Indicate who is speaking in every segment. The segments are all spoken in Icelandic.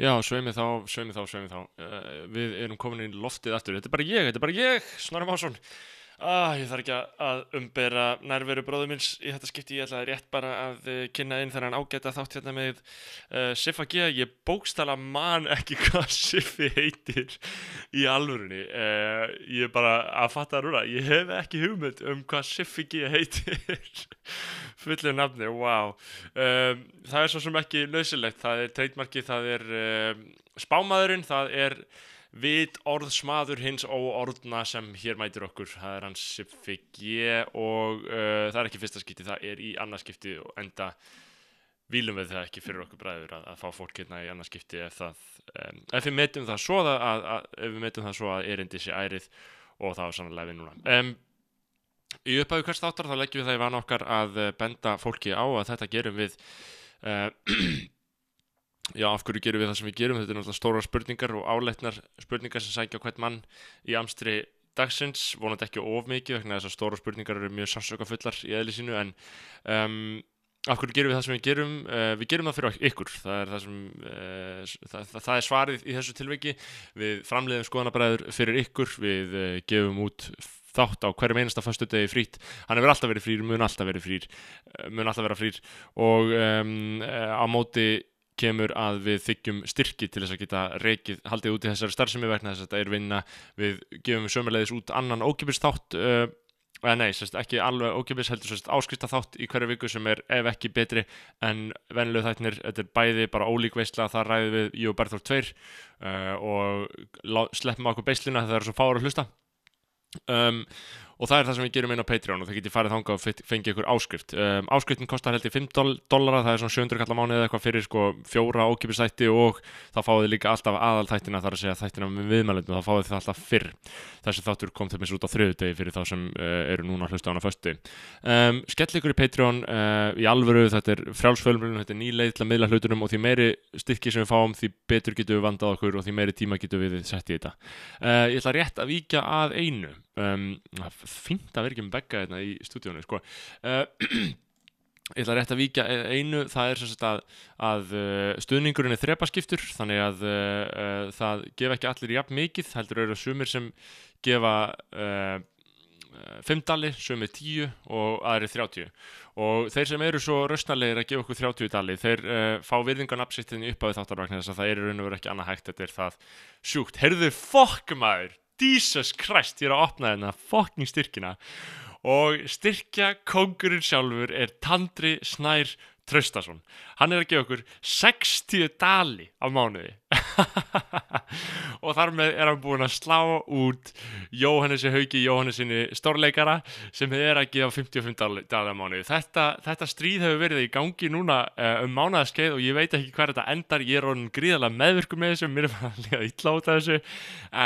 Speaker 1: Já, sveimi þá, sveimi þá, sveimi þá. Uh, við erum komin í loftið aftur. Þetta er bara ég, þetta er bara ég, Snorri Másson. Ah, ég þarf ekki að umbera nærveru bróðu minns í þetta skipti. Ég ætlaði rétt bara að uh, kynna inn þegar hann ágæta þátt hérna með uh, Siffa G. Ég bókstala man ekki hvað Siffi heitir í alvörunni. Uh, ég er bara að fatta það núna. Ég hef ekki hugmynd um hvað Siffi G heitir. Fullu nafni, wow. Um, það er svo sem ekki nöðsilegt. Það er treytmarki, það er um, spámaðurinn, það er vit orðsmaður hins óorðna sem hér mætir okkur. Það er hans Siffi G og uh, það er ekki fyrsta skipti, það er í annarskipti og enda výlum við það ekki fyrir okkur bræður að, að fá fólk hérna í annarskipti ef það, um, ef við metum það svo að, að, að við metum það svo að erindi sé ærið og það er sannlega við núna. Um, Í upphæðu hvers þáttar þá leggjum við það í vana okkar að eh, benda fólki á að þetta gerum við uh, Já, af hverju gerum við það sem við gerum? Þetta er náttúrulega stóra spurningar og áleitnar spurningar sem sækja hvern mann í amstri dagsins, vonandi ekki of mikið þess að stóra spurningar eru mjög sársöka fullar í eðli sínu en um, af hverju gerum við það sem við gerum? Uh, við gerum það fyrir ykkur, það er, það sem, uh, það, það, það er svarið í þessu tilveiki við framleiðum skoðanabræður fyrir ykkur, við uh, gefum út þátt á hverjum einasta fastu degi frýtt hann hefur alltaf verið frýr, mun alltaf verið frýr mun alltaf vera frýr. Og um, á móti kemur að við þykjum styrki til þess að geta reikið, haldið út í þessari starfsemi vegna þess að þetta er vinna. Við gefum sömulegðis út annan ókipis þátt uh, eða nei, sérst, ekki alveg ókipis heldur sérst, áskista þátt í hverju viku sem er ef ekki betri en vennileg þættinir, þetta er bæði bara ólík veistla þar ræðum við Jú Berður 2 uh, og sleppum okkur beislina þegar það er svo fára hlusta. Um, og það er það sem við gerum inn á Patreon og það getur farið þangað og fengið ykkur áskrift. Um, áskriftin kostar held í 5 dollara það er svona 700 kallar mánuð eða eitthvað fyrir sko, fjóra ókipistætti og þá fáið líka alltaf aðaltættina þar að segja þættina með viðmælundum, þá fáið þið alltaf fyrr. Þessi þáttur kom til mis út á þriðudegi fyrir þá sem uh, eru núna að hlusta á hana föstu. Um, skell ykkur í Patreon uh, í alvöru, þetta er frjálsfölmjölun þetta er nýleið til að miðla hlutunum og því meiri styrki sem við fáum, því betur getum við vandað okkur og því meiri tíma getum við sett í þetta. Uh, ég ætla rétt að víkja að einu um, fínt að vera ekki með begga hérna í stúdíónu sko. uh, ég ætla rétt að víkja einu það er sagt að, að stuðningurinn er þrepaskiptur þannig að uh, það gef ekki allir jafn mikið heldur eru sumir sem gefa uh, 5 dali, sumir 10 og aðri 30 og þeir sem eru svo röstnarlegir að gefa okkur 30 dali þeir uh, fá virðingarnapsittin upp á þáttarvagn þess að það er raun og veru ekki annað hægt þetta er það sjúkt, heyrðu fokk maður Jesus Christ, ég er að opna þennan fokking styrkina. Og styrkja kongurinn sjálfur er Tandri Snær Traustason. Hann er að gefa okkur 60 dali á mánuði og þar með er hann búin að slá út Jóhannesi Hauki Jóhannesinni stórleikara sem er að gefa 55 dali, dali á mánuði. Þetta, þetta stríð hefur verið í gangi núna uh, um mánuðaskeið og ég veit ekki hvað þetta endar. Ég er orðin gríðalega meðvirkum með þessu mér er bara að út af þessu.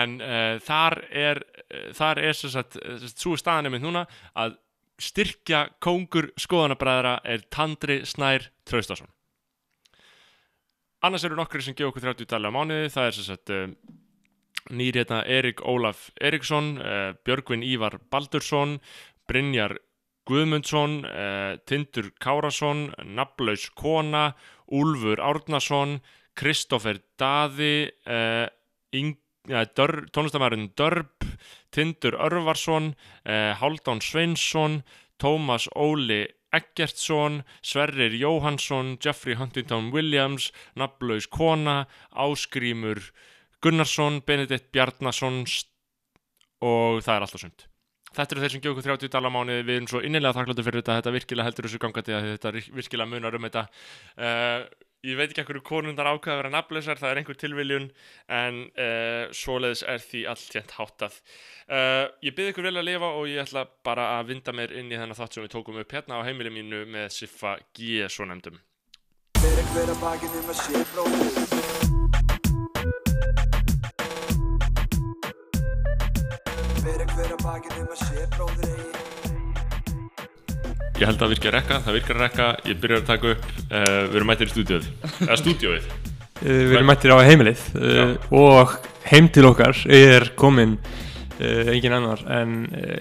Speaker 1: En uh, þar er uh, þar er svo að svo staðan er mynd núna að styrkja kóngur skoðanabræðra er Tandri Snær Traustason annars eru nokkri sem gefa okkur 30 dali á mánuði. Það er svo að uh, nýri hérna Erik Ólaf Eriksson uh, Björgvin Ívar Baldursson Brynjar Guðmundsson uh, Tindur Kárasson Nablaus Kona Úlfur Árnason Kristófer Daði Ing ja, tónlistamærin Dörb, Tindur Örvarsson, eh, Haldán Sveinsson, Tómas Óli Eggertsson, Sverrir Jóhansson, Jeffrey Huntington Williams, Nablaus Kona, Áskrímur Gunnarsson, Benedikt Bjarnason og það er alltaf sund. Þetta eru þeir sem gefur okkur 30 dala mánuði, við erum svo innilega þakkláttu fyrir þetta, þetta virkilega heldur þessu gangandi að þetta virkilega munar um þetta. Uh, ég veit ekki ekkur konundar ákveða að vera nafnleysar, það er einhver tilviljun en uh, svoleiðis er því allt hérnt háttað. Uh, ég byrði ykkur vel að lifa og ég ætla bara að vinda mér inn í þennan þátt sem við tókum upp hérna á heimili mínu með Siffa G. svo nefndum. Ég held að það virkja að rekka, það virkar að rekka, ég byrjar að taka upp, uh, við erum mættir í stúdióið, eða stúdióið.
Speaker 2: Uh, við erum mættir á heimilið uh, og heim til okkar er komin engin annar en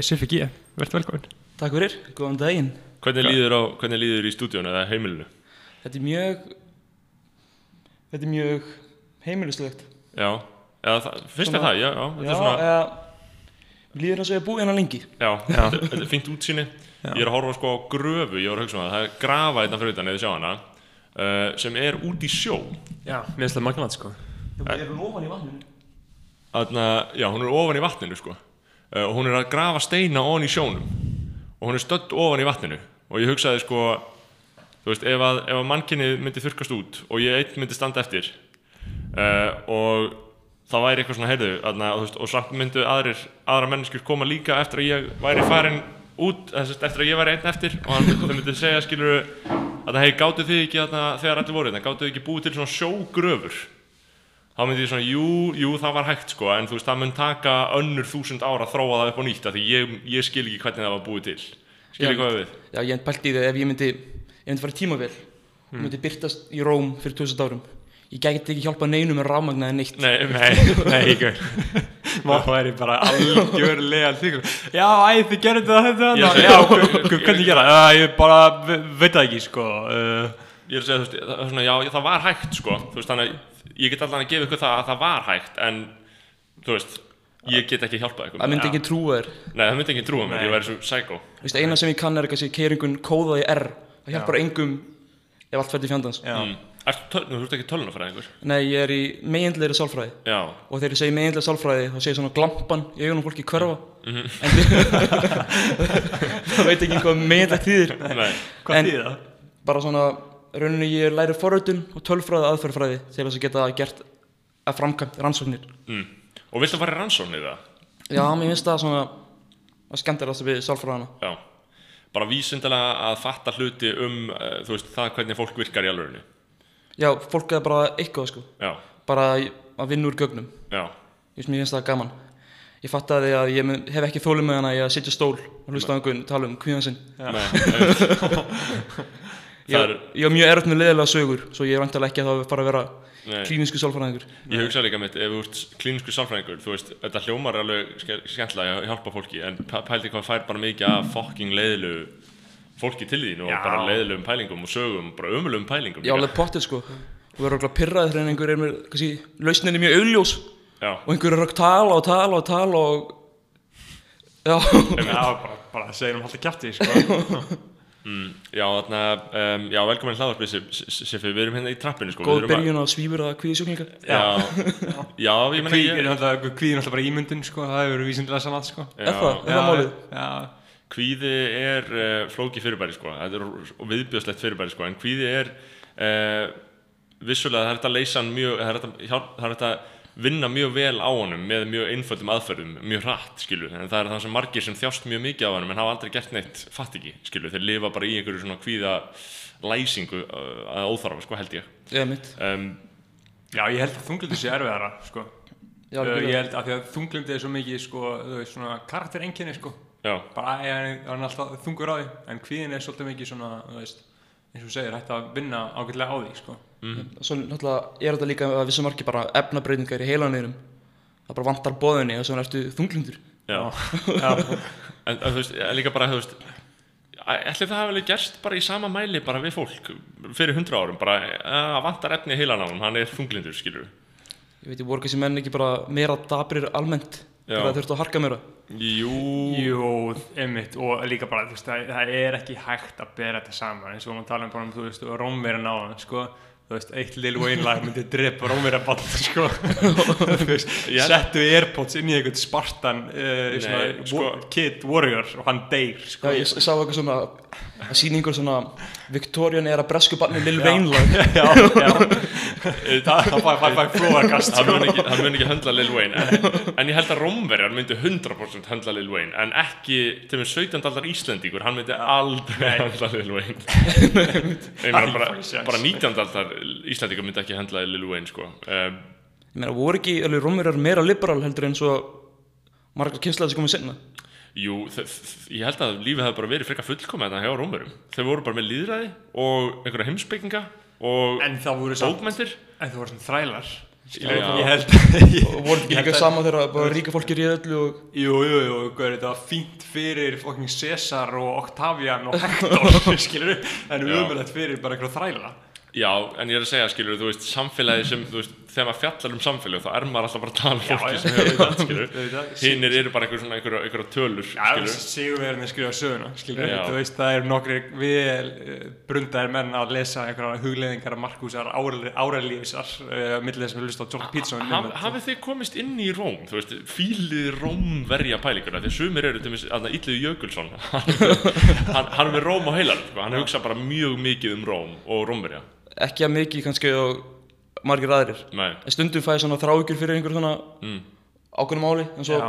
Speaker 2: Siffi G. Verðt velkominn.
Speaker 3: Takk fyrir, góðan daginn.
Speaker 1: Hvernig líður, á, hvernig líður í stúdiónu eða heimilinu?
Speaker 3: Þetta er mjög, þetta er mjög heimilislegt
Speaker 1: Já, eða það, fyrst með það, já, já, þetta
Speaker 3: Já,
Speaker 1: er svona,
Speaker 3: eða Mér líður þess að ég hef búið hérna lengi
Speaker 1: já, þetta þetta er fínt útsýni. Ég er að horfa sko á gröfu, ég var að hugsa um það, það er grafa einna fyrir utan eða sjá hana, uh, sem er út í sjó.
Speaker 2: Já, mér finnst það magnat sko.
Speaker 3: Ég er ofan í vatninu.
Speaker 1: Þarna, já, hún er ofan í vatninu sko. Uh, og hún er að grafa steina ofan í sjónum. Og hún er stödd ofan í vatninu. Og ég hugsaði sko þú veist, ef að, ef að mannkynnið myndi þurkast út og ég einn myndi standa eftir uh, og það væri eitthvað svona heyrðu þarna, og, og samt myndu aðrir, aðra menneskur koma líka eftir að ég væri farin út, þess, eftir að ég væri einn eftir og hann myndi, þau myndi segja skilur að hei, gátu þið ekki þarna, þegar allir voru þetta, gátu þið ekki búið til svona sjógröfur? Þá myndi ég svona, jú, jú, það var hægt sko, en þú veist, það mun taka önnur þúsund ára að þróa það upp á nýtt því ég, ég skil ekki hvernig það var búið til. Skil ekki hvað við
Speaker 3: Já, ég hef pælt í því ef ég myndi Ég myndi fara í tímavél
Speaker 1: Hmm.
Speaker 3: Myndi byrtast í Róm fyrir 2000 árum. Ég gæti ekki hjálpa neinu með rafmagnaði neitt.
Speaker 1: Nei,
Speaker 2: Nei, nei, ekki Má væri bara algjörlega Já, æ, þið gerir þetta þetta Já, hver- hvernig gera? Það? Já, ég bara ve- veit það ekki, sko uh,
Speaker 1: ég er að segja, þú veist, það, svona, já, það var hægt sko, þú veist, þannig að ég get allan að gefa ykkur það að það var hægt, en þú veist, ég get ekki hjálpað ykkur.
Speaker 3: Það myndi
Speaker 2: Já.
Speaker 3: ekki trúa þér.
Speaker 1: Nei, það myndi ekki trúa mér, ég væri svo psycho.
Speaker 3: Þú veist, eina sem ég kann er eitthvað sem keiringun kóða í R. Það hjálpar engum ef allt fætti fjandans.
Speaker 2: Já,
Speaker 1: mm. Ertu töl, þú ert ekki tölunafræðingur?
Speaker 3: Nei, ég er í meginlegri sálfræði
Speaker 1: Já,
Speaker 3: Og þegar ég segi meginlega sálfræði þá segir svona glampan í augunum fólki hverfa
Speaker 1: Mhm.
Speaker 3: En það veit ekki hvað meginlegt þýðir
Speaker 1: nei,
Speaker 2: hvað þýðir það?
Speaker 3: Bara svona, rauninni ég læri forröldun og tölfræði aðferðfræði til þess að geta gert að framkvæmt rannsóknir
Speaker 1: mm. Og viltu fara í rannsóknir það?
Speaker 3: Já, mér finnst það svona að skemmtilegast við sálfræðana
Speaker 1: Já, bara vísindilega að fatta hluti um, uh, þú veist, það hvernig fólk virkar í alvörinu
Speaker 3: Já, fólk er bara eitthvað sko.
Speaker 1: Já,
Speaker 3: bara að vinna úr gögnum.
Speaker 1: Já,
Speaker 3: Ég finnst það gaman. Ég fattaði að ég mun- hef ekki þólum með hana í að sitja stól og hlusta á einhvern tala um kvíðan sinn. Ég,
Speaker 1: Það er-
Speaker 3: ég var mjög erfitt með leðilega sögur svo ég er vantilega ekki að það fara að vera
Speaker 1: nei.
Speaker 3: klínísku sálfræðingur.
Speaker 1: Ég hugsa líka mitt, ef þú ert klínisku sálfræðingur, þú veist, þetta hljómar alveg ske- skemmtilega að hjálpa fólki, en pæ- pældi hvað fær bara mikið af fucking leiðilegu fólki til þín og
Speaker 2: Já.
Speaker 1: bara leiðilegum pælingum og sögum, bara ömulegum pælingum.
Speaker 3: Ég
Speaker 1: líka.
Speaker 3: alveg pottið sko Þú verður okkur pyrraðið þegar einhver er með kannski, lausninni mjög augljós
Speaker 1: Já,
Speaker 3: og einhver er að tala og tala og tala og Já,
Speaker 2: Já, bara, bara segjum alltaf kjæfti, sko
Speaker 1: mm, já, þarna, um, já, velkomin hlaðarpið, Siffi, við erum hérna í trappinu, sko.
Speaker 3: góð
Speaker 1: við erum að-
Speaker 3: byrjun á svífur að kvíði sjúklinga
Speaker 1: Já, já, ég meina
Speaker 2: Kví
Speaker 1: ég...
Speaker 2: er náttúrulega kvíðin alltaf bara ímyndun, sko Það hefur verið vísindilega sannat, sko
Speaker 1: Já,
Speaker 3: Er það? Er það málið?
Speaker 2: Já,
Speaker 1: Kvíði er uh, flóki fyrirbæri sko, þetta er og viðbjöðslegt fyrirbæri sko, en kvíði er uh, vissulega það er þetta að leysa hann mjög, það er þetta, hjálp, það er þetta að vinna mjög vel á honum með mjög einföldum aðferðum, mjög hratt skilur, en það er það sem margir sem þjást mjög mikið á honum en hafa aldrei gert neitt fatt ekki skilur, þeir lifa bara í einhverju svona kvíða læsingu uh, að óþarfa sko held ég.
Speaker 3: Eða mitt.
Speaker 1: Um,
Speaker 2: já, ég held að þunglindi sé erfiðara, sko.
Speaker 3: Já,
Speaker 2: Uh. Ég held að því að þunglindi er svo mikið, sko, þú veist, svona karakterenginni, sko
Speaker 1: já,
Speaker 2: bara hann er alltaf þungur á því. En kvíðin er svolítið mikið svona veist, eins og þú segir, hægt að vinna ágætlega á því sko.
Speaker 3: Svo náttúrulega er þetta líka að vissum margir bara efnabreytingar í heilanýrum Það bara vantar bóðinni og svo ertu þunglindur.
Speaker 1: Já.
Speaker 2: Já,
Speaker 1: en, en þú veist, líka bara, þú veist ætli það hafi alveg gerst bara í sama mæli bara við fólk fyrir hundra árum bara að vantar efni í heilan á hann er þunglindur, skilur
Speaker 3: Ég veit, ég voru kannski menn ekki bara meira dabrir almennt það þurftu að harka meira.
Speaker 1: Jú,
Speaker 2: Jú, einmitt. Og líka bara, þú veist, það, það er ekki hægt að bera þetta saman. Eins og maður tala um bara um, þú veist, rómverjan á hann, sko. Þú veist, eitt Lil Wayne lag myndi drepa rómverjaball, sko. Settu Airpods inn í einhvern Spartan uh,
Speaker 1: Nei,
Speaker 2: svona,
Speaker 1: sko-
Speaker 2: Kid Warrior og hann deyr,
Speaker 3: Já,
Speaker 2: sko
Speaker 3: ég sá eitthvað svona að sína einhver svona Victorian er að bresku barni Lil Wayne lag.
Speaker 2: Já, já. Það það fæ- fæ fæ flóarkast,
Speaker 1: hann mun ekki, hann mun ekki höndla Lil Wayne. En, en ég held að Rómverjar myndi 100% höndla Lil Wayne en ekki til með 17. aldar Íslendingur hann myndi aldrei höndla Lil Wayne. Bara, bara 19. aldar Íslendingur myndi ekki höndla Lil Wayne sko. Um,
Speaker 3: Ég meina, voru ekki alveg rómverjar meira liberal heldur en svo margar kynslaði sem komið sinna
Speaker 1: Jú, ég held að lífið hefði bara verið frekar fullkomið þetta hjá Rómverjum. Þau voru bara með líðræði og einhverja heimsbygginga og
Speaker 2: En það voru samt
Speaker 1: bókmentir
Speaker 2: En þú voru svona þrælar.
Speaker 1: Já.
Speaker 2: Ég held
Speaker 3: og voru ekki líka sama þegar bara ríka fólki réði öllu og
Speaker 2: Jú, jú, þetta var fínt fyrir fucking Cæsar og Octavian og Hector, skilur En umöðulegt fyrir bara eitthvað þræla.
Speaker 1: Já, en ég er að segja, skilur, þú veist, samfélagi sem, þú veist, þegar maður fjallar um samfélag þá er maður alltaf bara að tala um fólki
Speaker 2: já.
Speaker 1: sem hefur veit skilur
Speaker 2: Auðvitað.
Speaker 1: hinnir eru bara einhver svona einhverja tölur
Speaker 2: Já,
Speaker 1: skilur
Speaker 2: sigurverðinni skrifa söguna, skilur þú veist, það eru nokkri vel uh, brundaðir menn að lesa einhverja hugleðingar Markúsar, áralífisar uh, millir þess að hlusta á Jordan Peterson
Speaker 1: Haf, hafið þið komist inn í Róm? Þú veist, fílið Róm verja pælinguna því að sumir eru til dæmis, aðna Ítliði Jökulsson hann, hann, er með Róm á heilan sko. hann hugsa bara mjög mikið um Róm og Rómverja.
Speaker 3: Ekki að mikið kannski og margir aðrir.
Speaker 1: Nei,
Speaker 3: en stundum fæði svona þráhyggjur fyrir einhver svona
Speaker 1: mm,
Speaker 3: ákveðnum máli en svo
Speaker 2: Já.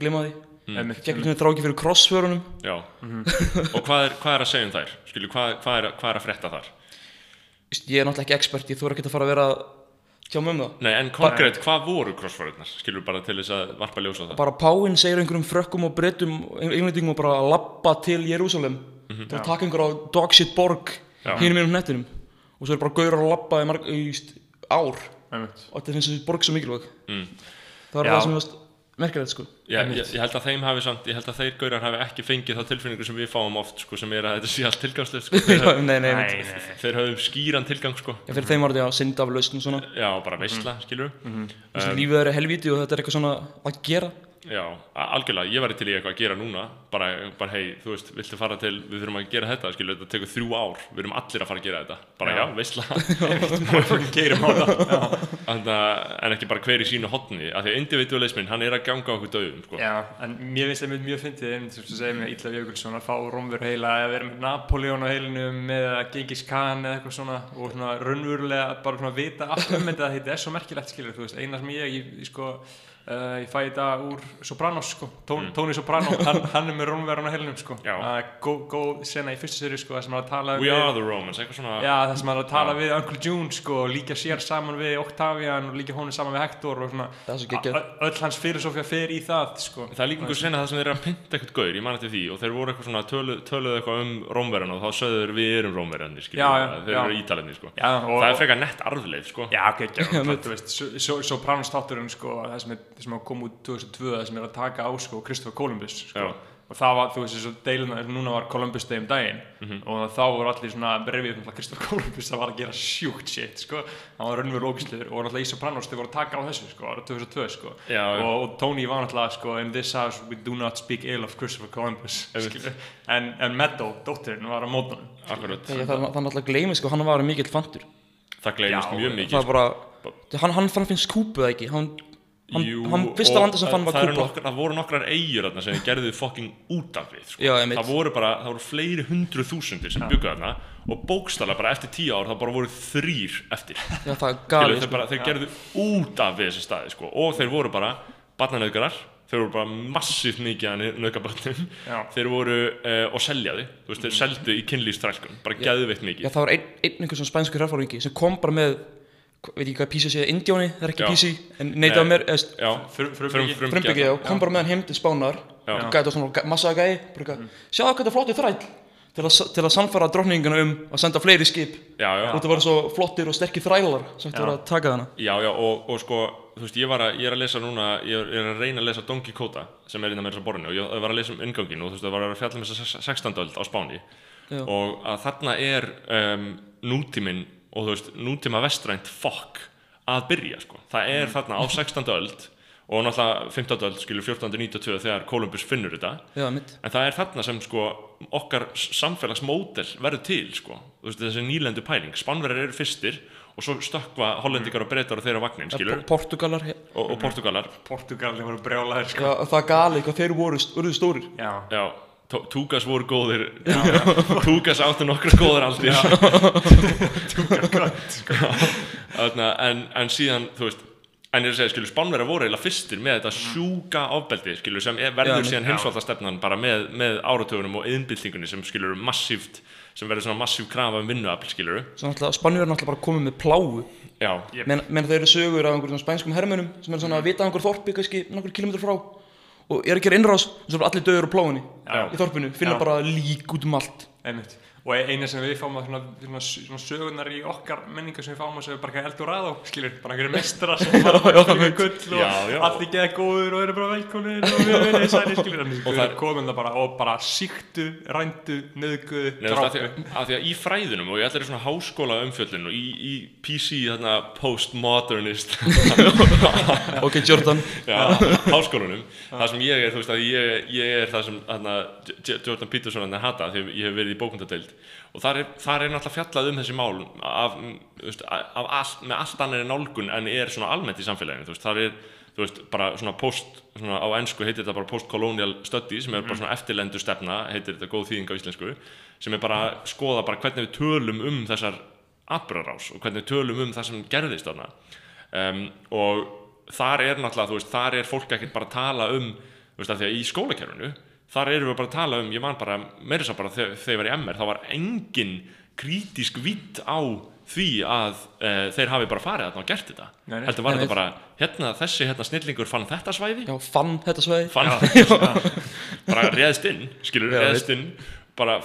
Speaker 3: glima því.
Speaker 2: Mm.
Speaker 3: Gekk svona þráhyggjur fyrir crossförunum.
Speaker 1: Já. Og hvað er, hvað er að segja um þær? Skilju, hvað, hvað, er, hvað er að frétta þar?
Speaker 3: Ég er náttúrulega ekki expert, ég þú er ekki að fara að vera að tjá mig um það.
Speaker 1: Nei, en konkrétt, hvað voru crossfordurnar skilju bara til þess að varpa ljós á það.
Speaker 3: Bara Páinn segir einhverjum frökkum og brettum englendingum og bara að labba til Jérúsalem til að taka einhver á dogshit borg
Speaker 1: Já.
Speaker 3: hinum mínum hnettinum. Og svo er bara gauður að labba í, marg, í ár
Speaker 2: Einmitt.
Speaker 3: og þetta finnst þessi borg svo mikilvæg
Speaker 1: mm.
Speaker 3: það var
Speaker 2: Já.
Speaker 3: það sem varst merkilegt sko
Speaker 1: Já, ég, ég held að þeim hafi samt, ég held að þeir gaurar hafi ekki fengið þá tilfinningu sem við fáum oft sko, sem er að þetta sé allt tilgangslegt sko. þeir, haf-
Speaker 3: nei, nei,
Speaker 2: Nei,
Speaker 3: nei.
Speaker 1: þeir höfum skýran tilgang sko.
Speaker 3: Já, fyrir þeim var þetta já, synd af lausn og svona
Speaker 1: já, bara veistla, mm. skilju
Speaker 3: Þessi lífið er helvíti og þetta er eitthvað svona að gera
Speaker 1: Já, algjörlega, ég væri til í eitthvað að gera núna bara, bara hei, þú veist, viltu fara til við þurfum að gera þetta, skilju, þetta tekur þrjú ár við erum allir að fara að gera þetta, bara já,
Speaker 2: Já.
Speaker 1: veistla en ekki bara hver í sínu hotni af því að individualismin, hann er að ganga okkur döðum sko.
Speaker 2: Já, en mér finnst það mjög, mjög fyndið eins og þú segir með Ítla Jökulsson að fá Rómver heila eða vera með Napoleon á heilinu með Genghis Khan eða eitthvað svona og svona raunverulega bara svona vita allt um þetta þetta er svo merkilegt skilur, þú veist, eina sem ég, ég, ég sko Uh, ég fæ þetta úr Sopranos sko, Tón, Tony Soprano hann, hann er með rómverðan á heilinum sko. Uh, góð gó sena í fyrstu serið sko það sem hann er að tala
Speaker 1: We
Speaker 2: við
Speaker 1: are the Romans, eitthvað svona
Speaker 2: Já, það sem hann er að tala
Speaker 1: Já.
Speaker 2: við Uncle June sko og líka sér saman við Octavian og líka honum saman við Hector og svona öll hans filosófía fer í það sko.
Speaker 1: Það er líka einhver sena það sem þeir eru að pynta eitthvað gaur, ég man eftir því og þeir voru eitthvað svona tölu, töluðu eitthvað um rómverjan og þá sögðu þeir við erum
Speaker 2: já,
Speaker 1: þeir eru ítalenni, sko. Það sko.
Speaker 2: Sko, það sem, það kom út 2002, það sem er að taka á, sko, Christopher Columbus, sko, og það var, þú veist, þessu deiluna, núna var Columbus Day um daginn,
Speaker 1: Mhm.
Speaker 2: og þá voru allir svona brefið um að Christopher Columbus það var að gera sjúkt shit, sko, hann var raunveru ógæsliður, og náttúrulega í Sopranos þau voru að taka á þessu, sko, ára 2002, sko,
Speaker 1: Já,
Speaker 2: og, og Tony var náttúrulega, sko, in this house we do not speak ill of Christopher Columbus,
Speaker 1: Einmitt.
Speaker 2: skilur, en, en Meadow, dóttirinn, var á mótunum,
Speaker 3: það það er náttúrulega gleymi sko, hann var mikill fantur.
Speaker 1: Það gleymist mjög
Speaker 3: Það
Speaker 1: mikið,
Speaker 3: bara, hann, hann finnst kúpu eða ekki? Hann, hann,
Speaker 1: Jú,
Speaker 3: hann fyrsta
Speaker 1: og
Speaker 3: landi sem fann var
Speaker 1: það eru
Speaker 3: kúpa
Speaker 1: Nokkrar, það voru nokkrar eigur þarna sem þeir gerðu fucking út af við sko.
Speaker 3: Já, einmitt.
Speaker 1: það voru bara, það voru fleiri hundru þúsundir sem byggu þarna og bókstala bara eftir tíu ár það bara voru þrýr eftir
Speaker 3: Já, það er
Speaker 1: Skilu,
Speaker 3: galið
Speaker 1: þeir,
Speaker 3: sko.
Speaker 1: bara, þeir gerðu út af við þessi staði sko. og þeir voru bara barnanauðgarar þeir voru bara massíft mikið að nauðgabötnum
Speaker 2: Já.
Speaker 1: þeir voru uh, og seljaði þú veist, þeir seldu í kynlýfstrælkun bara geðveitt
Speaker 3: Já,
Speaker 1: mikið
Speaker 3: það var einn ein, einhver svona spænskur herfóringi sem kom bara með veit ekki hvað PC sé, Indjóni, það er ekki
Speaker 1: Já.
Speaker 3: PC en neitaði
Speaker 1: Nei.
Speaker 3: mér,
Speaker 2: frumbyggi.
Speaker 3: kom bara með hann heim til Spánar og gæti á svona massaða gæi eitthvað, sjáðu hvað þetta er flottir þræll til að, til að sannfæra drottninguna um að senda fleiri skip
Speaker 1: já, já,
Speaker 3: og þetta var svo flottir og sterkir þrælar sem þetta var að taka þarna
Speaker 1: Já, já, og, og sko, þú veist, ég, var að, ég er að lesa núna, ég er, ég er að reyna að lesa Don Quixote sem er innan með þessa borðinu og ég var að lesa um ingangin og þú veist, það var að fjalla með þessa 16. öld á Spáni
Speaker 3: Já.
Speaker 1: og að þarna er um, nútíminn og þú veist, nútíma vestrænt fokk að byrja, sko. Það er þarna á 16. öld og náttúrulega 15. öld, skilur 1492 þegar Kolumbus finnur þetta
Speaker 3: Já,
Speaker 1: En það er þarna sem sko okkar samfélagsmódel verður til sko. Þú veist, þessi nýlendu pæling. Spánverðar eru fyrstir og svo stökkva hollendikar og breytar og þeirra vagnin, skilur,
Speaker 3: Po- Portugalar,
Speaker 1: og, og portugalar.
Speaker 2: Portugalin voru brjálæðir, sko.
Speaker 3: já, það galið hvað þeir voru, stórir
Speaker 2: Já.
Speaker 1: Já, Túkas voru góðir, Túkas áttu nokkra góðar aldir. Þarna, en, en síðan, þú veist, en ég er að segja, skilur, Spánverðar voru eiginlega fyrstir með þetta sjúka ofbeldi, skilur, sem er, verður
Speaker 3: Já,
Speaker 1: síðan
Speaker 2: já.
Speaker 1: heimsvaldastefnan bara með, með áratögunum og yðnbyltingunni sem, skilur, massíft, sem verður svona massíf krafa um vinnuafl, skilur.
Speaker 3: Spanjur er náttúrulega bara komið með pláu
Speaker 1: Já,
Speaker 2: Yep.
Speaker 3: menn, menn þeir eru sögur af einhverjum spænskum hermönum sem er svona að vita einhver þorpi kannski nokkur kilometrar frá og er að gera innrás og svo er allir döður á
Speaker 1: Já.
Speaker 3: í þorpinu, finna bara lík út um allt
Speaker 2: Einmitt. Og eina sem við fáum að svona, svona, svona sögunar í okkar menningu sem við fáum að segja bara eitthvað Eldorado, skilur, bara einhverju mestara sem bara spila gull og allir geða góður og eru bara velkonir og við erum særi, skilur, en
Speaker 1: Og
Speaker 2: við
Speaker 1: það-
Speaker 2: komum það bara og bara síktu, rændu, nöðguðu,
Speaker 1: veist, að, því að, að því að í fræðunum og í allir svona háskóla umfjöllun og í, í PC þarna postmodernist
Speaker 3: Ok, Jordan.
Speaker 1: Já, háskólanum það sem ég er, þú veist að ég, ég er það sem þarna, Jordan Peterson hann hata því ég hef verið í bókundadeild og þar er, þar er náttúrulega fjallað um þessi mál af, mm, veist, af allt, með allt annari nálgun en er svona almennt í samfélaginu. Veist, þar er veist, bara svona post svona á ennsku heitir þetta bara post-colonial study sem er bara svona eftirlendu stefna heitir þetta góð þýðing á íslensku sem er bara að skoða bara hvernig við tölum um þessar atbyrðarás og hvernig við tölum um það sem gerðist þarna. Um, og þar er náttúrulega, þar er fólk ekkert bara að tala um, því að í skólakerfinu þar erum við bara að tala um, ég man bara meira svo bara þegar, ég var í MR, þá var engin krítisk vitt á því að uh, þeir hafi bara farið þarna og gert þetta. Heldur var þetta bara, hérna þessi hérna snillingur fann þetta svæði?
Speaker 3: Já, fann þetta svæði.
Speaker 1: Fann, bara réðst inn skilur,
Speaker 3: Já,
Speaker 1: réðst inn bara,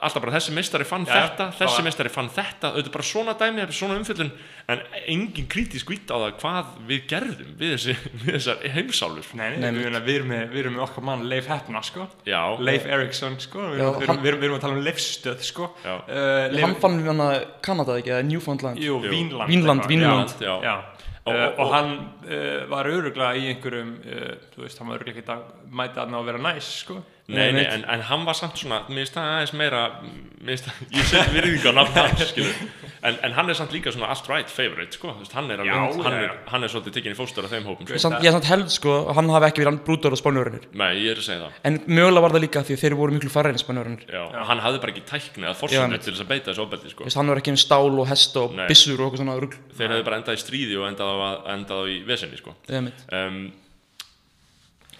Speaker 1: alltaf bara þessi meistari fann
Speaker 2: Já,
Speaker 1: þetta þessi meistari fann þetta, auðvitað bara svona dæmi er svona umfyllun, en engin kritísk vitt á það hvað við gerðum við, þessi, við þessar heimsálur
Speaker 2: Nei, nei, við, við, erum með, við erum með okkar mann Leif Heppna, sko.
Speaker 1: Já,
Speaker 2: Leif Eriksson, sko. Við
Speaker 3: Já,
Speaker 2: erum, við erum,
Speaker 3: hann-
Speaker 2: við erum, við erum að tala um Leifstöð, sko. Uh, Leif,
Speaker 3: Hann fann við hana Kanada ekki, eða Newfoundland?
Speaker 2: Jú. Vínland
Speaker 3: Vínland. Vínland.
Speaker 1: Já, já.
Speaker 2: Já.
Speaker 1: Og-
Speaker 2: Uh,
Speaker 1: og-
Speaker 2: og hann uh, var öruglega í einhverjum uh, þú veist, hann var öruglega ekki að mæta að ná að vera næs, sko
Speaker 1: Nei, nei, en, en hann var samt svona, mér finnst það aðeins meira, mér finnst það, ég set virðingu á nafn hans, skilur, en, en hann er samt líka svona allt right favorite, sko, þú veist, hann er alveg,
Speaker 2: Já,
Speaker 1: hann,
Speaker 2: já, já.
Speaker 1: hann er svolítið tekinn í fóstur af þeim hópum, sko.
Speaker 3: Samt, Ég er samt held sko hann hafi ekki verið brúdor á spánjörunir
Speaker 1: Nei, ég er að segja það,
Speaker 3: En mögulega var það líka því þeir voru miklu færri en spánjörunir
Speaker 1: já, og hann hafði bara ekki tækni að
Speaker 3: Já, einmitt.
Speaker 1: til þess að beita þessu ofbeldi, sko.
Speaker 3: Hann var ekki með stál og hest og
Speaker 1: Nei.
Speaker 3: byssur og eitthvað svona rugl
Speaker 1: Þeir hefði bara endað í stríði og endað á, að- endað á í vesenni, sko.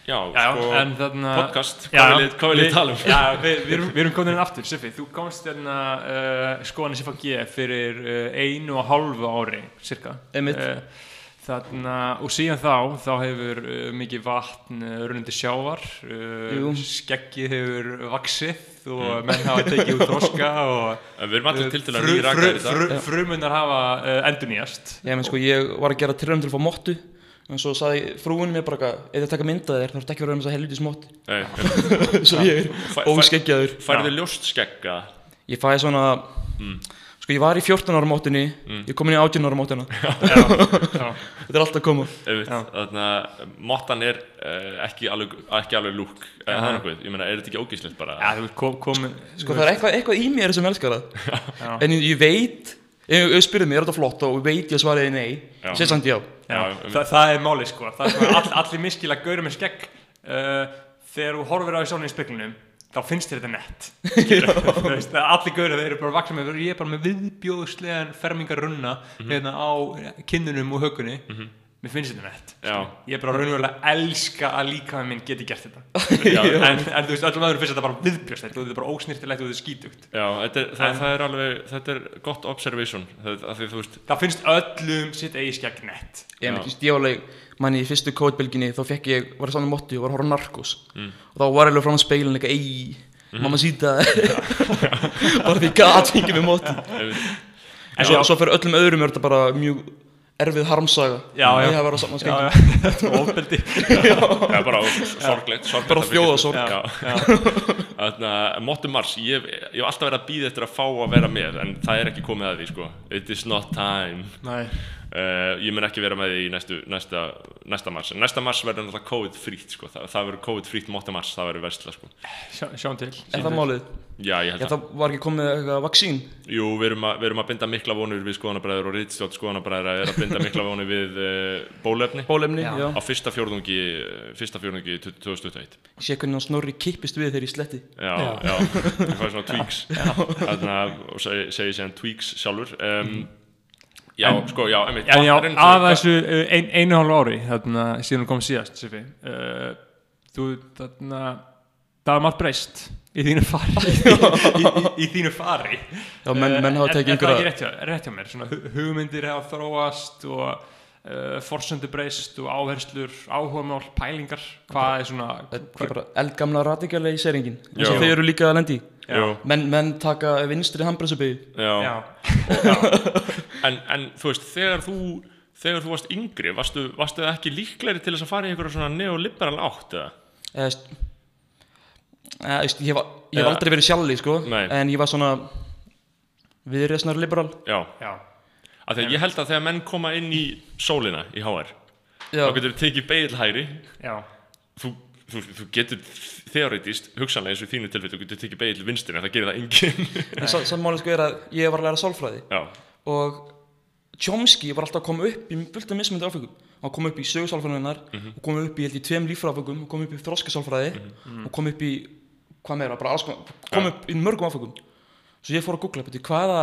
Speaker 1: Já,
Speaker 2: Já,
Speaker 1: sko,
Speaker 2: en þarna
Speaker 1: podcast,
Speaker 2: Já,
Speaker 1: hvað viljið
Speaker 2: við-
Speaker 1: tala um?
Speaker 2: Já, við, við, erum, við erum komin inn aftur, Siffi. Þú komst þarna uh, skoðan í Siffa G fyrir uh, einu og hálfu ári, cirka.
Speaker 3: Einmitt.
Speaker 2: uh, Þarna, og síðan þá, þá hefur uh, mikið vatn runnandi sjávar uh, Skeggið hefur vaksið og menn hafa tekið út þroska og
Speaker 1: En Við erum allir til til að
Speaker 2: fru-
Speaker 1: rýra
Speaker 2: fru-
Speaker 1: í dag.
Speaker 2: fru- Frumunar hafa uh, endurnýjast.
Speaker 3: Ég menn sko ég var að gera tilraun til að fá mottu En svo saði frúin mér bara eitthvað þið taka mynda þér þá ertu ekki verið um þess að helvitis mott
Speaker 1: Nei,
Speaker 3: Svo ég er óskeggjaður
Speaker 1: Færðu ljóst skegga?
Speaker 3: Ég fæði svona Sko ég var í 14 ára móttunni Ég kom inn í 18 ára
Speaker 2: já.
Speaker 3: Þetta er alltaf að koma.
Speaker 1: Að mottan er uh, ekki alveg, ekki alveg lúk það er nokkuð, ég meina, er þetta ekki ógíslegt bara?
Speaker 2: Já, þú kom, kom,
Speaker 3: Sko það er eitthvað, eitthvað í mér sem elskar það.
Speaker 2: Já.
Speaker 3: En ég, ég veit Ef ef spyrir mig, er þetta flott? Og ég veit ég svaraði nei Samt já
Speaker 1: um-
Speaker 2: það, það er máli sko. Það er all, allir miskil að gauður með skegg. Uh, þegar þú horfir á því svona í speklunum þá finnst þér þetta nett. Veist, að allir gauður þeir eru bara vaksa með ég er bara með viðbjóðslegan fermingar runna
Speaker 1: Mhm.
Speaker 2: hérna á kinnunum og hökunni mér finnst þetta nett
Speaker 1: Já.
Speaker 2: ég er bara raunverulega elska að líka minn geti gert þetta.
Speaker 1: Já,
Speaker 2: en, en þú veist, öllum öðrum finnst þetta bara viðbjóðslegt og þetta er bara ósnýrtilegt og þetta er skítugt.
Speaker 1: Já, þetta er, það,
Speaker 2: En-
Speaker 1: það er alveg, þetta er gott observation, það, að því veist,
Speaker 2: það finnst öllum sitt eigi skegg nett.
Speaker 3: Ég myndi, alveg, manni í fyrstu kóðbylginni þá fekk ég, var það saman mótti og var að horfa narkos
Speaker 1: Mm.
Speaker 3: og þá var ég alveg fram á speilin eitthvað, ei, mamma síta bara því gat fengið með mótti
Speaker 1: einmitt,
Speaker 3: en svo, svo fyrir öllum öðrum er þetta bara mjög erfið harmsaga
Speaker 2: Já, já.
Speaker 3: verið á saman skemmt
Speaker 2: já, þetta er ofbeldi
Speaker 1: bara sorglegt,
Speaker 3: Bara
Speaker 1: Já, þannig að Mottu Mars, ég, hef- ég hef alltaf verið að býða eftir að fá að vera með, en það er ekki komið að því, sko, it is not time.
Speaker 2: Nei.
Speaker 1: Uh, ég mun ekki vera með því í næstu, næsta, næsta mars en næsta mars verður náttúrulega COVID frýtt sko. það, það verður COVID frýtt móti mars, það verður versla sko.
Speaker 2: Sjá, sjáum til
Speaker 3: er það málið?
Speaker 1: Já, ég held
Speaker 3: Já,
Speaker 1: að
Speaker 3: það var ekki komið eitthvað vaksín
Speaker 1: jú, við erum, að, við erum að binda mikla vonur við skoðanabræður og rítstjótt skoðanabræður er að binda mikla vonur við uh, bólefni
Speaker 3: bólefni,
Speaker 2: Já.
Speaker 3: já,
Speaker 1: á fyrsta fjórðungi fyrsta fjórðungi 2021
Speaker 3: ég sé hvernig hann snorri kippist við þegar ég sletti.
Speaker 1: Já,
Speaker 2: Já.
Speaker 1: það fær svona tweaks. Þannig að og segi, segi séðan tweaks sjálfur. Um, já,
Speaker 2: En-
Speaker 1: sko, já, einmitt.
Speaker 2: En já, af þessu uh, ein, einu hálfu ári þarna síðan þú kom síðast Sifi, uh, þú þarna það var margt breyst í þínu fari. Í, í, í, þínu fari.
Speaker 3: Já, menn- menn hafa
Speaker 2: Uh,
Speaker 3: tekið
Speaker 2: en það er
Speaker 3: einhverja-
Speaker 2: ekki rétt hjá, mér? Svona hu- hugmyndir hafa þróast og uh, forsendubreist og áherslur, áhugamál, pælingar. Hvað er svona
Speaker 3: Þetta er bara eldgamla radikali í seringin eins og þeir eru líka að lendi menn, menn taka vinstri handbremsubegi
Speaker 1: já.
Speaker 2: já,
Speaker 1: En, en þú veist, þegar þú þegar þú varst yngri, varstu, varstu ekki líklegri til þess að fara í einhverja svona neoliberal átt eða?
Speaker 3: eða, veist, ég, var, ég hef
Speaker 1: Eða-
Speaker 3: aldrei verið sjálfli sko,
Speaker 1: Nei.
Speaker 3: en ég var svona viðreisnar liberal.
Speaker 1: Já,
Speaker 2: já,
Speaker 1: af því að ég held að þegar menn koma inn í sólina í HR,
Speaker 3: já,
Speaker 1: þá getur þú tekið
Speaker 2: já,
Speaker 1: þú, þú, þú getur þeoretist hugsanlega eins og í þínu tilfellu, þú getur tekið beigil vinstri en það gerir það enginn.
Speaker 3: En sa- samt máli sko er að ég var að læra sálfræði. Og Chomsky var alltaf að koma upp í fullt af mismunandi áfengum hann kom upp í sögursálfræðinar og kom upp í í tveim líffræðaföngum og kom upp í þroskasálfræði og kom upp í hvað meira, bara alls konar kom upp í mörgum áfengum svo ég fór að googla betur hvaða,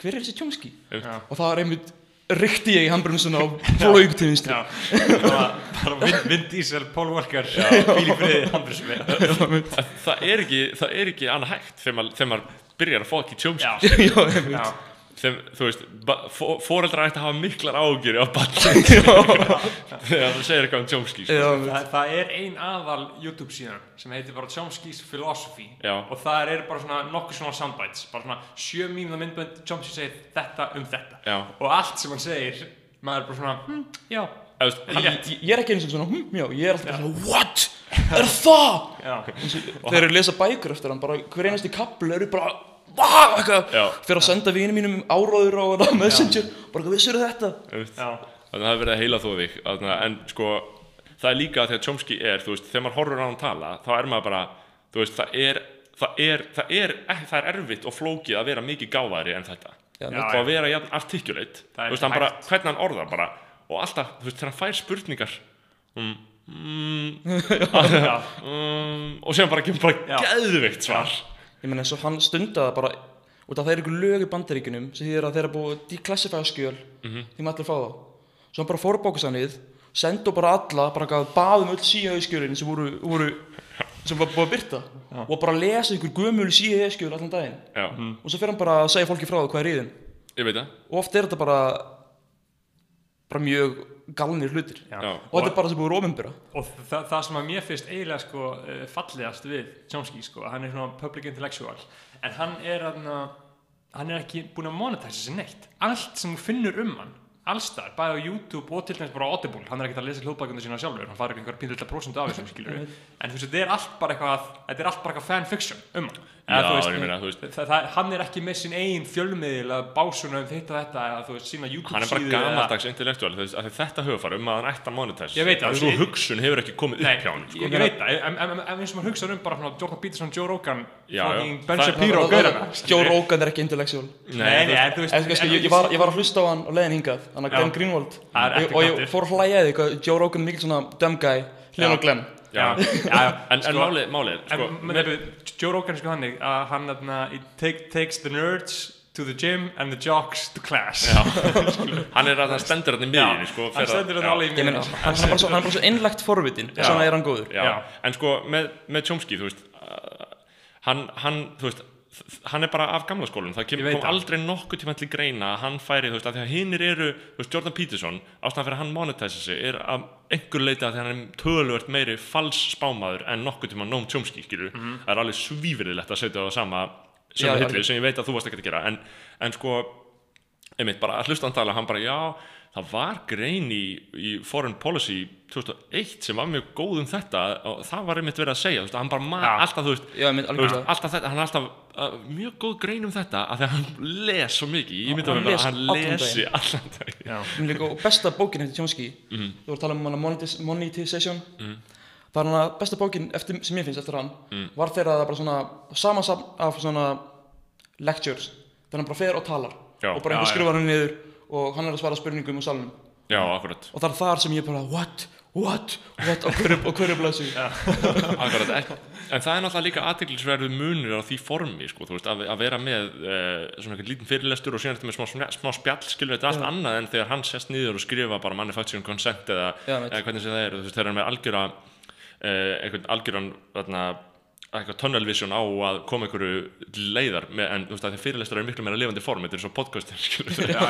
Speaker 3: hver er þessi Chomsky
Speaker 2: já,
Speaker 3: og það var einmitt rykti ég í handbremsuna og flóið til vinstri.
Speaker 2: Bara, bara Vin, Vin Diesel, Paul Walker bíl í friði, handbrísum
Speaker 1: það, er ekki, það er ekki annað hægt þegar maður, þegar maður byrjar að fá ekki tjómski
Speaker 2: já,
Speaker 3: já, einmitt.
Speaker 2: Já,
Speaker 1: þeim, þú veist, fóreldrar ætti að hafa miklar ágjur á barni. Þegar það segir eitthvað um tjómski sko.
Speaker 3: já,
Speaker 2: það, það er ein aðal YouTube síðan sem heitir bara Chomsky's Philosophy.
Speaker 1: Já.
Speaker 2: og það er bara svona nokkuð svona soundbites bara svona sjö mínúna myndbönd Chomsky segir þetta um þetta.
Speaker 1: Já.
Speaker 2: og allt sem hann segir maður er bara svona hm, já,
Speaker 1: þú veist,
Speaker 2: hann,
Speaker 3: ég, ég er ekki eins og svona, hm, já, ég er alltaf bara svona what, er það?
Speaker 2: Já,
Speaker 3: þeir eru að lesa bækur eftir hann bara hver einasti kapl eru bara vá, eitthvað,
Speaker 1: Já.
Speaker 3: fyrir að senda vinum mínum áráður á á messenger, bara hvað vissur þetta?
Speaker 1: Þú veist,
Speaker 2: já,
Speaker 1: þannig að það hefur verið að heila þóðvík en sko, það er líka þegar tjómski er, þú veist, þegar maður horfur á hann tala þá er maður bara, þú veist, það er það er, það er, ekki, það er erfitt og flókið að vera mikið gáðari en þetta.
Speaker 3: Já,
Speaker 2: Já,
Speaker 1: og að vera jafn articulate. Þú veist, hann bara, hvernig hann orðar bara og alltaf, þú veist, þegar hann fær spurningar um, mm,
Speaker 2: já,
Speaker 1: um, og sem bara kemur bara
Speaker 2: Já.
Speaker 1: geðveikt svar
Speaker 3: ég meina eins og hann stundaði bara út af það er ykkur lög í bandaríkunum sem þýðir að þeir eru búið að declassifæða skjöl
Speaker 1: Mhm.
Speaker 3: því maður allir fá þá. Svo hann bara fór bókasannið sendu bara alla, bara gaf baðum öll síðan skjölin sem voru, voru sem var búið að byrta og bara lesa ykkur gömul síðan skjöl allan daginn.
Speaker 1: Já,
Speaker 3: og svo fer hann bara að segja fólki frá það hvað er í þeim.
Speaker 1: Ég veit það.
Speaker 3: Og oft er þetta bara bara mjög galnir hlutir
Speaker 2: já.
Speaker 1: Já.
Speaker 3: og þetta er bara sem búið rómumbura
Speaker 2: og það, það sem að mér finnst eiginlega sko eh, fallegast við Chomsky sko, hann er svona public intellectual en hann er hann hann er ekki búinn að monetæsa sér neitt allt sem þú finnur um hann allstar, bæði á YouTube og til dæmis bara á Audible. Hann er ekkert að lesa hljóðbækundu sína sjálfur hann farið einhver pínlilla prósentu af þessum skilur en þú veist, þetta er allt bara eitthvað þetta er allt bara eitthvað fanfiction um hann.
Speaker 1: Já,
Speaker 2: Eða, þú veist,
Speaker 1: ég meina, þú veist.
Speaker 2: það, það, hann er ekki með sín eigin fjölmiðil að básuna um þetta þetta eða þú veist, sína YouTube
Speaker 1: hann er bara
Speaker 2: síðu
Speaker 1: af því þetta höfufar um að hann ætti að monetize.
Speaker 2: Ég veit það,
Speaker 1: svo
Speaker 2: ég-
Speaker 1: hugsun hefur ekki komið upp hjá hann sko.
Speaker 2: ég, veit það, en, en, en, en eins og maður hugsa um bara Jordan Peterson, Joe Rogan. Ben
Speaker 1: Það-
Speaker 2: Shapiro og gaurana
Speaker 3: Joe Rogan er ekki intellectual
Speaker 2: Nei, nei, þú veist
Speaker 3: ég var að hlusta á hann og leiðin hingað hann að. Glenn Greenwald. Og, ég fór að hlæja því hvað Joe Rogan er mikil svona dumb guy. Hljóðan og Glenn.
Speaker 1: Já.
Speaker 2: já, já,
Speaker 1: en, en
Speaker 2: sko,
Speaker 1: málið, málið
Speaker 2: en,
Speaker 1: sko,
Speaker 2: með, Joe Rogan er sko þannig að hann takes the nerds to the gym and the jocks to class.
Speaker 1: Hann er að það stendur hann í sko,
Speaker 2: hann
Speaker 1: fer að-
Speaker 2: stendur hann alveg í
Speaker 3: Ég meina,
Speaker 2: miðjunni.
Speaker 3: hann, er bara svo, hann er bara svo innlegt forvitin svona er hann góður.
Speaker 1: Já.
Speaker 2: Já.
Speaker 1: en sko með, með Chomsky þú veist uh, hann, hann, þú veist hann er bara af gamla skólum það kem, kom aldrei nokkuð tíma til greina að hann færi, þú veist, að því að hinnir eru þú veist, Jordan Peterson, ástæðan fyrir að hann monetæsa sig er að einhver leita að því að hann er töluvert meiri fals spámaður en nokkuð tíma Noam Chomsky, skilur
Speaker 2: Mhm.
Speaker 1: það er alveg svífriðilegt að setja það sama sem
Speaker 3: Já, alveg.
Speaker 1: sem ég veit að þú varst ekki að gera en, en sko, einmitt bara að hlusta hann tala, hann bara, já það var grein í, í Foreign Policy 2001 sem var mjög góð um þetta og það var einmitt verið að segja, þú veist, hann bara man,
Speaker 2: Já.
Speaker 1: alltaf, þú veist,
Speaker 3: Já, ég mynd
Speaker 1: veist,
Speaker 3: alveg
Speaker 1: alltaf þetta, hann er alltaf uh, mjög góð grein um þetta að því að hann les svo mikið, ég myndi
Speaker 3: Hann
Speaker 1: að vera að hann lesi allan dag
Speaker 3: og besta bókin eftir Chomsky
Speaker 1: Mhm.
Speaker 3: þú voru að tala um hana monetis, monetization. Það er hana besta bókin eftir, sem ég finnst eftir hann.
Speaker 1: Mhm.
Speaker 3: var þeirra það bara svona samansam af svona lectures. Þegar hann bara fer og talar
Speaker 1: Já.
Speaker 3: og bara einhver skrifar hann niður og hann er að svara spurningum úr salnum.
Speaker 1: Já, akkurat,
Speaker 3: og það er þar sem ég bara what, what, what? Og hverju, og hverju blæsu
Speaker 1: akkurat. En, en það er náttúrulega líka aðteglisverðu munur á því formi, sko, þú veist, að, að vera með uh, svona eitthvað lítinn fyrirlestur og síðan þetta með smá, smá, spjall, skilur þetta allt annað en þegar hann sest niður og skrifa bara manufacturing consent eða,
Speaker 3: Já,
Speaker 1: eða hvernig sem það er, þú veist, þegar hann er með algjöra uh, einhvern algjöran þarna, eitthvað tunnel vision á að koma einhverju leiðar með, en þú veist að þeir fyrirlestur eru miklu meira lifandi form þetta er svo podcastin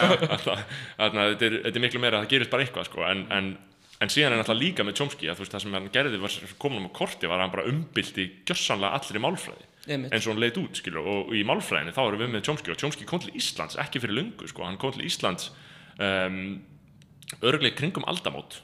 Speaker 1: að þetta er, þetta er miklu meira að það gerist bara eitthvað sko, en, en, en síðan er náttúrulega líka með Chomsky að þú veist það sem hann gerði var komin um á korti var að hann bara umbylti gjörsanlega allir í málfræði eins og hann leit út skilur og í málfræðinni þá erum við með Chomsky og Chomsky kom til Íslands ekki fyrir lungu sko, hann kom til Íslands um, örglega kringum aldamót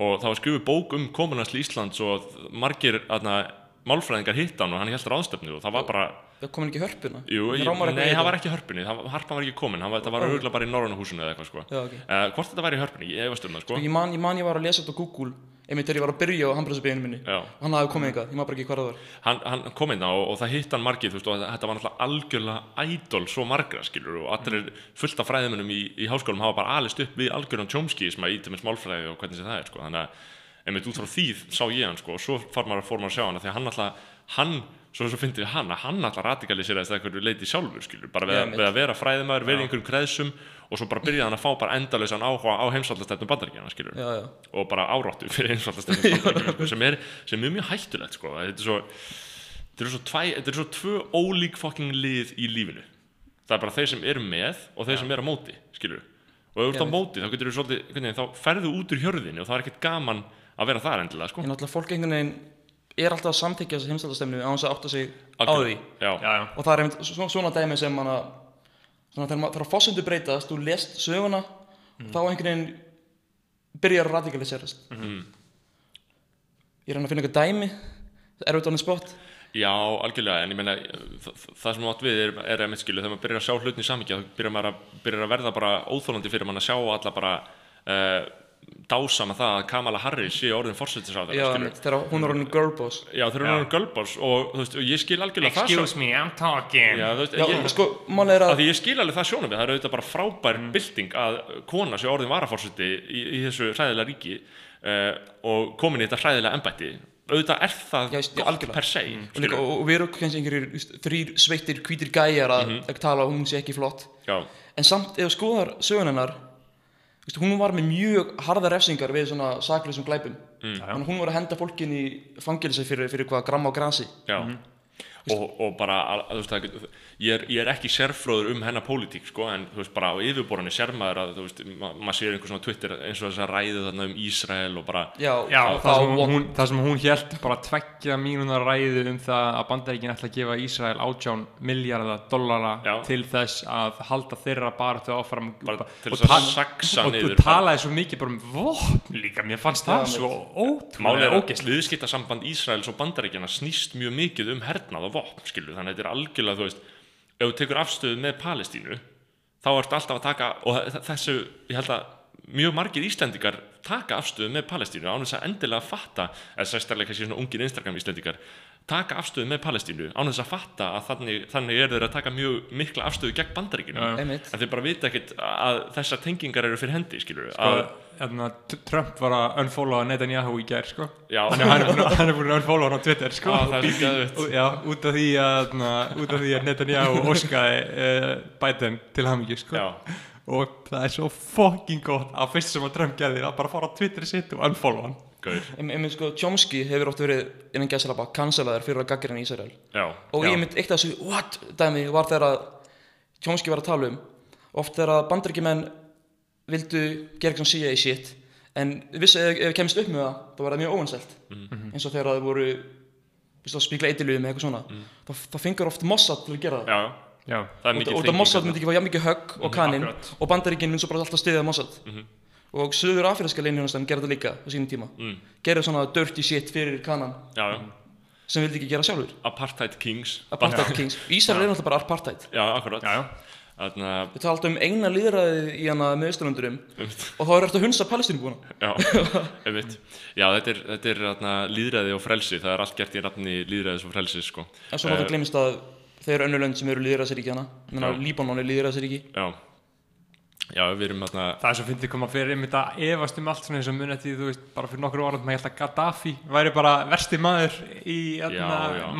Speaker 1: og það var skrifuð bók um komunast til Íslands og margir aðna, málfræðingar hitt hann og hann held ráðstöfnu og það var bara
Speaker 3: Það kom ekki í hörpuna
Speaker 1: Jú, ég, nei,
Speaker 3: í
Speaker 1: það var ekki í hörpunni, það, harpan var ekki komin, var, það var örgulega bara í norræna húsinu eða eitthvað sko.
Speaker 3: Já, ok.
Speaker 1: uh, hvort þetta væri í hörpunni, ég efast um það sko.
Speaker 3: Ég man, ég man ég var að lesa þetta á Google einmitt þegar ég var að byrja á handbremsubeginu minni
Speaker 1: Já.
Speaker 3: og hann hafði komið eitthvað, ég bara ekki hvað það var
Speaker 1: hann, hann kom inn á og, og það hitt hann margir þú veist, og þetta var náttúrulega algjörlega ædol svo margra skilur og allir fullt af fræðimennum í, í háskólum hafa bara alist upp við algjörðan Chomsky sem að að einmitt út frá því sá ég hann sko, og svo fór maður, maður að sjá hann af því að hann alltaf hann, svo, svo fyndið við hann að hann alltaf radikaliseraðist að einhverju leiti sjálfur skilur, bara við, að- við að vera fræðimæður, vera í einhverjum kreðsum og svo bara byrjaði hann að fá bara endalösan áhuga á heimsvallastefnum bandaríkjana skilur
Speaker 3: Já, já,
Speaker 1: og bara áráttu fyrir heimsvaldastefnum Bandaríkjanna, sko, sem, er, sem er mjög hættulegt sko. þetta er svo þetta er svo, tvæ, þetta er svo tvö ólík fucking lið í lífinu. Það er bara þeir sem eru með og þeir sem eru á móti skilur og ef þú ert á móti þá svolítið hvernig, þá ferðu út úr hjörðinni og það er ekkert gaman að vera þar endilega sko.
Speaker 3: en náttúrulega fólk einhvern veginn er alltaf að samþykja þessi heimstældastemnu á þess að átta sig á því.
Speaker 1: Já,
Speaker 2: já, já,
Speaker 3: og það er einmitt svo, svona dæmi sem manna svona þegar, þegar fósundu breytast þú lest söguna þá einhvern veginn byrjar að radikaliserast.
Speaker 1: Mhm.
Speaker 3: ég reyna að finna eitthvað dæmi. Er auðvitað on the spot?
Speaker 1: Já, algjörlega. En ég meina það, það sem átt við er, er einmitt skilu þegar maður byrjar að sjá hlutin í samíkja þá byrjar maður að, byrjar að verða bara óþólandi fyrir mann að sjá alla bara uh, dásama það að Kamala Harris sé orðin
Speaker 3: einmitt, þegar hún er orðin girlboss
Speaker 1: Já, þeir eru
Speaker 2: Já.
Speaker 1: náttúrulega gölbárs og, þú veist, og ég skil algjörlega það
Speaker 2: excuse me, I'm talking.
Speaker 1: Já, veist,
Speaker 3: já,
Speaker 1: ég,
Speaker 3: sko, er
Speaker 1: að
Speaker 3: að
Speaker 1: ég skil alveg það sjónum við, það er auðvitað bara frábær
Speaker 3: Mm.
Speaker 1: bylting að kona sé orðin varafórseti í, í þessu hræðilega ríki uh, og komin í þetta hræðilega embætti. Auðvitað er það
Speaker 3: Já,
Speaker 1: gott
Speaker 3: algjörlega.
Speaker 1: per se
Speaker 3: og, líka, og, og við erum kannski einhverjir þrýr sveittir hvítir gæjar að mm tala og hún sé ekki flott.
Speaker 1: Já,
Speaker 3: en samt ef skoðar sögun hennar þú veist, hún var með mjög harða refsingar við svona sakleysum glæpum.
Speaker 1: Mm.
Speaker 3: hún var að henda fólkin í fangilsi fyrir, fyrir hvað gramma á grasi.
Speaker 1: Já og, og bara, að, að, þú veist, það, ég, er, ég er ekki sérfróður um hennar pólitík sko, en þú veist, bara á yfirborðinni sér maður að, þú veist, ma maður sér einhver svona Twitter eins og þess að ræðu þarna um Ísrael og bara,
Speaker 3: já,
Speaker 2: Já,
Speaker 3: það,
Speaker 2: það sem,
Speaker 3: það,
Speaker 2: hún, það sem hún held bara tveggja mínúna ræðu um það að bandaríkin ætla að gefa Ísrael átján miljardar dollara
Speaker 1: Já.
Speaker 2: til þess að halda þeirra bara til áfram
Speaker 1: Bara til
Speaker 2: og
Speaker 1: að saxa
Speaker 2: og
Speaker 1: niður
Speaker 2: þú talaði svo mikið bara um vopn líka, mér fannst það svo
Speaker 1: Málið er
Speaker 2: ótrúlega
Speaker 1: að viðskiptasamband Ísraels og bandaríkjana snýst mjög mikið um hernað og vopn, skilur, þannig að þetta er algjörlega, þú veist, ef þú tekur afstöðu með Palestínu, þá ertu alltaf að taka, og þe- þessu, ég held að mjög margir Íslendingar taka afstöðu með Palestínu án þess að endilega fatta, eða sérstaklega kannski svona ungir Instagram Íslendingar, taka afstöðu með Palestínu án þess að fatta að þannig, þannig er þeir að taka mjög mikla afstöðu gegn
Speaker 3: einmitt
Speaker 1: en þeir bara vita ekkit að þessar tengingar eru fyrir hendi, skilur,
Speaker 2: Sko,
Speaker 1: að,
Speaker 2: hérna, Trump var að unfollowa Netanyahu í gær sko.
Speaker 1: já,
Speaker 2: hann, er, hann, búinn að- hann búin að unfollowa hann á Twitter sko.
Speaker 1: Já, það er svo geðveikt.
Speaker 2: Og- já, út af því að na, út af því að Netanyahu óskaði uh, Biden til hamingju sko.
Speaker 1: já,
Speaker 2: og það er svo fucking gott að fyrst sem að Trump gerði að bara fara á Twitter sitt og unfollowa hann
Speaker 3: einmitt sko, Chomsky hefur oft verið innan gæsalapa cancelaður fyrir að gaggira í Ísrael.
Speaker 1: Já,
Speaker 3: og
Speaker 2: Já.
Speaker 3: ég mynd eitt af þessu what dæmi var þegar að Chomsky var að tala um oft þegar að bandaríkjumenn vildu gera eitthvað CIA shit en vissi ef, ef við kemist upp með það þá var það mjög óvinnselt eins og þegar það voru spíkla eitthilugum eða eitthvað svona þá, þá fengur oft Mossad til að gera það.
Speaker 1: Já,
Speaker 2: já,
Speaker 1: það er
Speaker 3: og, það Mossad myndi ekki fá jafn mikið högg og kaninn
Speaker 2: akkurat.
Speaker 3: og bandaríkinn myndi svo bara alltaf stiðja Mossad og söður afríska leinhjónastan gerði það líka á sínum tíma.
Speaker 1: Mm.
Speaker 3: gerði svona dirty shit fyrir kanan.
Speaker 1: Já, já.
Speaker 3: sem vildi ekki gera sjálfur.
Speaker 1: Apartheid Kings.
Speaker 3: Apartheid Kings. Ísrael er náttúrulega bara apartheid.
Speaker 1: Já, akkurat.
Speaker 2: Já, já.
Speaker 1: Þannig að,
Speaker 3: Við tala um eina líðræðið í hana meðsturlundurum og þá er þetta að hunsa palestínubúana
Speaker 1: já, einmitt. Já, þetta er, þetta er þarna, líðræði og frelsi. Það er allt gert í nafni líðræðis og frelsi sko.
Speaker 3: En svo náttúrulega glemist að þeir eru önnur lönd sem eru líðræðsríki hana. Menna,
Speaker 1: Já.
Speaker 3: Líbanon er líðræðsríki
Speaker 1: Já, já, við erum þarna
Speaker 2: það er svo fyndið koma fyrir einmitt að efast um allt svona eins og muni eftir þú veist bara fyrir nokkur orðum að ég held að Gaddafi væri bara versti maður í
Speaker 1: já.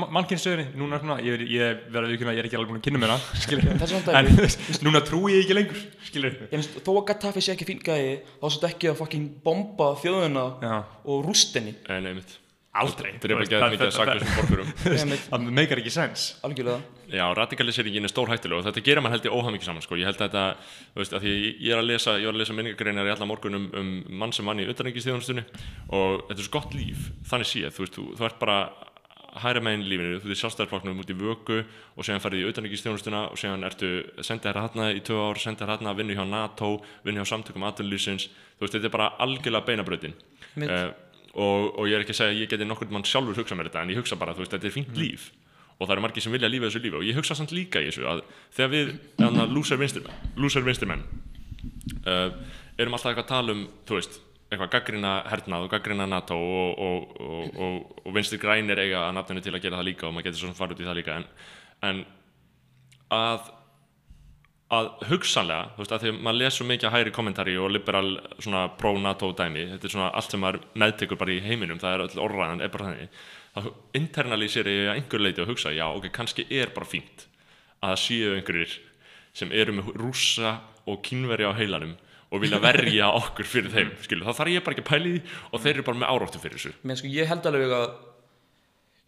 Speaker 2: mannkynnsöðinni núna svona, ég, ég verði að vikuna ég er ekki alveg búin að kynna mér það
Speaker 3: svona
Speaker 2: en þú veist, núna trúi ég ekki lengur skilur
Speaker 3: Ég finnst, Þó að Gaddafi sé ekki fín gæi þá er þetta ekki að fucking bomba þjóðuna
Speaker 2: já,
Speaker 3: og rústinni.
Speaker 1: En einmitt
Speaker 2: aldrei. Veist,
Speaker 1: mikið að
Speaker 2: það-
Speaker 1: sakla þessum borgurum.
Speaker 2: Það meikar ekki sens.
Speaker 3: Algjörlega.
Speaker 1: Já, radikaliseringi er stór hættileg og þetta gerir mann held ég óhafmikið saman sko. ég held að þetta, þú veist, að því ég- er að lesa ég var að lesa minningagreinar í alla morgun um, um mann sem mann í utanengistíðunstunni og þetta er svo gott líf, þannig séð þú veist, þú, þú ert bara hæra meginn lífinu, þú ert sjálfstæðarflokknum út í vöku og séðan farið í utanengistíðunstuna og séðan ertu sendið hér hérna í tvö ár sendið hér hérna, vinnu hjá NATO vinnu hjá samtökum aðlýsins þú veist, þetta er bara algjörlega uh, og, og ég er ekki að segja að ég geti nokkur mann sjálfur hugsa mér þetta en ég hugsa bara, veist, þetta er fínt líf. Og það eru margir sem vilja lífa þessu lífi. Og ég hugsa samt líka í þessu að þegar við, að lúsar vinstirmenn uh, erum alltaf eitthvað að tala um, þú veist eitthvað gaggrina hernað og gaggrina NATO og, og, og, og, og vinstir grænir eiga að nafninu til að gera það líka og maður getur svona farið út í það líka. En, en að að hugsanlega, þú veist, að því að maður les svo mikið hægri kommentari og liberal svona pro-NATO dæmi, þetta er svona allt sem maður meðtekur bara í heiminum, það er öll orðræðan er bara þannig, þá internalísir ég að einhver leiti að hugsa, já, ok, kannski er bara fínt að séu einhverjir sem eru með rússa og kínveri á heilanum og vilja verja okkur fyrir þeim, skilu, þá þarf ég bara ekki að pæli því og þeir eru bara með áráttu fyrir þessu.
Speaker 3: Menn sko ég held alveg að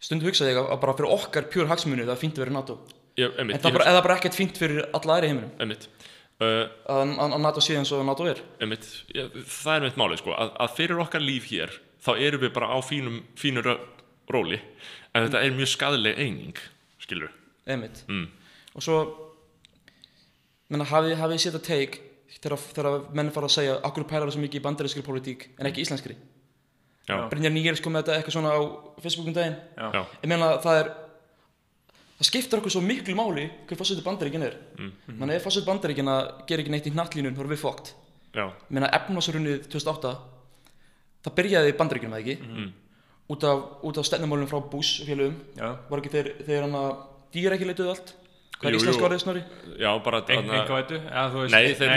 Speaker 3: stundu hugsaði ég að bara fyrir okkar pjúr hagsmunu það er fínt að vera í NATO
Speaker 1: ég,
Speaker 3: en
Speaker 1: einmitt,
Speaker 3: það
Speaker 1: ég
Speaker 3: er bara, eða bara ekkert fínt fyrir alla aðri í heiminum?
Speaker 1: Einmitt. Uh,
Speaker 3: að, að, NATO sé eins og NATO er?
Speaker 1: Einmitt, ja, það er mitt málið sko, að, að fyrir okkar líf hér þá erum við bara á fínum, fínum rö- róli. En þetta er mjög skadaleg eining skilur
Speaker 3: einmitt.
Speaker 1: Mm.
Speaker 3: og svo menna hafið séð þetta take þegar, menn fara að segja akkur pælar það svo mikið í bandarískri pólitík en ekki íslenskri?
Speaker 1: Já,
Speaker 3: Brynjar Nýgers kom með þetta eitthvað svona á Facebookum daginn.
Speaker 2: Já.
Speaker 1: já,
Speaker 3: ég meina það er það skiptir okkur svo miklu máli hver fórseti bandaríkin er. Mm. menna ef fórseti bandaríkina gerir ekki neitt í hnattlínun þá erum við fókt meina efnarsrunnið 2008 það byrjaði í bandaríkinum eða ekki?
Speaker 1: Mm.
Speaker 3: út af, út af stefnumálum frá Bush og félögum.
Speaker 2: Já.
Speaker 3: var ekki þeir, þeir hann að dýr ekki leituð allt? Hvað er íslensk orðið snorri?
Speaker 1: já, bara
Speaker 2: veist
Speaker 1: Nei, þeir,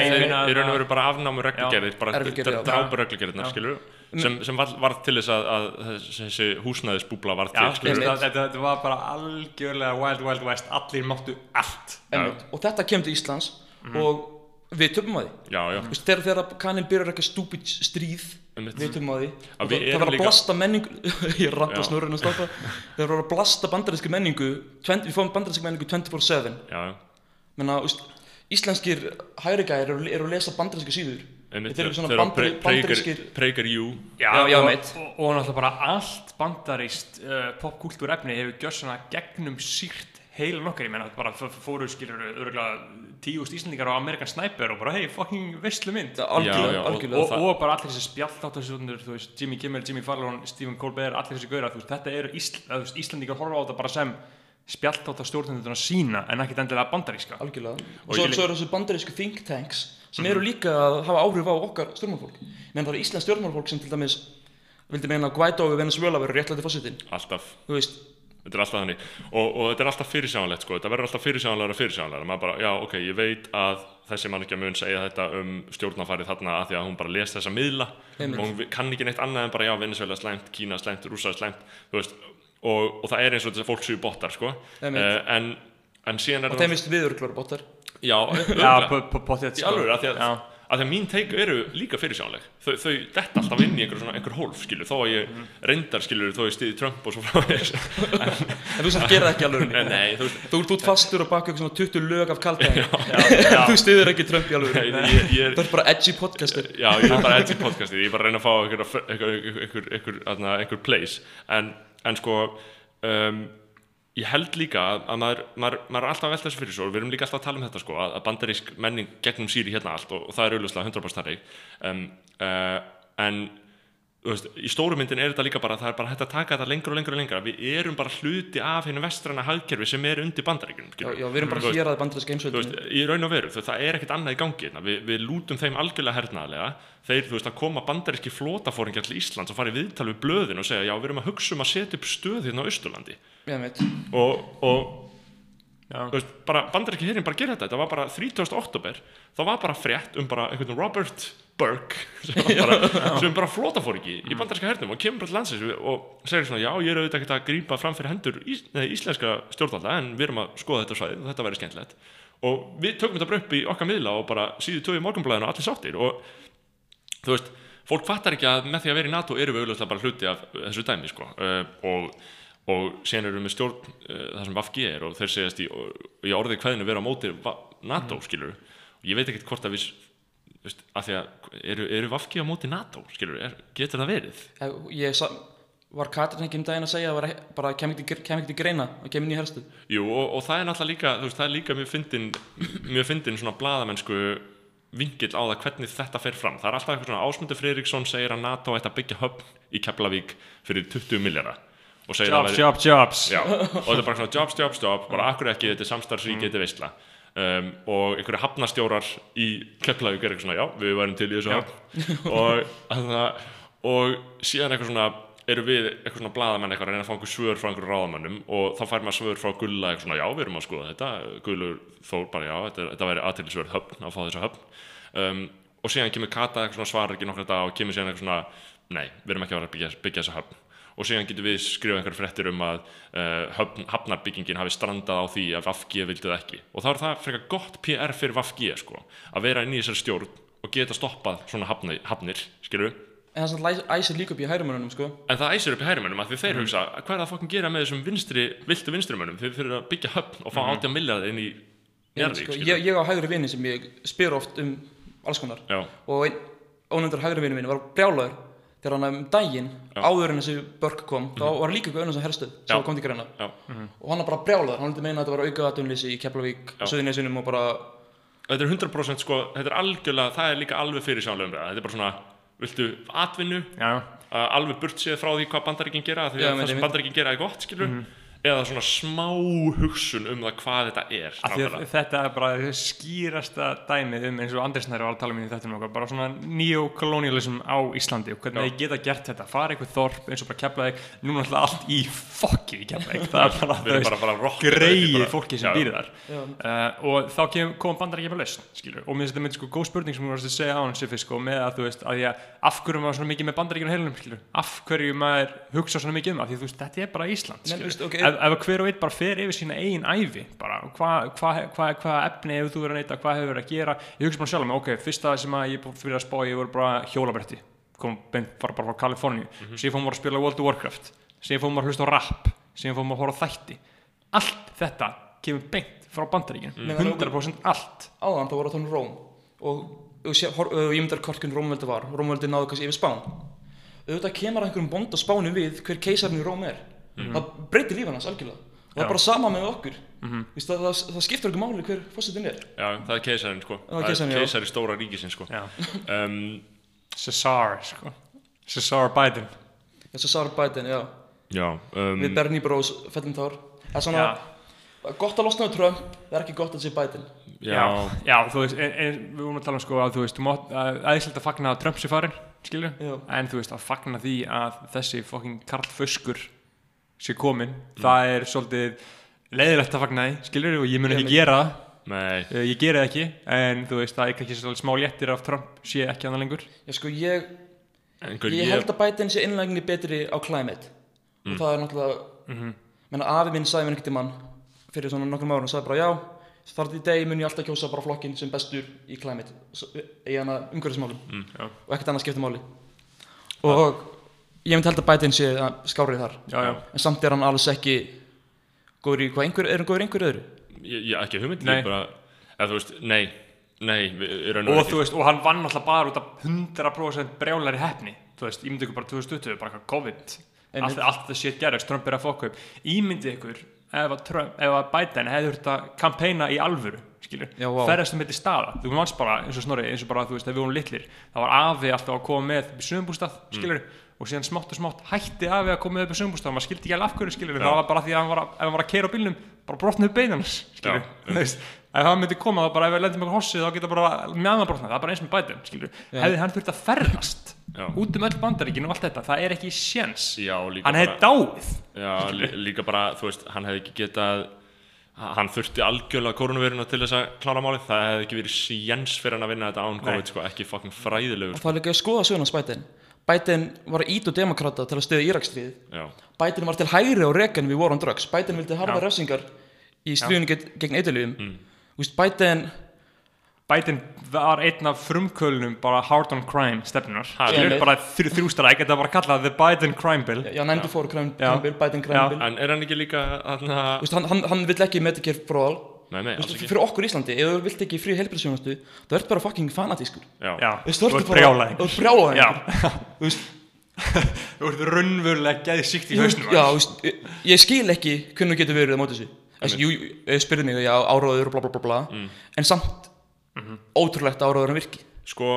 Speaker 2: að-
Speaker 1: veru bara afnámu reglugerðir, bara
Speaker 3: Reglugerðir, já.
Speaker 1: drápu reglugerðirnar, skilur sem, sem var, var til þess að, að þessi húsnæðisbúbla var til,
Speaker 2: þetta, þetta var bara algjörlega wild wild west, allir máttu allt.
Speaker 3: Og þetta kemur til Íslands og við töfum að því.
Speaker 1: Já, já,
Speaker 3: Þú veist, þegar, þegar kannin byrjar eitthvað stúpid stríð
Speaker 1: Einmitt.
Speaker 3: við töfum að því.
Speaker 1: Að
Speaker 3: og
Speaker 1: við
Speaker 3: það,
Speaker 1: erum
Speaker 3: það var að blasta menningu ég ranta
Speaker 1: Já.
Speaker 3: snurrun að stoppa þegar var að blasta bandaríski menningu 20, við fáum bandaríski menningu 24-7
Speaker 1: já, já.
Speaker 3: Menna, úst, íslenskir hægri gæðir eru, eru að lesa bandaríski síður Þeir eru svona bandarískir
Speaker 1: Pregar you
Speaker 3: Já, já,
Speaker 2: og,
Speaker 3: meit.
Speaker 2: og, og náttúrulega bara allt bandaríst uh, popkultúr efni hefur gjörð svona gegnum sírt heilan okkar, ég menna bara f- f- fóru skilur örgulega tíust íslendingar á Amerikan Sniper og bara hei, fucking veistlu mynd
Speaker 1: og-
Speaker 3: algjörlega.
Speaker 2: og,
Speaker 1: það-
Speaker 2: og bara allir þessi spjalláttasjónur þú veist, Jimmy Kimmel, Jimmy Fallon, Stephen Colbert allir þessi gauðra, þú veist, þetta eru Íslendingar horfa á þetta bara sem spjalláttasstjórnunduna sína en ekkit endilega bandaríska.
Speaker 3: Algjörlega. Og,
Speaker 1: Og
Speaker 3: svo,
Speaker 1: ég-
Speaker 3: svo eru þessu bandarísku think tanks sem eru líka að hafa áhrif á okkar stjórnmálfólk menn það er íslensk stjórnmálfólk sem til dæmis vildi meina að Guaidó við Venezuela verður réttlæti fósitin
Speaker 1: alltaf. Þetta er alltaf þannig. Og, og þetta er alltaf fyrirsjáanlegt sko. þetta verður alltaf fyrirsjáanlegra fyrirsjáanlegra. Maður bara, já ok, ég veit að þessi mannekja mun segja þetta um stjórnafarið þarna að því að hún bara les þessa miðla.
Speaker 3: Einmitt.
Speaker 1: og hún kann ekki neitt annað en bara já, Venezuela slæmt, Kína slæmt, Rússa er slæmt og, og það er eins og þessi fólk séu bottar sko. Uh, en, en síðan er
Speaker 3: og þeim vist við eru klára bóttar
Speaker 1: já,
Speaker 2: Já,
Speaker 1: örugglega.
Speaker 2: po- po- pottet
Speaker 1: í alveg, að því að,
Speaker 2: Já.
Speaker 1: að því að mín teik eru líka fyrirsjánleg þau, þau detta alltaf inn í einhver, svona, einhver hólf skilur, þó að ég
Speaker 3: Mhm.
Speaker 1: reyndar skilur þó að ég stiði Trump og svo frá þess
Speaker 3: en þú sem gera það ekki alveg
Speaker 1: nei, nei, þú veist
Speaker 3: þú ert út fastur og baka eitthvað svona 20 lög af kaldæðin
Speaker 2: já.
Speaker 3: þú stiður ekki Trump í alveg
Speaker 1: ég, ég, ég,
Speaker 3: það er bara edgy podcaster.
Speaker 1: Já, ég er bara edgy podcastið, ég er bara að reyna að fá einhver place. En, en sko um, ég held líka að, að maður, maður, maður er alltaf að velta þessu fyrir svo og við erum líka alltaf að tala um þetta sko að, bandarísk menning gegnum sýri hérna allt og, og það er auðvitað 100% starri um, uh, en veist, í stóru myndin er þetta líka bara það er bara hægt að taka þetta lengur og lengur og lengur við erum bara hluti af hennu vestræna hagkerfi sem er undir bandaríkjunum
Speaker 3: já, já, við erum bara hér að bandaríska heimsveldinu
Speaker 1: í raun og veru, það, er ekkert annað í gangi hérna. við, við lútum þeim algjörlega hernaðlega þeir, veist, að koma bandaríski flótafóringar til Íslands og fara í viðtal við blöðin og segja, já, við erum að hugsa um að setja upp stöð hérna á
Speaker 3: meit
Speaker 1: og, og veist, bara bandaríski hérinn bara gera þetta, þetta var bara 30. oktober það var bara frétt um bara einhvern Robert Burke sem, bara, sem bara flótafóringi í bandaríska hernum og kemur bara til landsins og segir svona, já, ég er auðvitað ekkert að grípa fram fyrir hendur ís, nei, íslenska stjórnvalda en við erum að skoða þetta svæðið og þetta væri skemmtilegt. Og við tökum þetta bara upp í okkar miðla og bara síðu í morgunblæðinu og allir sáttir. Og þú veist, fólk fattar ekki að með því að vera í NATO eru við auðvitað bara hluti af þessu dæmi sko. uh, og, og síðan eru við með stjórn uh, það sem VFG er og þeir segjast í, í orðið kveðinu vera á móti NATO skilur og ég veit ekkert hvort að við veist, að því að eru, eru VFG á móti NATO skilur, er, getur það verið?
Speaker 3: Eh, Ég var Katrin ekki um daginn að segja að bara kem kem ekki til greina að kemur inn í herstu
Speaker 1: Jú, og, og það er náttúrulega líka, veist, það er líka mjög fyndin, mjög fyndin svona blaðamennsku vingill á það hvernig þetta fer fram. Það er alltaf eitthvað svona Ásmundur Friðriksson segir að NATO ætti að byggja höfn í Keflavík fyrir 20 miljara og segir að
Speaker 2: Jobs, jobs, jobs.
Speaker 1: Já, og þetta er bara svona jobs, jobs, jobs, bara akkur ekki, þetta er samstarfsríki, þetta er veistla. Um, og einhverju hafnastjórar í Keflavík er eitthvað svona, já, við værum til í þessu hafn. Og, það, og síðan eitthvað svona eru við eitthvað svona blaðamenn eitthvað að reyna að fá einhver svör frá einhverju ráðamönnum og þá fær maður svör frá Gulla eitthvað svona, já, við erum að skoða þetta. Gullur þó bara, já, þetta, þetta væri aðtilsverð höfn að fá þessa höfn. Um, og síðan kemur Kata eitthvað svona svarar ekki nokkra dag og kemur síðan eitthvað svona, nei, við erum ekki að byggja, byggja þessa höfn og síðan getum við skrifað einhverjum fréttir um að uh, höfn, hafnarbyggingin hafi strandað á því að Vafgi vildi það ekki. Og þá er það frekar gott PR fyrir Vafgi sko, að vera inn í þessari stjórn og geta stoppað svona hafni, hafnir skilur
Speaker 3: En það svona æsir líka upp í hærumunum sko.
Speaker 1: En það æsir upp í hærimönnum að því þeir hugsa hvað er það að fokkin gera með þessum vinstri, viltu vinstrimönnum þeir fyrir að byggja höfn og fá mm 80 miljard inn í Njarðvík
Speaker 3: sko, ég, ég á hægri vini sem ég spyr oft um alls konar.
Speaker 1: Já,
Speaker 3: og einn ónefndur hægri vini minn var brjálaður þegar hann um daginn
Speaker 1: Já.
Speaker 3: áður en þessi börk kom þá var líka eitthvað önnum sem herstuð
Speaker 1: Já.
Speaker 3: sem kom til greina
Speaker 1: já.
Speaker 3: og hann var bara brjálaður, hann vildi meina að þetta var auka aðtunlýsi í Keflavík,
Speaker 1: Já.
Speaker 3: Suðunesinum og bara
Speaker 1: þetta er 100% sko, þetta er algjörlega það er líka alveg fyrir sjálfum þetta er bara svona, viltu atvinnu
Speaker 2: Já,
Speaker 1: alveg burt séð frá því hvað bandaríkin gera því að það sem
Speaker 3: einmitt.
Speaker 1: bandaríkin gera er gott skilur eða svona smá hugsun um það hvað þetta er
Speaker 2: að þetta er bara skýrasta dæmið um eins og Andri Snæri var að tala um í þetta okkar, bara svona neokolonialism á Íslandi og hvernig þið geta gert þetta, fara eitthvað þorp eins og bara keflaðið, núna alltaf allt í fokkið í keflaðið, það er bara,
Speaker 1: bara að að rokka
Speaker 2: greið fólki sem
Speaker 1: Já.
Speaker 2: býr þar. Uh, og þá kem, kom bandar ekki með lausn skilur, og mér finnst þetta með sko góð spurning sem þú varst að segja á hann Siffi sko, með að þú veist að ég, af hverju maður svona mikið með bandar ekki heilunum skilur, af hverju maður hugsa svona mikið um það, því þú veist, þetta er bara Ísland
Speaker 3: Nei,
Speaker 2: ef, ef hver og einn bara fer yfir sína eigin ævi bara, hvað hva, hva, hva efni hefur þú verið að neyta, hvað hefur verið að gera? Ég hugsa bara sjálf með, ok, fyrsta sem að ég fyrir að spá ég voru bara hjólabretti. Kom beint, bara frá Kaliforníu. Síðan fórum maður að spila World of Warcraft. Síðan fórum maður að hlusta á rap. Síðan fórum maður að horfa á þætti. Allt þetta kemur beint frá bandaríkinu
Speaker 3: það er
Speaker 2: 100% allt.
Speaker 3: Áðan þá voru það Róm. Og, og, sé- hor- og ég myndar hvort hvernig Rómveldi var. Rómveldi náðu kannski yfir Spán. Auðvitað kemur að einhverjum bónd á Spáni við hver keisarinn í Róm er það breytir líf hans algjörlega. Og það
Speaker 2: Já.
Speaker 3: er bara sama með okkur. Mm -hmm. það, það, það skiptir ekki máli hver fórsetin er.
Speaker 1: Já, það er keisarinn sko.
Speaker 3: Það er keisarinn, já.
Speaker 1: keisari stóra ríkisinn sko.
Speaker 2: Já.
Speaker 1: um,
Speaker 2: Cesar sko. Cesar Biden.
Speaker 3: Að Sarah Biden, já.
Speaker 1: Já, um,
Speaker 3: við Bernie Bros, fellum tár það er svona það er gott að losna á Trump það er ekki gott að sé Biden.
Speaker 1: Já,
Speaker 2: já, þú veist, en, en, við vorum að tala um sko að þú veist, þú mátt, að fagna að Trump sé farin, skilju,
Speaker 3: Já.
Speaker 2: en þú veist að fagna því að þessi fokking Karl Föskur sé komin, það er svolítið leiðilegt að fagna því, skilju, og ég mun ekki gera.
Speaker 1: Nei.
Speaker 2: Eh, ég geri það ekki, en þú veist, það er kannski svolítið smá léttir af Trump sé ekki annað lengur.
Speaker 3: ég, sko, ég,
Speaker 1: einhver,
Speaker 3: ég held að Biden sé innlegni betri á climate. Og það er náttúrulega
Speaker 2: Mhm.
Speaker 3: menna afi minn sagði mér einhvern tímann fyrir svona nokkrum árum, sagði bara já þar til í degi mun ég alltaf kjósa bara flokkin sem bestur í climate í hana umhverfismálum
Speaker 1: Mm,
Speaker 3: og ekkert annað skiptir máli. Og ég myndi held að Biden sé að skárið þar.
Speaker 2: Já, já.
Speaker 3: en samt er hann alveg ekki góður í hvað einhver, er hann góður í einhverju öðru?
Speaker 1: Ég, ég ekki hugmynd
Speaker 2: Nei.
Speaker 1: ég bara, eða þú veist, nei nei,
Speaker 2: Og þú veist, og hann vann alltaf bara út af 100% brjálari hefni, þú veist, ímyndi ykkur bara 2020, bara COVID, allt, allt það sétt gerðist, Trump er að fokka upp, ímyndi ykkur ef að, Trump, ef að Biden hefði þurft að kampæna í alvöru, skilur,
Speaker 3: Já,
Speaker 2: ferðast um þetta staða, þú bara, eins og snorri, eins og bara, þú veist, ef við vorum litlir, það var afi alltaf að koma með sögumbústað, skilur, og síðan smátt og smátt hætti afi að koma upp í sögumbústað, maður skildi ekki alveg af hverju, skilur, það var bara því að hann var að, ef hann var að keira á bílnum, bara brotnaði bein hans, skilur, ef hann myndi koma þá bara ef við lendum eitthvað hossið þá geta bara mjöðan brotnað, það er bara eins með Biden, skilur,
Speaker 3: Já.
Speaker 2: hefði hann þurft að ferðast
Speaker 1: Já.
Speaker 2: út um öll bandaríkin og allt þetta, það er ekki séns,
Speaker 1: já, líka
Speaker 2: hann hefði dáið,
Speaker 1: já, lí, líka bara, þú veist, hann hefði ekki getað hann þurfti algjörlega koronaviruna til þess að klára málið, það hefði ekki verið séns fyrir hann að vinna þetta án COVID, sko, ekki fucking fræðilegur
Speaker 3: og það er líka að skoða söguna hans Biden var að ít og demokrata til að stöða Írakstríð
Speaker 1: já,
Speaker 3: Biden var til hægri á rekan við War on Drugs Biden vildi harfa
Speaker 2: Já.
Speaker 3: refsingar í stríðunni gegn, gegn eitthilíum
Speaker 1: Mm.
Speaker 3: Biden
Speaker 2: Biden var einn af frumkölunum bara hard on crime stefnunar
Speaker 1: Ha,
Speaker 2: skilur,
Speaker 3: einmitt.
Speaker 2: bara þrjú, þrjústræk, þetta var kallað the Biden crime bill
Speaker 3: Já, 94 crime,
Speaker 2: Já.
Speaker 3: crime bill, Biden crime
Speaker 2: Já.
Speaker 3: bill
Speaker 1: En er hann ekki líka
Speaker 3: hann, hann, hann vill ekki Medicare for all
Speaker 1: Nei, nei,
Speaker 3: Þú
Speaker 1: alls ekki.
Speaker 3: fyrir okkur í Íslandi, ef þú vilt ekki frí heilbrigðsjónustu það ert bara fucking fanatískur.
Speaker 1: Já,
Speaker 3: Þú
Speaker 2: þú ert
Speaker 3: bara-
Speaker 2: brjálæðingur.
Speaker 3: þú ert brjálæðingur.
Speaker 2: Já.
Speaker 3: Þú
Speaker 2: þú ert raunverulega geðið síkt í
Speaker 3: Þú
Speaker 2: hausnum
Speaker 3: já, þú ég, ég skil ekki hvernig þú getur verið á móti þessu. Jú, spurði mig, já, áráður og bla bla bla bla.
Speaker 1: Mm.
Speaker 3: en samt ótrúlegt að áráður hann virki.
Speaker 1: Sko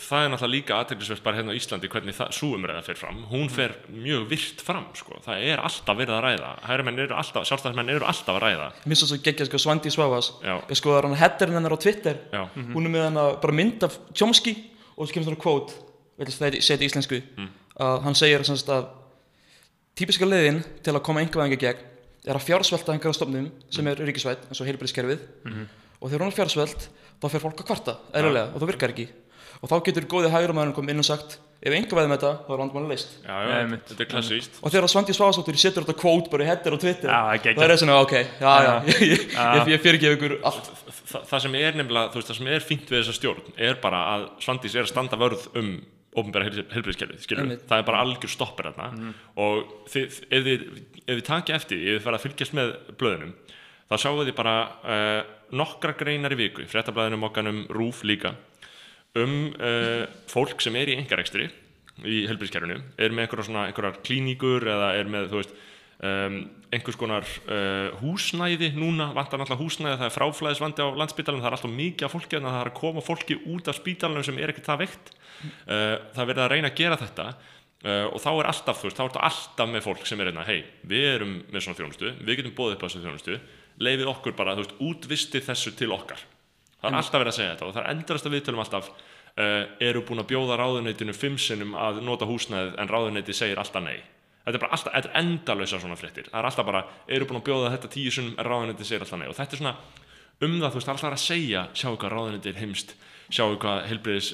Speaker 1: það er náttúrulega líka aðteglisvert bara hérna á Íslandi hvernig það súumræða fer fram. Hún fer mjög virt fram sko. það er alltaf verið að ræða. Hægrimenn eru alltaf, sjálfstæðismenn eru alltaf að ræða.
Speaker 3: Mér finnst það svo geggja, sko, Svandi Svavas sko, það hann headerinn hennar á Twitter.
Speaker 1: Já.
Speaker 3: hún er með hann bara mynd af Chomsky og svo kemur svona segja þetta í íslensku að hann segir semst að típiska leiðin til að koma einhverjum gegn er að fjársvelta einhverjum stofnum sem er ríkisvætt eins og heilbæriskerfið og þegar hún er fjársvelt þá fer fólk að kvarta eðlulega og það virkar ekki. Og þá getur góði hægrumæðurinn komið inn og sagt ef einhverjum þetta þá er vandmáli leist
Speaker 1: já, já,
Speaker 2: Einmitt.
Speaker 1: þetta er klassíst
Speaker 3: og þegar Svandi Svavasóttir setur þetta quote bara í header á Twitter
Speaker 2: Já, það er
Speaker 3: það svona ok, já já, ég, ég,
Speaker 2: Já.
Speaker 3: ég, ég fyrir ekki ykkur allt.
Speaker 1: Þa, það sem er nefnilega, þú veist, það sem er fínt við þessa stjórn er bara að Svandís er að standa vörð um ofnbæra helbriðskerfið,
Speaker 3: Einmitt.
Speaker 1: það er bara algjör stoppur þarna. Og þið, ef þið, ef þið takið eftir því, ef þið fara að fylgjast með blöðunum þá sjáu þið bara uh, nokkra greinar í viku, fréttablaðinum okkanum RÚF líka um uh, fólk sem er í engarekstri í helbriðskerfinu, er með einhverjar klíníkur eða er með, veist um, einhvers konar uh, húsnæði núna, vantar náttúrulega húsnæði það er fráflæðisvandi á landsspítalunum, það er alltaf mikið af fólki að það er að koma fólki út af spítalunum sem er ekki það veikt. Uh, það er verið að reyna að gera þetta og þá er alltaf, þú veist, þá er þetta alltaf með fólk sem er hérna, hei, við erum með svona þjónustu við getum bóðið upp á þessu þjónustu leifið okkur bara, þú veist, útvistið þessu til okkar. Það er alltaf verið að segja þetta og það er endrast að viðtölum alltaf uh, eru búin að bjóða ráðuneytinu fimm sinnum að nota húsnæðið en ráðuneyti segir alltaf nei. Þetta er bara alltaf, þetta er endalösa svona fréttir. Það er alltaf bara, eru búin að bjóða þetta tíu sinnum en ráðuneyti segir alltaf nei. Og þetta er svona um það, þú veist, alltaf að segja sjáu hvað ráðuneyti er heimst sjáu hvað helbriðis,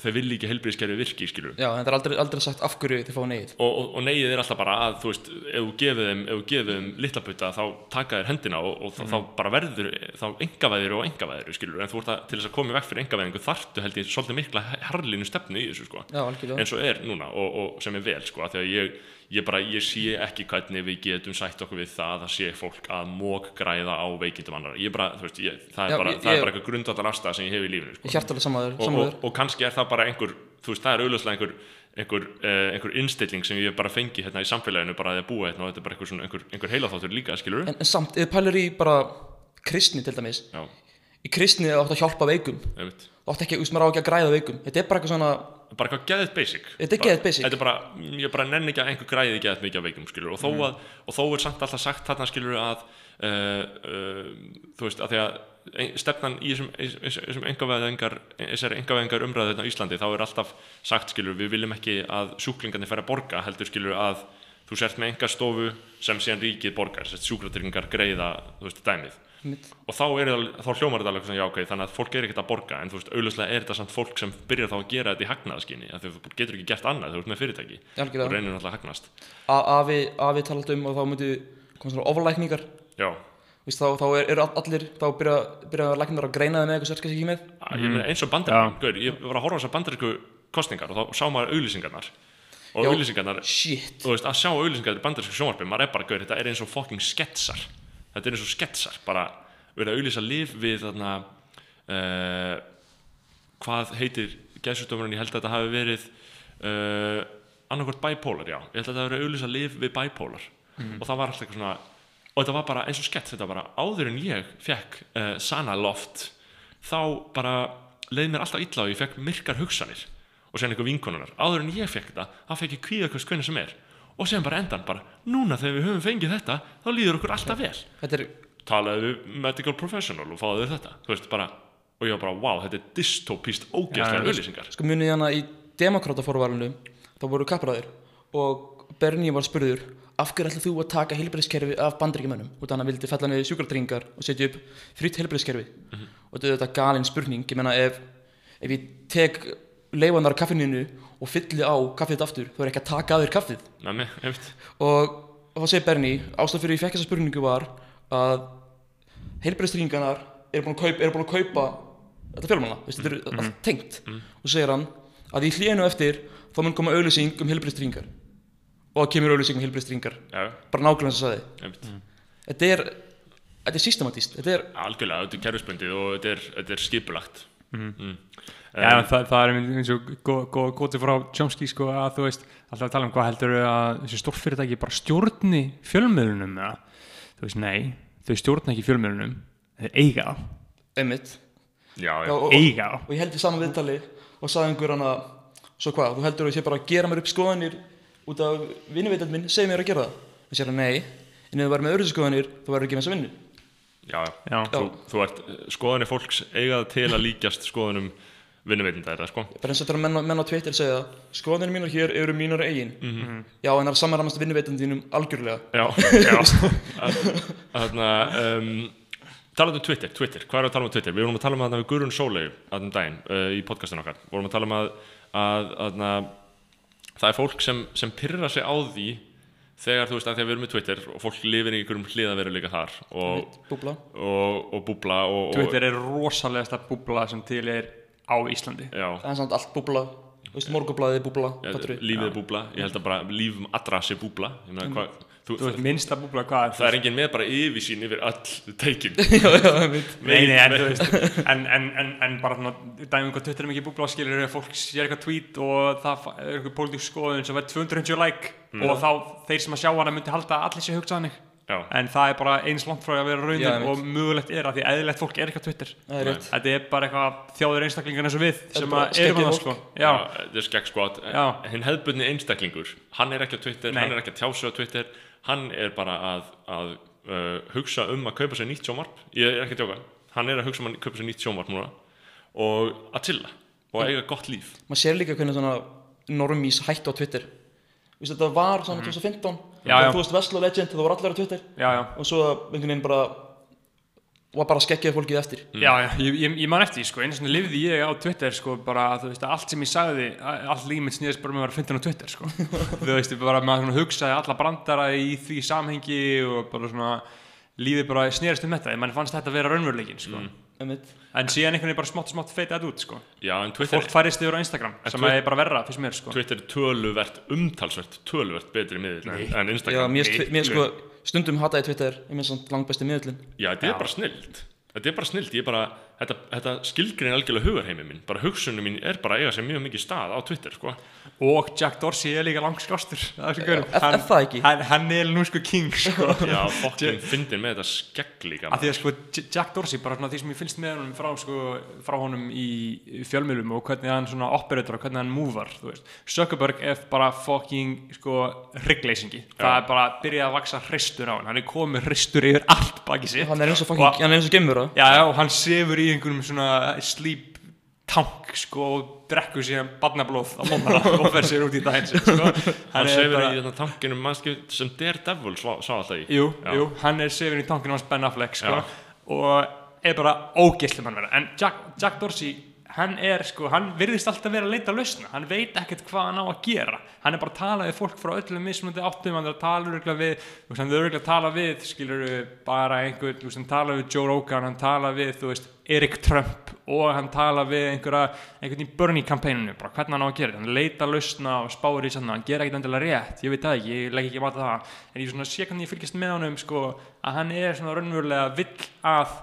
Speaker 1: þau vilja ekki helbriðiskerfi virki, skilur
Speaker 3: Já, en það er aldrei, aldrei sagt af hverju þið fá neyð.
Speaker 1: Og, og, og neyið er alltaf bara að þú veist, ef þú gefið þeim, þeim litla puta þá taka þér hendina og, og þá bara verður þá engavæðir og engavæðir skilur, en þú ert að til þess að koma veg fyrir engavæðingu þarftu held ég svolítið mikla harlínu stefnu í þessu sko,
Speaker 3: Já, algjörlega.
Speaker 1: Eins og er núna og, og sem er vel sko, því að ég, ég bara, ég sé ekki hvernig við getum sætt okkur við það að sé fólk að mók græða á veikindum annar ég bara, þú veist, ég, það, er
Speaker 3: Já,
Speaker 1: bara, er bara eitthvað grundvallar afstæða sem ég hef í lífinu sko
Speaker 3: hjartalega samanlegur,
Speaker 1: og, og, og kannski er það bara einhver þú veist, það er auðvitað einhver einhver, uh, einhver innstilling sem ég bara fengi hérna í samfélaginu bara að ég búa hérna og þetta er bara einhver, svona, einhver, einhver heilaþáttur líka, skilur
Speaker 3: en, en samt, ef þið pælir í bara kristni til dæmis
Speaker 1: já,
Speaker 3: Í kristni það átt að hjálpa veikum
Speaker 1: einmitt.
Speaker 3: Það átt ekki, þú veist, maður á ekki að græða veikum Þetta er bara eitthvað svona
Speaker 1: bara eitthvað geðið basic.
Speaker 3: Þetta er geðið basic.
Speaker 1: þetta er bara, ég bara nenni ekki að einhver græði geðið mikið af veikum skilur og þó,
Speaker 3: Mm.
Speaker 1: að, og þó er samt alltaf sagt þarna skilur að uh, uh, þú veist að því að stefnan í þessum, engaveðingar umræðu hérna á Íslandi þá er alltaf sagt skilur við viljum ekki að sjúklingarnir færa að borga heldur skilur að þú sért með enga stofu sem síðan ríkið borgar sért sjúkratryggingar greiða þú veist dæmið
Speaker 3: Einmitt.
Speaker 1: og þá, er, þá hljómar þetta alveg svona, já ok, þannig að fólk er ekkert að borga en þú veist, auðvitað er þetta samt fólk sem byrjar þá að gera þetta í að þú getur ekki gert annað, þú ert með fyrirtæki
Speaker 3: Algjörlega.
Speaker 1: og reynir náttúrulega að hagnast
Speaker 3: A- Afi, afi talað um og þá svona oflækningar
Speaker 1: já,
Speaker 3: þá, þá er, er allir, þá byrja, byrja læknar að greina það með eitthvað sérskast ekki með.
Speaker 1: Mm. ég meina eins og gaur, ég var að horfa á þessar bandaríku kostningar og þá sá maður auðlýsingarnar og auðlýsingarnar,
Speaker 3: Shit.
Speaker 1: Þú veist, að sjá auðlýsingar í bandarísku sjónvarpi, maður er bara, gaur, þetta er eins og fucking sketsar, þetta er eins og sketsar bara verið að auðlýsa lif við þarna uh, hvað heitir gæðsjúkdómurinn, ég held að þetta hafi verið uh, annarkvort bipolar, já. Ég held að þetta hafi verið auðlýsa lif við bipolar. Og það var alltaf eitthvað svona og þetta var bara eins og skett, þetta bara áður en ég fekk uh, sana loft þá bara leið mér alltaf illa og ég fekk myrkar hugsanir og sér einhver vinkonunar, áður en ég fekk þetta þá fekk ég kvíða hvers hvernig sem er. Og séðan bara endan bara, núna þegar við höfum fengið þetta þá líður okkur alltaf vel.
Speaker 3: er,
Speaker 1: talaðu við medical professional og fáðu þetta veist bara, og ég var bara, wow, þetta er dystopíst ógeðslega
Speaker 2: Já,
Speaker 1: auðlýsingar
Speaker 3: sko munið hana í demokrátaforvarinu þá voru kappræðir og Bernie var spurður af hverju ætlum þú að taka heilbreyðskerfi af bandaríkjumönnum og þannig að vildi fella niður sjúkratryggingar og setja upp fritt heilbreyðskerfi og þetta er galin spurning. Ég meina ef, ef ég tek leifanar kaffininu og fylli á kaffið aftur þá er ekki að taka að þér kaffið.
Speaker 1: Næmi, einmitt.
Speaker 3: Og þá segir Bernie ástæð fyrir ég fekk þessa spurningu var að heilbreyðstryggingarnar eru búin að kaupa, eru búin að kaupa þetta veist, þetta er allt tengt. Og svo segir hann að í hlíðinu eftir þá mun koma auðlýsing um heilbristringar og það kemur auðlýsing um heilbristringar
Speaker 1: Já,
Speaker 3: bara nákvæmlega sem sagði.
Speaker 1: Einmitt.
Speaker 3: þetta er, þetta er systematíst þetta er,
Speaker 1: Algjörlega, þetta er kerfisbundið og þetta er, þetta er skipulagt. Mm.
Speaker 2: Já, en það, það er eins og gó- gó- gótið frá Chomsky sko að þú veist alltaf að tala um hvað heldur að þessi stórfyrirtæki bara stjórni fjölmiðlunum eða? Þú veist, nei, þau stjórna ekki fjölmiðlunum þeir eiga.
Speaker 3: Já, og, og,
Speaker 2: eiga. þá
Speaker 3: og ég held í saman viðtali og sagði einhver hann að svo hvað, þú heldur að ég sé bara að gera mér upp skoðanir út af vinnuveitand minn, segi mér að gera það. Það sér að nei, en ef þú verður með öðru skoðanir þú verður ekki með þess að vinnu.
Speaker 1: Já, já.
Speaker 2: Já,
Speaker 1: Þú, þú ert, skoðanir fólks eiga það til að líkjast skoðunum vinnuveitinda þetta, sko.
Speaker 3: Bara eins og þegar menn, á- menn á Twitter segja skoðanir mínar hér eru mínar eigin. Já, en það er samanramast vinnuveitandinum algjörlega.
Speaker 1: Já, já. Þannig að um, Talandi um Twitter, Twitter, hvað er að tala um Twitter? Við vorum að tala um þarna við Gurun Sólegu þarna um daginn uh, í podcastinu okkar. Við vorum að tala um að, að, að, að það er fólk sem, sem pyrra sig á því þegar þú veist að því að við erum með Twitter og fólk lifir í einhverjum hliðaveruleika þar og,
Speaker 3: búbla.
Speaker 1: og, og búbla og, og,
Speaker 2: Twitter er rosalegasta búbla sem til er á Íslandi.
Speaker 1: Já,
Speaker 3: það er samt allt búbla morgublaðið búbla
Speaker 1: lífið er búbla. Ég held að bara lífum allra sé búbla. Meina, hvað, þú,
Speaker 2: Þú veist, minnsta búbla hvað
Speaker 1: Það er enginn með bara yfirsýn yfir all teikin
Speaker 3: já, já, einmitt.
Speaker 2: Nei, nei, en, þú veist, en, en, en, en bara dæmum hvað er mikið búbla skilur er fólk sér eitthvað tweet og það er eitthvað pólitík skoðun sem verður 250 like og þá þeir sem að sjá hana myndi halda að allir sé hugsað hannig
Speaker 1: Já,
Speaker 2: en það er bara eins langt frá að vera raunin og mögulegt er að því eðlilegt fólk er ekki á Twitter.
Speaker 3: Það er rétt.
Speaker 2: Þetta er bara eitthvað þjáður einstaklingar eins og við sem að erum að
Speaker 3: fólk.
Speaker 2: sko.
Speaker 1: Þetta er skegg sko.
Speaker 2: Já.
Speaker 1: Hinn hefðbundni einstaklingur Hann er ekki á Twitter,
Speaker 2: Nei.
Speaker 1: hann er ekki að tjá sig á Twitter Hann er bara að, að uh, hugsa um að kaupa sér nýtt sjónvarp. Ég er ekki að tjóka Hann er að hugsa um að kaupa sér nýtt sjónvarp núna Og að chilla Og eiga gott líf.
Speaker 3: Maður sér líka hvernig svona normís hættu á Twitter. Vistu, þetta var svona 2015
Speaker 2: Já,
Speaker 3: þegar
Speaker 2: já.
Speaker 3: Þú veist Veslo Legend, það voru allir á Twitter.
Speaker 2: Já, já.
Speaker 3: Og svo einhvern veginn bara var bara skeggjaði fólkið eftir.
Speaker 2: Já, já, ég, ég, ég man eftir því, sko, einu svona lifði ég á Twitter, sko, bara, þú veist, að allt sem ég sagði, a- allt líf mitt snýðist bara með að vera fyndin á Twitter, sko. þú veist, ég bara, maður svona hugsaði alla brandara í því samhengi og bara svona, lífið bara snýðist um þetta, mann fannst þetta að vera raunveruleikin, sko.
Speaker 3: einmitt.
Speaker 2: En síðan einhvern veginn bara smátt og smátt feita þetta út, sko.
Speaker 1: Já, en Twitter,
Speaker 2: Fólk færist yfir á Instagram, sem
Speaker 1: Twitter-
Speaker 2: er bara verra, fyrst mér, sko.
Speaker 1: Twitter er töluvert, umtalsvert Töluvert betri miðil en
Speaker 3: Já,
Speaker 1: Instagram
Speaker 3: mér, mér sko, stundum hataði Twitter ég minn samt langt besti miðlun
Speaker 1: Já, þetta er bara snild Þetta er bara snild, ég er bara Þetta, þetta skilgrein algjörlega hugarheimi minn. Bara hugsunum mín er bara að eiga sér mjög mikið stað á Twitter sko.
Speaker 2: Og Jack Dorsey er líka langskástur, er
Speaker 3: er- er það ekki?
Speaker 2: Hann, hann er nú sko king, sko.
Speaker 1: Já, fokkin fyndin með þetta skegg líka
Speaker 2: að því að sko Jack Dorsey bara svona því sem ég fylgst með honum frá sko frá honum í fjölmiðlum og hvernig hann svona operator og hvernig hann veist. Zuckerberg er bara fucking sko hryggleysingi það er bara að byrja að vaksa hristur á hann. Hann er komið hristur yfir allt baki sitt.
Speaker 3: Hann er eins og fucking,
Speaker 2: Og-
Speaker 3: hann er eins og gemur
Speaker 2: já, já og hann sefur í einhverjum svona sleep tank sko og drekkur síðan barnablóð á mómana og fer sér út í daginn sko.
Speaker 1: Hann sefur
Speaker 2: bara-
Speaker 1: í tankinum mannski sem Daredevil sá, alltaf í?
Speaker 2: Jú, jú, hann er sefin í tankinu hans Ben Affleck sko, og er bara ógistum hann vera en Jack, Jack Dorsey, hann er sko, hann virðist alltaf vera að leita að lausna. Hann veit ekkert hvað hann á að gera. Hann er bara að tala við fólk frá öllum mismunandi áttum. Hann er að tala örugglega við hann er örugglega að tala við, skilur bara einhver, þú veist, hann tala við Joe Rogan hann tala við, þú veist, Erik Trump og hann tala við einhverja einhvern í Bernie kampæninu, bara hvernig hann á að gera hann leita að lausna og spáir í sann hann gera ekkert endilega rétt, ég veit það ekki, ég legg ekki mat að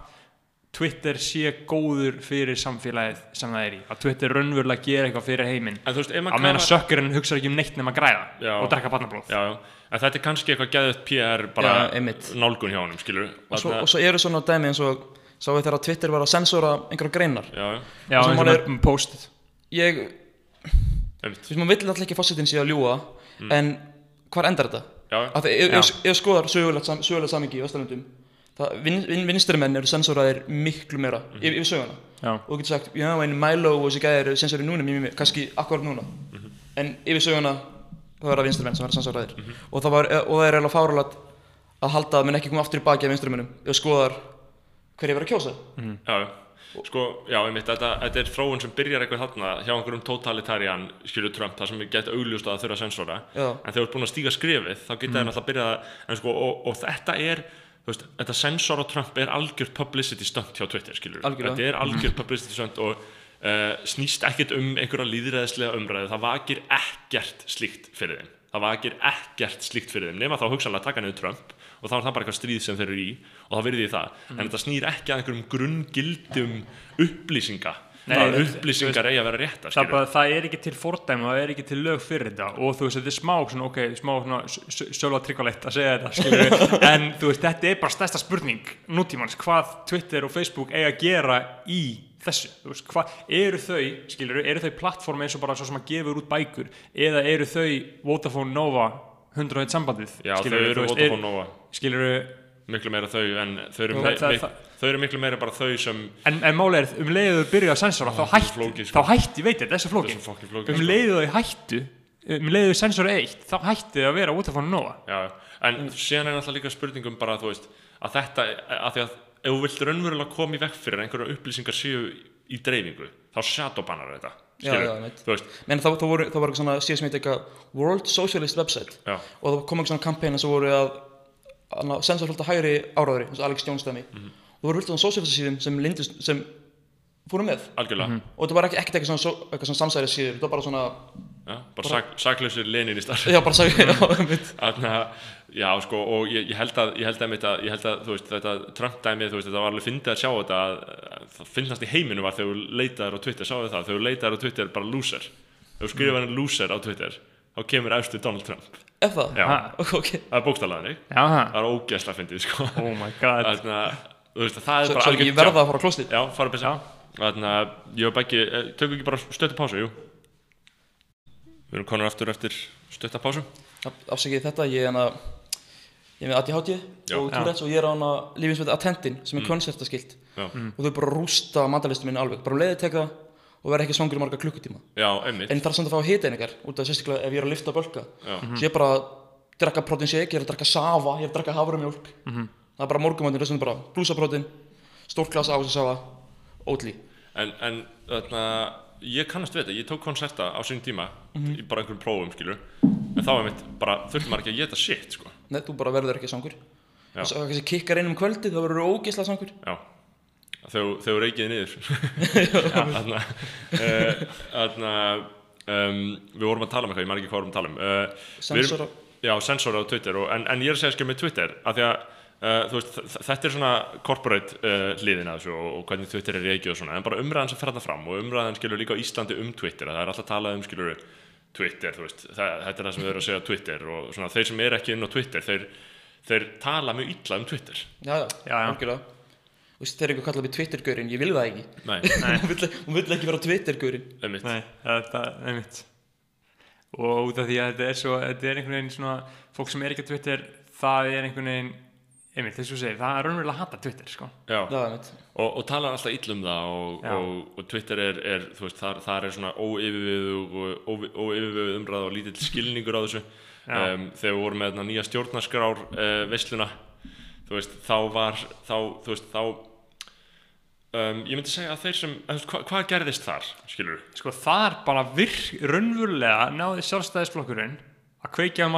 Speaker 2: Twitter sé góður fyrir samfélagið sem það er í, að Twitter raunverulega gera eitthvað fyrir heiminn, að
Speaker 1: maður
Speaker 2: meðan
Speaker 1: kafar-
Speaker 2: sökkurinn hugsa ekki um neitt nema að græða
Speaker 1: Já.
Speaker 2: og drekka barnablóð.
Speaker 1: Já, já, en þetta er kannski eitthvað geðið PR bara
Speaker 3: Já,
Speaker 1: nálgun hjá honum, skilur
Speaker 3: og svo, og svo eru svona dæmi eins og sá við þegar Twitter var að sensora einhverja greinar.
Speaker 1: Já, já,
Speaker 2: eins og
Speaker 3: hann er-
Speaker 2: postið
Speaker 3: ég, veist maður vill alltaf ekki fórsetin sé að ljúa en hvar endar þetta?
Speaker 1: Já,
Speaker 2: Já.
Speaker 3: ef, ef skoðar sögulegt, sam, sögulegt samingi í Vesturlundum það, vin, vin, vinstrimenn eru sensoraðir miklu meira yfir, yfir söguna.
Speaker 2: Já,
Speaker 3: og þú getur sagt, já, en Milo og þessi gæði eru sensorið núna, mjög, mjög, kannski akkurat núna. En yfir söguna það vinstrimenn sem verður sensoraðir. Og það var, og það er eiginlega fáralat að halda að menn ekki koma aftur í baki af vinstrimennum ef skoðar hverju verður að kjósa.
Speaker 1: Já, já. Sko, já, einmitt, þetta, þetta er þróun sem byrjar eitthvað þarna hjá einhverjum totalitarian, skilur Trump, það sem geta augljóst að það þurfa að sensora.
Speaker 3: Já.
Speaker 1: en þegar þú ert búin að stíga skrefið, þá geta þeir náttúrulega byrjað að, en sko, og, og þetta er veist, þetta sensor á Trump er algjört publicity stunt hjá Twitter, þetta er algjört publicity stunt og uh, snýst ekkert um einhverja líðræðislega umræðu. Það vakir ekkert slíkt fyrir þeim. Það vakir ekkert slíkt fyrir þeim nema þá hugsanlega að taka niður Trump og þá er það bara eitthvað stríð sem þeir eru í og þá verði því það.
Speaker 3: Mhm.
Speaker 1: en þetta snýr ekki að einhverjum grunngildum upplýsinga það upplýsingar eigi að vera réttar
Speaker 2: það, það er ekki til fordæmi og það er ekki til lög fyrir þetta. Og þú veist, þetta er smá svona, ok, smá svona sjöla tryggvalegt að segja þetta, skilur en þú veist, þetta er bara stærsta spurning nútímans, hvað Twitter og Facebook eiga að gera í þessu, þú veist, hvað eru þau, skilur, eru þau plattform eins og bara svo sem að gefur út bækur eða eru þau Vodafone Nova 101 sambandið,
Speaker 1: Já, eru
Speaker 2: þú veist,
Speaker 1: Vodafone Nova.
Speaker 2: skilurðu,
Speaker 1: miklu meira þau en þau eru,
Speaker 2: Það-
Speaker 1: me
Speaker 2: það-
Speaker 1: me
Speaker 2: það-
Speaker 1: þau eru miklu meira bara þau sem
Speaker 2: en, en máli er um leiðu þau byrjuðu að sensora þá hætti,
Speaker 1: flókið, sko.
Speaker 2: þá hætti, veit ég,
Speaker 1: fokkin flókin.
Speaker 2: Um leiðu þau hættu um leiðu þau sensora eitt þá hætti þau að vera Vodafone Nova
Speaker 1: Já, en síðan er náttúrulega líka spurningum bara þú veist, að þetta, að því að ef þú vilt raunverulega koma í vekk fyrir að einhverja upplýsingar séu í dreifingu þá shadowbannar þetta
Speaker 3: Já, já, einmitt.
Speaker 1: þú veist,
Speaker 3: menn þá, þá, voru, þá var eitthvað svona síðan sem heit eitthvað World Socialist Website
Speaker 1: já,
Speaker 3: og það kom eitthvað svona kampæna sem voru að, að fullt af hægri áráðri eins og Alex Jones dæmi.
Speaker 1: Mhm.
Speaker 3: og það voru fullt af socialist síðum sem, sem fóru með.
Speaker 1: Algjörlega.
Speaker 3: Og þetta var ekki, ekkert eitthvað svona, svona samsæri síður þetta var bara svona,
Speaker 1: já, bara sak, saklausir lenin í starf
Speaker 3: já bara sagði já,
Speaker 1: sko, og ég, ég held að ég held að, að, ég held að þú veist, þetta Trump dæmið, þú veist, þetta var alveg fyndið að sjá þetta að, að það finnast í heiminu var þegar þú leitaðir á Twitter, sáðu það, þegar þú leitaðir á Twitter bara loser, þegar þú skrifar hann loser á Twitter, þá kemur efstu Donald Trump
Speaker 3: ef það,
Speaker 1: já,
Speaker 2: Ha.
Speaker 3: ok.
Speaker 1: Það er
Speaker 2: ha.
Speaker 1: það er ógeðslega fyndið, sko.
Speaker 2: Oh my god.
Speaker 1: Þarna, þú veist, það er bara
Speaker 3: ekki
Speaker 1: algjört
Speaker 3: verða að fara á klostið
Speaker 1: já, fara ég Beggi, eh, tökum ekki bara stöttu pásu, jú? Við erum konur aftur eftir stötta pásu.
Speaker 3: Afsakið þetta, ég er hana ég er með ADHD
Speaker 1: Já.
Speaker 3: og Tourette's og ég er á hana lífins með Attentin sem er mm. koncertaskilt
Speaker 1: já,
Speaker 3: og þau bara rústa mandalistum minni alveg. Bara um leiði teka og vera ekki svangur í marga klukkutíma.
Speaker 1: Já, einmitt.
Speaker 3: En þarf samt að fá hita einingar út af sérstaklega ef ég er að lifta bölka.
Speaker 1: Já,
Speaker 3: svo ég er bara að drakka protein shake, ég er að drakka safa ég er að drakka haframjólk. Það er bara morgumöndin, þessum bara blúsaprótein stórt glas ávist safa, ótlí
Speaker 1: en, en þarna, ég kannast við þetta, ég tók konserta á sín tíma í bara einhverjum prófum, skilur en þá er mitt, bara þurfti maður ekki að geta shit, sko.
Speaker 3: Nei, þú bara verður ekki svangur.
Speaker 1: Já.
Speaker 3: og svo kannski kikkar inn um kvöldi þá verður þú ógisla svangur.
Speaker 1: Já, þegar þegar þú reykið niður þarna uh, þarna um, við vorum að tala um eitthvað, ég maður ekki hvað vorum að tala um uh, erum-
Speaker 3: Sensora.
Speaker 1: já, sensor á Twitter og, en, en ég er að segja skil með Twitter af því að uh, þú veist, þetta er svona corporate uh, hliðin af þessu og, og hvernig Twitter er reykið og svona en bara umræðan sem fer þarna fram og umræðan skilur líka á Íslandi um Twitter að það er alltaf talað um skilur Twitter, þú veist, það, þetta er það sem við erum að segja á Twitter og svona þeir sem er ekki inn á Twitter þeir, þeir tala mjög illa um Twitter
Speaker 3: já, já,
Speaker 2: Já, já.
Speaker 3: algjörlega Þú veist, þeir eru eitthvað kallað við Twitter-gaurin, ég vil það ekki.
Speaker 1: Nei,
Speaker 3: hún vill ekki vera Twitter-gaurin
Speaker 1: einmitt.
Speaker 2: Nei, þetta er mitt og út af því að þetta er svo þetta er einhvern veginn svona fólk sem er ekki á Twitter það er einhvern veginn einmitt, þess að þú segir, það er raunverulega að hata Twitter sko.
Speaker 1: Já,
Speaker 3: það er mitt
Speaker 1: og, og talar alltaf ill um það og, og, og Twitter er, er þú veist, þar, þar er svona óyfirveguð og óyfirveguð umræð og lítill skilningur á þessu. Um, þegar við vorum með þarna nýja stjórnarskrár uh, veisluna þú veist, þá var þá, þú veist, þá um, ég myndi segja að þeir sem hva, hvað gerðist þar, skilur
Speaker 2: sko þar bara virk, raunverulega náði sjálfstæðisflokkurinn að kveikja á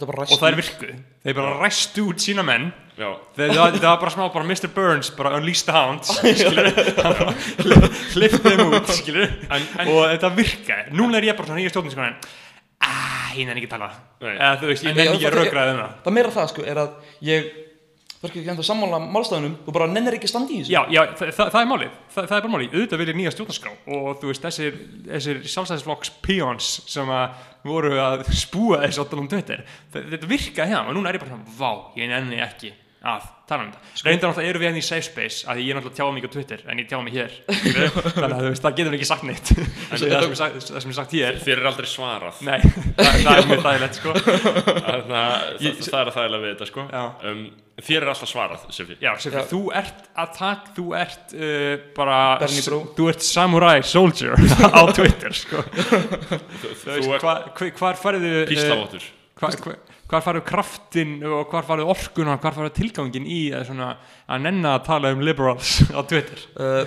Speaker 3: er bara
Speaker 2: og það er virkuð þeir bara ræstu út sína menn.
Speaker 1: Já,
Speaker 2: þeir, það, það var bara smá bara Mr. Burns bara unleash the hounds skilur hlifti þeim út skilur
Speaker 1: En- en-
Speaker 2: og þetta virkaði. Núna er ég bara svona nýja stjórninskonin aaa, ég nenni ekki að tala.
Speaker 1: Nei.
Speaker 2: eða þú veist, ég
Speaker 3: ég-
Speaker 2: ekki að
Speaker 3: það-
Speaker 2: rökraði um það.
Speaker 3: það er meira það sko, er að ég það er ekki enda sammála málstæðunum þú bara nennir ekki að standa í þessu.
Speaker 2: Já, já, það, það, það er málið, það, það er bara málið, auðvitað vil ég nýja stjórnarskrá og þú veist, þessir, þessir sjálfstæðisflokks peons sem að voru að spúa þessu alltaf um Twitter, það- þetta virkaði hjá og núna er ég bara svona, vá, ég nenni ekki að tala um þetta. Reyndar náttúrulega eru við henni í safe space, að ég er náttúrulega tjáða mikið á Twitter en ég tjáða mig hér, þannig að þú veist, það getur ekki sagt neitt, það sem er sagt, það sem sagt hér,
Speaker 1: þér er aldrei svarað.
Speaker 2: Nei, það, það er mjög þægilegt, sko.
Speaker 1: Það, það er að þægilega við þetta sko. Um, þér er alltaf svarað,
Speaker 2: Já. þú ert að tak, þú ert uh, bara, þú ert samurai soldier á Twitter, sko.
Speaker 1: þú,
Speaker 2: Þú
Speaker 1: þú
Speaker 2: veist,
Speaker 1: ert
Speaker 2: hvar, farið kraftin og hvar farið orkuna hvar farið tilgangin í að, svona, að nenna að tala um liberals á Twitter
Speaker 3: uh,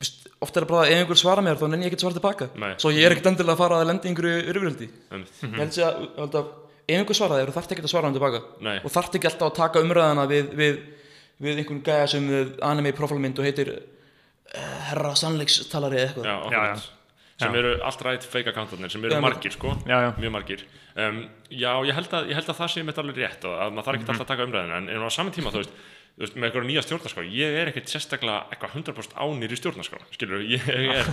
Speaker 3: veist, oft er það bara að ef einhver svara mér þá nenni ég ekki að svara tilbaka
Speaker 1: Nei.
Speaker 3: svo ég er ekkert endilega að fara að lenda í einhverju örfjöldi
Speaker 1: Einmitt.
Speaker 3: ég held að, held að ef einhver svaraði þér, þú þarft ekki að svara hann tilbaka
Speaker 1: Nei.
Speaker 3: og þarft ekki alltaf að taka umræðana við, við, við einhvern gæja sem við anime profilmynd og heitir uh, herra sannleikstalari eða eitthvað
Speaker 1: Já,
Speaker 2: Já,
Speaker 1: akkurat. Sem eru allt rætt fake accountarnir sem eru
Speaker 3: Já,
Speaker 1: margir sko.
Speaker 2: Já, já.
Speaker 1: mjög margir. Um, já, ég held, að, ég held að það sé mitt alveg rétt að maður þarf
Speaker 2: Mhm.
Speaker 1: ekki alltaf að taka umræðina en, en á saman tíma, þú veist, þú veist með eitthvað nýja stjórnarskrá ég er ekkert sérstaklega eitthvað 100% ánýr í stjórnarskrá, skilur ég er,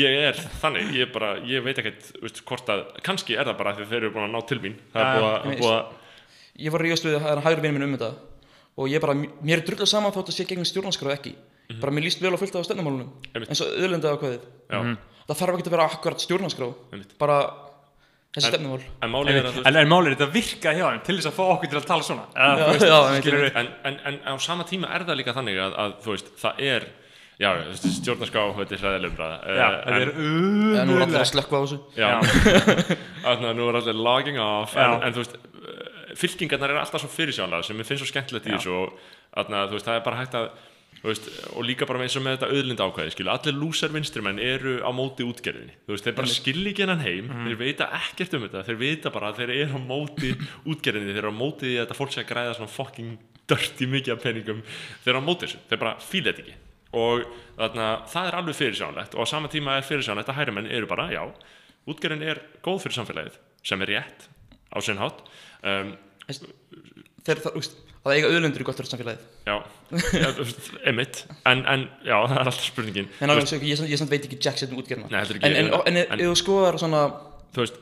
Speaker 1: ég er þannig, ég, bara, ég veit ekkert veist, hvort að, kannski er það bara því þeir eru búin að ná til mín. Er að,
Speaker 3: ég ég var ríðast við að það er hægri vinur minn um þetta og ég bara, mér er drullið saman þótt að sé gegn stjórnarskrá ekki. Bara mér líst vel á fullt af stefnumálunum eins og auðlenda ákveðið
Speaker 1: já,
Speaker 3: það þarf ekki að vera akkurat stjórnarskrá. Bara þessi stefnumál.
Speaker 1: en málið er að þú veist,
Speaker 2: En, en málið er þetta virka hjá þeim til þess að fá okkur til að tala svona.
Speaker 3: Já,
Speaker 2: veist,
Speaker 3: já,
Speaker 1: en, en, en á sama tíma er það líka þannig að, að þú veist, það er já, þú veist, stjórnarskrá, þetta er hræðileg umræða
Speaker 2: Já,
Speaker 1: eh,
Speaker 2: þetta er
Speaker 3: eða nú er allir að slökkva á þessu.
Speaker 1: Já, þannig að nú er allir logging off en,
Speaker 2: Já.
Speaker 1: en þú veist, eh, fylkingarnar er alltaf svo fyrirsjánlega sem ég finnst svo skemmtilegt í
Speaker 2: Já.
Speaker 1: þessu og þú veist, það er bara hægt að veist, og líka bara eins og með þetta auðlinda ákvæði skilu, allir lúsar vinstrimenn eru á móti útgerðinni, veist, þeir bara skilja ekki hennan heim
Speaker 2: Mhm.
Speaker 1: þeir veita ekkert um þetta, þeir veita bara að þeir eru á móti útgerðinni, þeir eru á móti því að þetta fólk sé að græða svona fucking dörti mikið af peningum, þeir eru á móti þessu þeir bara fíla þetta ekki. Og þarna, það er alveg fyrirsjánlegt og á sama tíma er fyrirsjánlegt að hærumenn eru bara, já útgerðin er góð fyrir samfélagið sem er rétt á sinn hátt. Um,
Speaker 3: þeir það, úst, að eiga auðlendur er gott fyrir samfélagið.
Speaker 1: Já, einmitt. En, en já, það er alltaf spurningin.
Speaker 3: En alveg,
Speaker 1: veist,
Speaker 3: ég, ég, ég, ég samt veit ekki jack set um útgerðina.
Speaker 1: Nei, heldur ekki,
Speaker 3: en, en,
Speaker 1: en-
Speaker 3: ef þú skoðar svona
Speaker 1: þú veist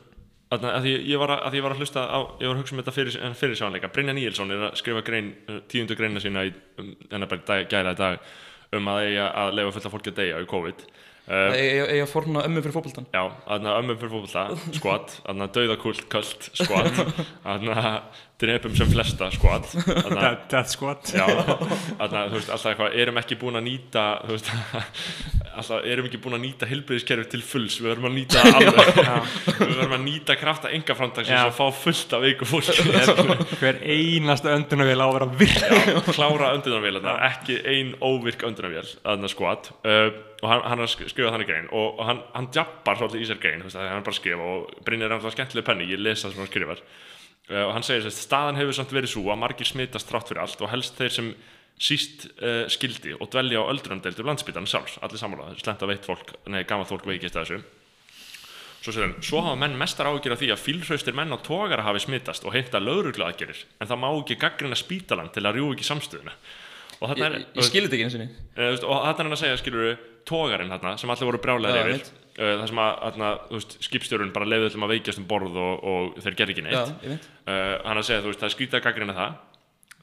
Speaker 1: Þarna, að því ég var að, að því ég var að hlusta á, ég var að hugsa um þetta fyrir, fyrir sjónleika Brynja Níelsson er að skrifa grein, uh, tíundu greina sína í, um, hennar bara í dag, gæla í dag um að eiga að leifa fullt af fólki að deyja í COVID
Speaker 3: að eiga eiga að forna ömmu fyrir fótboltan
Speaker 1: Já, ömmum fyrir skot, þarna dauðakult, skot, þarna drepum sem flesta, þarna,
Speaker 2: Death- Death Squad.
Speaker 1: Já, þarna, þú veist, alltaf eitthvað, erum ekki búin að nýta, veist, alltaf, erum ekki búin að nýta heilbriðiskerfi til fulls, við verðum að nýta alveg, við verðum að nýta krafta enga framtagsins
Speaker 2: Já.
Speaker 1: og fá fullt af veiku fólki,
Speaker 2: Hver einasta öndunavél á að vera virka
Speaker 1: já, klára öndunarvélarnar, ekki ein óvirk öndunarvél, uh, og hann, hann er að sk- skrifa þannig grein og, og hann, hann jabbar svolítið í sér grein, þú veist, hann bara skrifa og Brynjar er alltaf skemmtileg penni, ég les það sem hann skrifar. Uh, og hann segir að staðan hefur samt verið svo að margir smitast þrátt fyrir allt og helst þeir sem síst uh, skildi og dvelja á öldrunardeildu landsbytarn sjálfs, allir samanlega, slemt að veit fólk, nei, gamalt fólk veikist þessu. Svo segir hann, svo hafa menn mestar ágjur af því að fílhraustir menn á tógara hafi smitast og heimta lögreglu aðgerir, en það má ekki gaggrina spítalan til að rjú ekki samstöðuna. Og
Speaker 3: ég,
Speaker 1: er,
Speaker 3: ég, ég skil þetta ekki eins og
Speaker 1: Eh, þú veist, og þarna er hann að segja, skilur við, tógarinn þarna, sem allir voru
Speaker 3: Já,
Speaker 1: brjálæðir yfir,
Speaker 3: einmitt.
Speaker 1: uh, það sem að, veist, skipstjórun bara leiði öllum að veikjast um borð og, og þeir gerði ekki neitt.
Speaker 3: veit
Speaker 1: Uh, hann að segja, þú veist, það er skrítið að gaggrina það,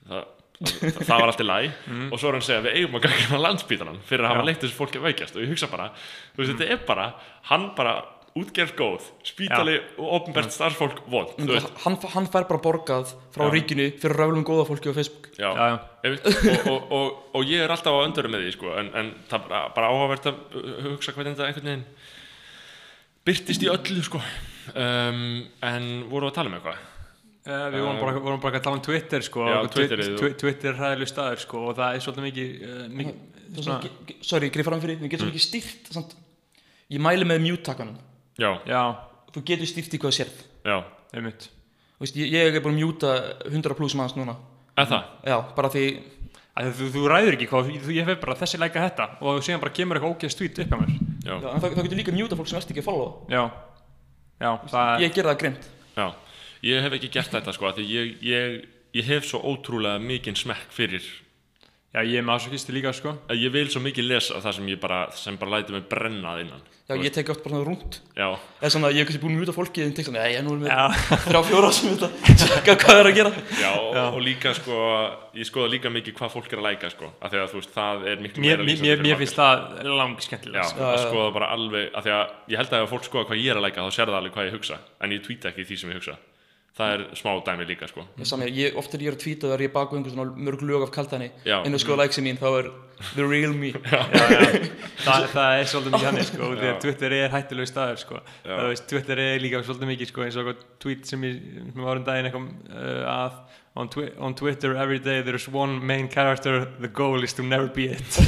Speaker 1: það, það, það var alltaf læg, og svo er hann að segja, við eigum að gaggrina landsbítanan fyrir að hafa leitt þessu fólki að veikjast, og ég hugsa bara, þú veist, þetta er bara, hann bara, útgerð góð, spítali og opnbært starfsfólk vond,
Speaker 3: hann, hann fær bara borgað frá
Speaker 1: Já.
Speaker 3: ríkinu fyrir röflum góða fólki á Facebook.
Speaker 1: Já,
Speaker 2: Já,
Speaker 1: og, og, og, og ég er alltaf á öndurum með því sko, en, en það er bara, bara áhugavert að hugsa hvernig þetta einhvern veginn byrtist í öllu sko. um, en voru að tala um eitthvað?
Speaker 2: Uh, við vorum bara, vorum bara að tala um Twitter sko,
Speaker 1: Já,
Speaker 2: og
Speaker 1: Twitterið
Speaker 2: Twi- Twi- Twitter er hræðileg staður sko, og það er svolítið mikið, uh, mikið svona,
Speaker 3: sorry, greið fram fyrir, við getum ekki stýrt samt, ég mæli með mute-takkanum
Speaker 1: já,
Speaker 2: já,
Speaker 3: þú getur stýrt í hvað þú sérð.
Speaker 1: Já,
Speaker 2: einmitt.
Speaker 3: Þú veist, ég, ég er búin að mjúta 100 pluss manns núna.
Speaker 1: Eða það?
Speaker 3: Já, bara því,
Speaker 2: Að þú, þú ræður ekki hvað, þú, ég fef bara þessi læka þetta og síðan bara kemur eitthvað ógeðst tweet upp á mér.
Speaker 1: Já,
Speaker 3: já, en þá, þá getur líka mjúta fólk sem ert ekki að followa.
Speaker 2: Já, já, það
Speaker 3: ég ger það grimt
Speaker 1: já. Ég hef ekki gert þetta sko, af því ég, ég, ég hef svo ótrúlega mikinn smekk fyrir
Speaker 2: Já, ég er masochisti líka sko.
Speaker 1: Að ég vil svo mikið lesa það sem ég bara sem bara læti mig brennað innan
Speaker 3: já, ég tek oft bara svona rúnt
Speaker 1: já,
Speaker 3: eða svona, ég hef kannski búin að mjúta fólki en tek svona, nei, ég er nú með
Speaker 2: Já,
Speaker 3: þrjá fjóra sem þetta. Tjekka hvað það er að gera.
Speaker 1: Já, og, og líka sko ég skoða líka mikið hvað fólk er að læka sko, af því að þú veist, það er miklu
Speaker 2: mér,
Speaker 1: meira
Speaker 2: mér,
Speaker 1: lýsandi
Speaker 2: mér, mér finnst það lang
Speaker 1: Já,
Speaker 2: skemmtilega sko.
Speaker 1: að skoða bara alveg af því að ég held að ef fólk skoða hvað ég er að læka þá sér það alveg hvað ég hugsa. En ég tweeta ekki því sem ég hugsa það er smá dæmi líka sko
Speaker 3: ég, sami, ég, oft þegar ég er að tvíta þegar ég er einhver svona mörg lög af kaltani
Speaker 1: Já.
Speaker 3: en þú skoða læksi mín, þá er the real me
Speaker 2: já, já. Það, það er svolítið mikið hann sko, því að Twitter er hættulegu staður sko. Veist, Twitter er líka svolítið mikið sko, eins og tweet sem ég sem var um daginn eitthvað uh, að on, twi on Twitter every day there's one main character the goal is to never be it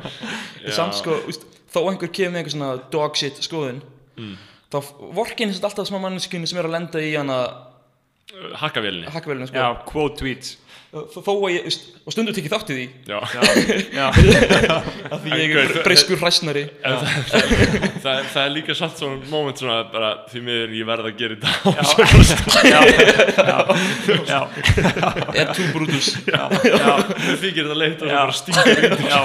Speaker 3: samt sko, úst, þó einhver kemur með einhver svona dog shit skoðun
Speaker 1: Mm.
Speaker 3: þá vorkinn er alltaf smá manneskunni sem er að lenda í hana
Speaker 1: Hakkavélinni.
Speaker 3: Hakkavélina sko.
Speaker 2: Já, quote tweets
Speaker 3: þó að ég, og stundu tekið þátt í því.
Speaker 1: Já,
Speaker 2: Já, já,
Speaker 3: að því ég er breyskur hræsnari.
Speaker 1: En það, það, það, það er líka samt svona moment svona bara því miður ég verð að gera þetta.
Speaker 2: Já, já, já,
Speaker 3: er tú
Speaker 2: já,
Speaker 1: Mér þykir þetta leitt og það bara
Speaker 2: já,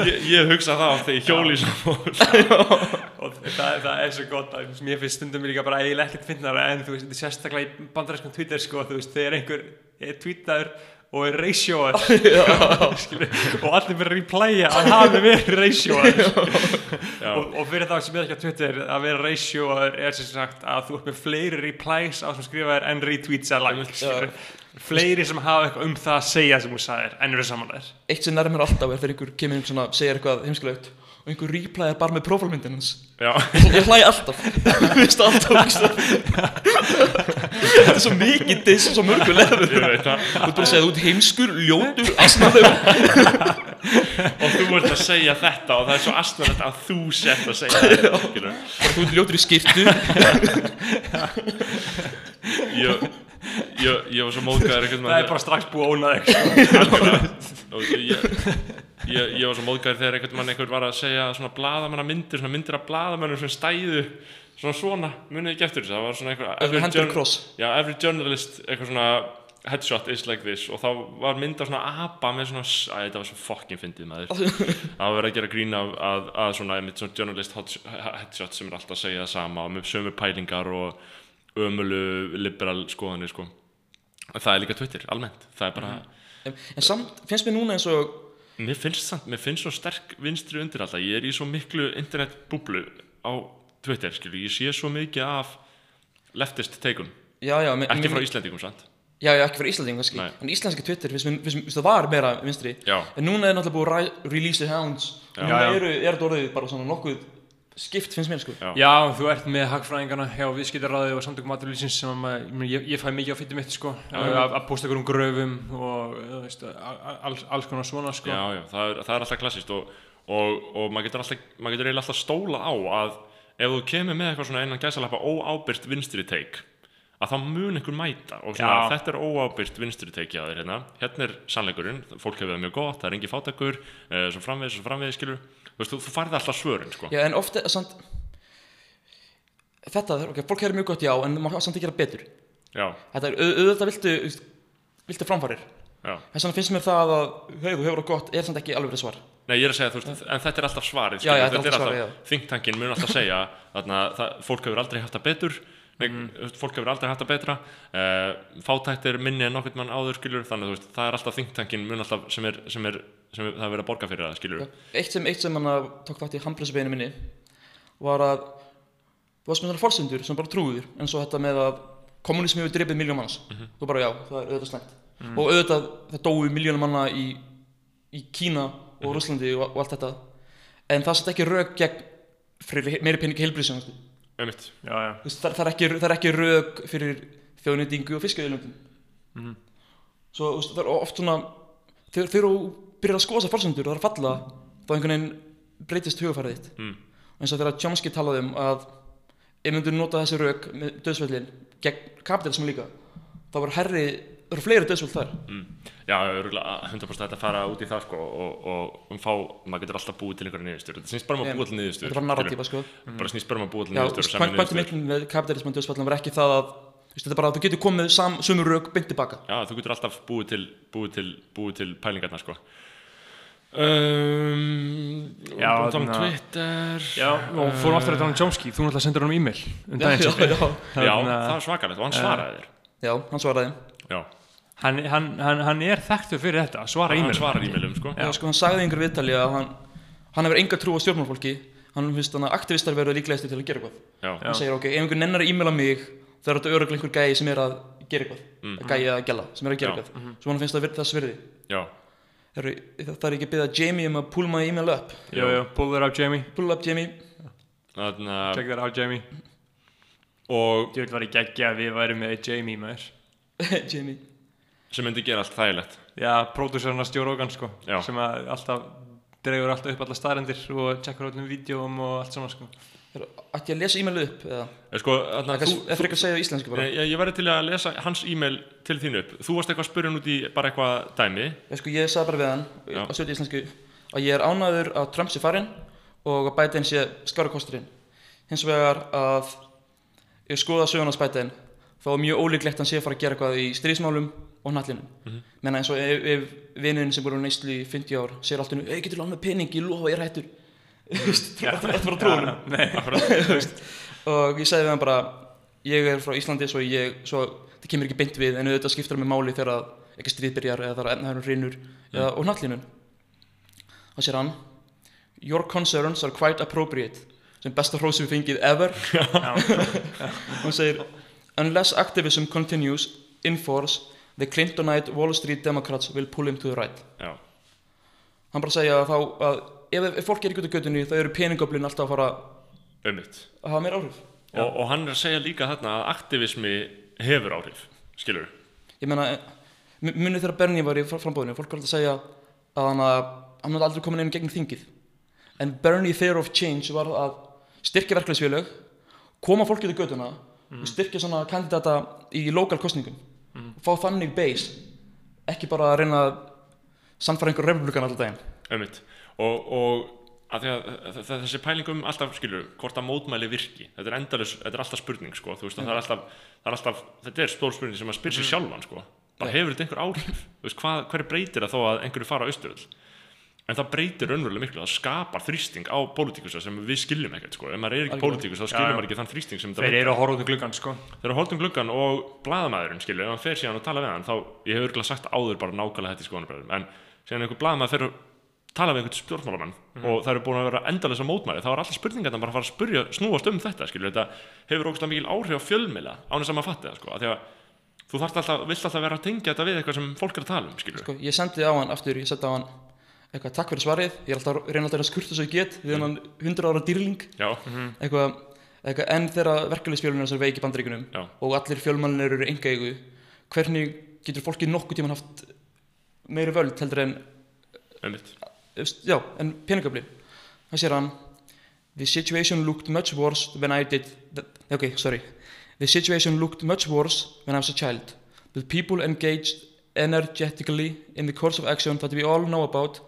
Speaker 1: ég, ég hugsa það þegar ég hjóli
Speaker 2: það, það er svo gott að mér finnst stundum líka bara eiginlega ekkert finnara en þú veist, þetta er sérstaklega í bandaræskum Twitter sko, þú veist, þegar einhver er tweetaður og er ratioar. Og allir verður að replæja að hafi verið
Speaker 1: Já.
Speaker 2: og, og fyrir það sem er ekki á Twitter að vera ratioar er sem sagt að þú ert með fleiri replies á sem skrifaðir en retweets að skilurðu. fleiri sem hafa eitthvað um það að segja sem þú sagðir en eru samanlegar
Speaker 3: eitt sem nærmur alltaf er þegar einhver kemur inn svona segir eitthvað heimskulegt og einhver reply er bara með profilmyndin hans.
Speaker 1: Já,
Speaker 3: ég hlæ alltaf. Finnst það alltaf þetta er svo mikið diss og svo mörgu lefur
Speaker 1: ég veit það.
Speaker 3: Þú ert bara að segja þú ert heimskur, ljótur, asnalegur
Speaker 1: og þú ert að segja þetta og það er svo astnarlegt að þú sett að segja þetta
Speaker 3: þú ert ljótur í skiptu
Speaker 1: ég, ég, ég var svo móðgæður einhvern
Speaker 2: það er bara strax búið að óna þig.
Speaker 1: Og ég, ég, ég var svo móðgæður þegar einhvern mann einhver var að segja svona blaðamanna myndir, svona myndir af blaðamannum sem stæðu svona svona, munið ekki eftir þessu. Það var svona journ-
Speaker 3: cross
Speaker 1: já, every journalist, eitthvað svona headshot is like this. Og þá var mynd af svona apa með svona, æ, þetta var svo fucking fyndið maður. Það var verið að gera grín af að, að svona, einmitt svona journalist hot- headshot sem er alltaf að segja það sama og með sömu pælingar og ömulu liberal skoðanir sko. Það er líka Twitter, almennt. Það er bara,
Speaker 3: en, en samt finnst mér núna eins og
Speaker 1: mér finnst samt, mér finnst svo sterk vinstri undir alltaf, ég er í svo miklu internetbúblu á Twitter, skilju, ég sé svo mikið af leftist teikun,
Speaker 3: já, já, mér-
Speaker 1: ekki frá Íslendingum sant?
Speaker 3: já, já, ekki fyrir Íslanding kannski
Speaker 1: Nei.
Speaker 3: en íslenski Twitter finnst það var meira vinstri
Speaker 1: Já,
Speaker 3: en núna er náttúrulega búið að release the hounds
Speaker 1: Já.
Speaker 3: og núna eru, er þetta orðið bara svona nokkuð skipt finnst mér sko
Speaker 1: Já.
Speaker 2: Já, þú ert með hagfræðingarna hjá viðskiptaráði og samtökum aturlýsins sem að, ég, ég, fæ mikið á fyttu mitt sko, að, posta ykkur um gröfum og veist, alls, alls konar svona sko.
Speaker 1: já, já, það er, það er alltaf klassist og, og, og maður getur alltaf, maður getur alltaf stóla á að ef þú kemur með eitthvað svona einan gæsalappa óábyrgt vinstri teik að þá mun einhver mæta og svona þetta er óábyrgt vinstri teik hjá þér hérna. Hérna er sannleikurinn, fólk hefur það mjög gott það er engi fátakur, uh, svo framvegis, svo framvegis skilur, þú veist, þú, farið alltaf svörin sko.
Speaker 3: já, en ofta, samt þetta, ok, fólk hefur mjög gott já en maður samt ekki gera betur.
Speaker 1: Já,
Speaker 3: þetta er, au- auðvitað viltu viltu framfarir. Þess vegna finnst mér það að hey, þú hefur það gott er samt ekki alveg svar
Speaker 1: Nei, ég er að segja, þú veist, en þetta er alltaf svarið
Speaker 3: Já, já, þetta er alltaf svarið,
Speaker 1: alltaf, think-tankin mun alltaf segja þarna, það, fólk hefur aldrei haft það betur. Veist, fólk hefur aldrei haft það betra. Uh, fátækt er minni en nokkurn mann áður skilur, þannig þú veist, það er alltaf think-tankin mun alltaf sem er, sem er, sem er það er verið að borga fyrir það skilur,
Speaker 3: eitt sem, eitt sem hann tók þátt í handbremsbeinu minni var að þú varst með þarna forsendur sem bara trúður eins og þetta með að kommunismi hefur drifið miljón manns. Þú bara já, það er auðvitað slæmt. Og auðvitað það dói miljónum manna í, í Kína og Rússlandi og, og allt þetta. En það set ekki rauk gegn meiri peningi
Speaker 2: já,
Speaker 3: það, það, er ekki, er rauk fyrir þjóðnýtingu og fiskauðlöndum svo þú veist, það er oft svona þegar þú byrjar að skoða þessar forsendur og það er að falla þá einhvern veginn breytist hugafærið þitt.
Speaker 1: Mm.
Speaker 3: eins og þegar Chomsky talaði um að ef myndur nota þessi rauk með döðsvöldin gegn kapitalismu líka þá verður herri, það eru fleiri döðsvöld þar.
Speaker 1: Mm. Já, örugglega 100% þetta fara út í það sko, og, og um fá, maður getur alltaf búið til einhverja niðurstur þetta snýst bara um að búa til niðurstur
Speaker 3: þetta var narratífa sko.
Speaker 1: Bara snýst bara um að búa til
Speaker 3: Já,
Speaker 1: niðurstur og semja
Speaker 3: kvæntu
Speaker 1: niðurstöður.
Speaker 3: miklu með kapitalismu og döðsvöldin var ekki það að þetta er bara að þú getur komið sam, sömu rauk beint tilbaka
Speaker 1: Já, þú getur alltaf búið til, búið til, búið til pælingarna sko. um,
Speaker 2: Já,
Speaker 1: um
Speaker 2: þarna-
Speaker 1: Twitter
Speaker 2: já, og fórum aftur að tala um Chomsky, þú náttúrulega sendur hann um e-mail um
Speaker 3: já, já, já,
Speaker 1: Já, það var svakalegt og hann svaraði þér.
Speaker 3: Já, hann svaraði.
Speaker 1: Já,
Speaker 2: hann, hann, hann, hann er þekktur fyrir þetta, svara
Speaker 1: hann
Speaker 2: e-mail
Speaker 1: svarar e-mailum sko.
Speaker 3: Já, sko, hann sagði í einhver viðtali að hann, hann hefur enga trú á stjórnmálfólki hann finnst þannig að aktivistar verður líklegasti til að gera eitthvað. Hann segir ok, ef einhver nennar að e-maila mig þá er þetta öruglega einhver gæi sem er að gera eitthvað.
Speaker 1: Mm.
Speaker 3: gæi að gæla sem er að gera
Speaker 1: Já.
Speaker 3: eitthvað. Svo hann finnst það þess virði.
Speaker 1: Já,
Speaker 3: Heru, það er ekki að byggja Jamie um að pull my email up
Speaker 2: Jú, jú, pull that out Jamie,
Speaker 3: pull up Jamie.
Speaker 1: Að
Speaker 2: check that out Jamie.
Speaker 1: Og
Speaker 2: Ég veit var ég geggja að við værum með Jamie maður.
Speaker 3: Jamie
Speaker 1: sem myndi gera allt þægilegt.
Speaker 2: Já, pródúsörna stjórógan sko
Speaker 1: Já.
Speaker 2: sem að alltaf dregur alltaf upp alla staðrendir og tjekkar öllum vídjóum og allt svona sko.
Speaker 3: Ætti ég að lesa e-mailið upp eða?
Speaker 1: Eh, Sko,
Speaker 3: Það
Speaker 1: þú,
Speaker 3: fyrir að segja á íslensku bara.
Speaker 1: Nei, ég, ég væri til að lesa hans e-mail til þín upp. Þú varst eitthvað að spyrja hann út í bara eitthvað dæmi.
Speaker 3: Ég, sko, ég sagði bara við hann
Speaker 1: Já.
Speaker 3: á sjötu íslensku að ég er ánæður að Trump sé farinn og að Biden sé skára kosturinn hins vegar að ég skoða söguna hans Biden þá er mjög ólíklegt að hann sé að fara að gera eitthvað í stríðsmálum og hnallinum mm -hmm. menna eins og ef, ef vinurinn sem búið á neyslu í 50 ár segir alltaf ei getur lán með pening, ég lofa ég er hættur. Þú veist, þetta er bara trúinum
Speaker 2: Nei,
Speaker 3: og ég sagði við hann bara ég er frá Íslandi svo ég svo það kemur ekki beint við en auðvitað skiptir það með máli þegar að ekki stríð byrjar eða það er efnaðurinn hrinur eða og hnallinun þá sér hann your concerns are quite appropriate. Sem besta hrósi við fengið ever. Hún segir unless activism continues in force the Clintonite Wall Street Democrats will pull him to the right.
Speaker 1: Já,
Speaker 3: hann bara segja að þá að ef, ef fólk er í gutu göttunni þá eru peningöflin alltaf að fara
Speaker 1: ummitt
Speaker 3: að hafa meir áhrif.
Speaker 1: Og, og hann er að segja líka þarna að aktivismi hefur áhrif Skilur
Speaker 3: ég meina, mu- munið þegar Bernie var í fr- frambúðinu fólk var alltaf að segja að hann að hann hefði aldrei komin inn gegn þingið. En Bernie Theory of Change var að styrkja verkefliðsfélög koma fólkið í göduna og styrkja svona kandidata í lokal kostningum fá þannig base ekki bara að reyna að samfæra einhver republikan alltaf daginn.
Speaker 1: Ummitt og, og að að þessi pæling um alltaf skilur hvort að mótmæli virki þetta er endalus, þetta er alltaf spurning sko þú veist að það er alltaf, það er alltaf þetta er stór spurning sem að spyr sér sjálfan sko. Bara hefur þetta einhver áhrif? Þú veist hvað, hverju breytir það þó að einhverju fara á austuröll en það breytir raunverulega miklu það skapar þrýsting á pólitíkusa sem við skiljum ekkert sko. Ef maður er ekki pólitíkus þá skiljum maður ekki þann þrýsting sem þetta
Speaker 2: þeir
Speaker 1: veitir.
Speaker 2: eru að horfa út um gluggan sko.
Speaker 1: Þegar að holdum gluggan og blaðamæðurinn skilju, ef hann fer síðan og tala við hann þá, ég hef örgulega sagt áður bara nákvæmlega þetta í skoðanabræðum en síðan einhver blaðamæður fer að tala við einhvern stjórnmálamann og það eru búin að vera endalisa mótmæli þá er alltaf spurningarna bara að fara að spurja, snúast um þetta skilju, þetta hefur ógustlega mikil áhrif á fjölmiðla án þess að maður fatti það sko, af því að þú þarft alltaf, vilt alltaf vera að tengja þetta við eitthvað sem fólk er að tala um skilju,
Speaker 3: sko, ég sendi á hann aftur, ég sendi á hann eitthvað takk fyrir svarið, ég er alltaf reyna alltaf að skurta svo ég get við hann 100 ára dýrling.
Speaker 1: Já,
Speaker 3: eitthvað, eitthvað en þegar verkefliðsfjölunir er veik í bandaríkunum
Speaker 1: Já.
Speaker 3: og allir fjölmannir eru enga eigu hvernig getur fólki nokkuð tíman haft meiri völd heldur en
Speaker 1: einmitt.
Speaker 3: já, en peningöflin það sér hann the situation looked much worse when I did the, ok, sorry. The situation looked much worse when I was a child. With people engaged energetically in the course of action that we all know about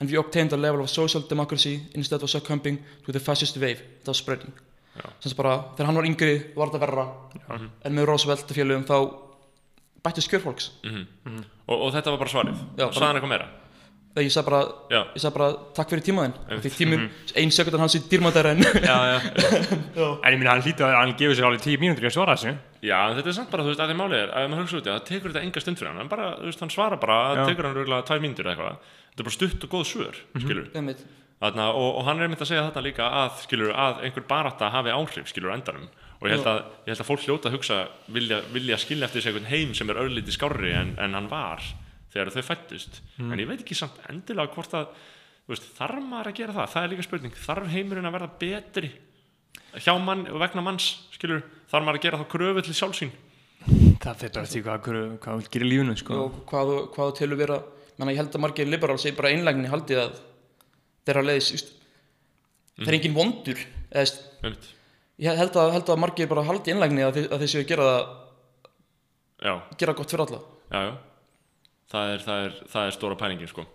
Speaker 3: and we obtained a level of social democracy instead of succumbing to the fascist wave that was spreading.
Speaker 1: Já.
Speaker 3: bara, þegar hann var yngri var þetta verra. En með Roosevelt og félögum þá bættist kjörfólks.
Speaker 1: Mm og, og þetta var bara svarið,
Speaker 3: Já,
Speaker 1: hann eitthvað meira
Speaker 3: þegar ég sagði bara,
Speaker 1: já,
Speaker 3: ég sagði bara takk fyrir tímaðinn því tíminn, ein sekundan hans í dýrmættara en
Speaker 2: já, já. en ég minna hann hlýtur að hann gefur sér alveg 10 mínútur í að svara þessu.
Speaker 1: Já, en þetta er samt bara, þú veist, að því málið er, að ef maður hugsa út í það, það tekur þetta enga stund fyrir hann, hann bara, þú veist, hann svarar bara, það tekur hann röglega tvær mínútur eða eitthvað, þetta er bara stutt og góð svör, skilur,
Speaker 3: Einmitt.
Speaker 1: þarna, og, og hann er myndið að segja þetta líka að, skilur, að einhver barátta hafi áhrif, skilur, endanum, og ég held að, ég held að fólk hljóta að hugsa, vilja, vilja skilja eftir sig einhvern heim sem er örlítið skárri en, en hann var þegar þau fættust, en ég veit ekki samt endilega hvort að, þú veist, þarf maður að gera það, það er líka spurning, þarf heimurinn að verða betri hjá mann og vegna manns, skilur, þarf maður að gera þá kröfu til sjálfsín
Speaker 2: það fyrir bara því hvað, hvað, hvað vil gera í lífinu sko.
Speaker 3: Og hvað, þú- hvað þú telur vera menna, ég held að margir liberal sé bara einlægni haldið að þeirra leiðis just, það er engin vondur eða, ég held að, held að margir bara haldi einlægni að, þeir- að þeir séu að gera það
Speaker 1: Já,
Speaker 3: gera gott fyrir alla.
Speaker 1: Já, já Það er, það er, það er stóra pælingin sko.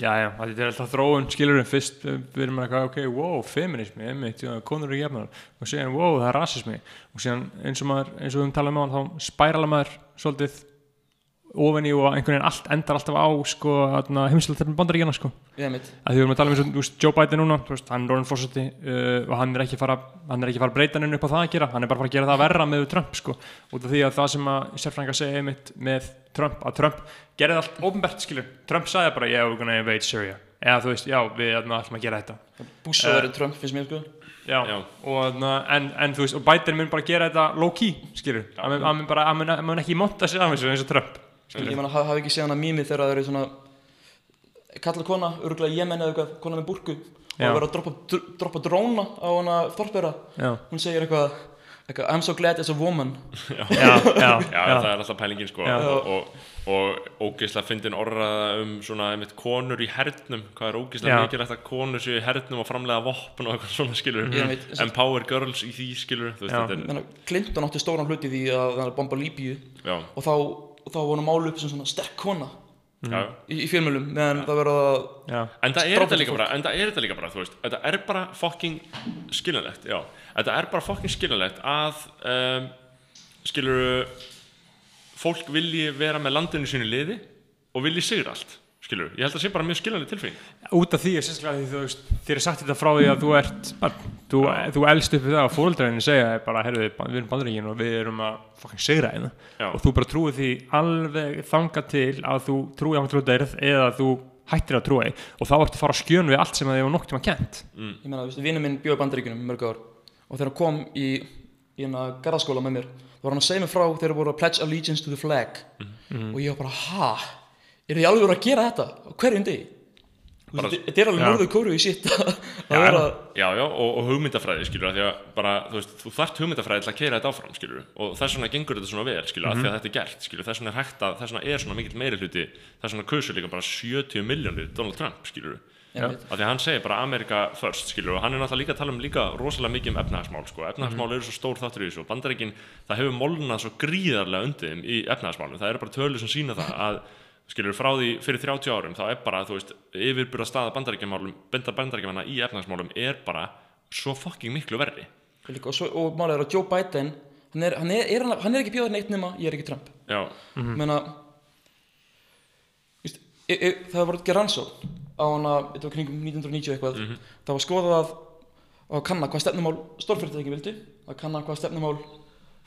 Speaker 2: Já, já, þetta er alltaf þróun, skilur við fyrst, við erum eitthvað, ok, wow, feminismi, einmitt, já, konur eru jafnar og síðan, wow, það er rasismi og síðan eins og maður, eins og við höfum talað um á hann, þá spærala maður svolítið ofan í og einhvern veginn allt endar alltaf á, sko, heimsildafn bandaríkjana, sko,
Speaker 3: ég mitt
Speaker 2: að því við erum að tala um eins og, þú veist, Joe Biden núna, þú veist, hann er orðin fórseti uh, og hann er ekki fara, hann er ekki fara að breyta henni upp á það að gera, hann er bara fara að gera það verra með Trump, sko, út af því að það sem að sérfrænga segja einmitt með Trump, að Trump gerði allt ofnbært, skilur, Trump sagði bara, yeah, we're gonna invade Syria, eða þú veist, já, við ætlum að gera þetta,
Speaker 3: Bush að vera Trump finnst mér sko.
Speaker 2: Já,
Speaker 1: Já.
Speaker 2: og na, en, en þú veist, og Biden mun bara gera þetta low-key, skilur, hann mun- bara, hann mun- hann mun ekki monta sig af þessu eins og Trump,
Speaker 3: ég meina hafa hafi ekki séð hana mými þegar það eru svona kalla kona, örgulega Jemen eða eitthvað kona með burku. Og
Speaker 2: Já.
Speaker 3: verið að droppa, dr- droppa dróna á hana þorpera.
Speaker 2: Já,
Speaker 3: hún segir eitthvað, I'm so glad as a woman.
Speaker 2: Já, já,
Speaker 1: Já,
Speaker 2: já,
Speaker 1: það er alltaf pælingin sko.
Speaker 2: Já.
Speaker 1: og, og, og ógeðslega fyndin orðaða um svona einmitt konur í hernum. Hvað er ógeðslega mikilvægt að konur séu í hernum og framlega vopn og eitthvað svona skilur
Speaker 3: veit,
Speaker 1: empower girls í því skilur þú veist
Speaker 2: Já.
Speaker 1: þetta er
Speaker 3: Menna, Clinton átti stóran hluti því að hann bomba Líbíu.
Speaker 1: Já,
Speaker 3: og þá, þá var hann málu upp sem svona sterk kona
Speaker 1: já.
Speaker 3: í, í fjölmjölum meðan það verða að
Speaker 1: en það er þetta líka bara en það er þetta líka bara, þú veist. Þetta er bara fucking skiljanlegt já, þetta er bara fucking skiljanlegt að um, skilur fólk vilji vera með landinu sínu liði og vilji sigra allt skilur, ég held að það sé bara mjög skiljanleg tilfinning.
Speaker 2: Út af því er sérstaklega því þú veist þér er sagt þetta frá því að þú ert barn. Þú, þú elst upp það að fóreldrarinn segja bara, herðu, við erum bandaríkin og við erum að fucking segra hérna.
Speaker 1: Já.
Speaker 2: og þú bara trúið því alveg þanga til að þú trúið á trúið eða að þú hættir að trúið því. Og þá ertu að fara á skjön við allt sem þið var nokk
Speaker 3: og þegar hann kom í, í hérna garðaskóla með mér þá var hann að segja mér frá þegar voru að pledge allegiance to the flag
Speaker 1: Mhm.
Speaker 3: og ég var bara, ha? Er þið alveg voru að gera þetta hverjum degi? Þetta er alveg
Speaker 2: Já.
Speaker 3: norður kóru í sitt að
Speaker 1: Já, já, já, og, og hugmyndafræði, skilur, því að bara, þú veist, þú þarft hugmyndafræði til að keira þetta áfram, skilur, og þess vegna gengur þetta svona vel, skilur, því að þetta er gert, þess vegna er hægt að, þess vegna er svona mikill meiri hluti, þess vegna kusu líka bara 70 miljónir Donald Trump, skilur, Því að hann segir bara Amerika first, skilur, og hann er náttúrulega líka að tala um líka rosalega mikið um efnahagsmál, sko, efnahagsmál eru svo stór þáttur í þessu og bandaríkin, það hefur molnað svo gríðarlega undir þeim í efnahagsmálum, það eru bara tölur sem sína það að skilur frá því fyrir 30 árum þá er bara, þú veist, yfirbyrða staða bandaríkjamálum, benda bandaríkjamanna í efnahagsmálum er bara svo fucking miklu verri.
Speaker 3: Og líka, og, svo, og málið er að Joe Biden hann er, hann er, er, hann, hann er ekki bjóðið neitt nema ég er ekki Trump.
Speaker 1: Já,
Speaker 3: mm. menna víst, e, e, það var ekki rannsókn á hana, þetta var kringum 1990 eitthvað. Það var skoðað að, að kanna hvað stefnumál stórfyrirtæki vildu að kanna hvað stefnumál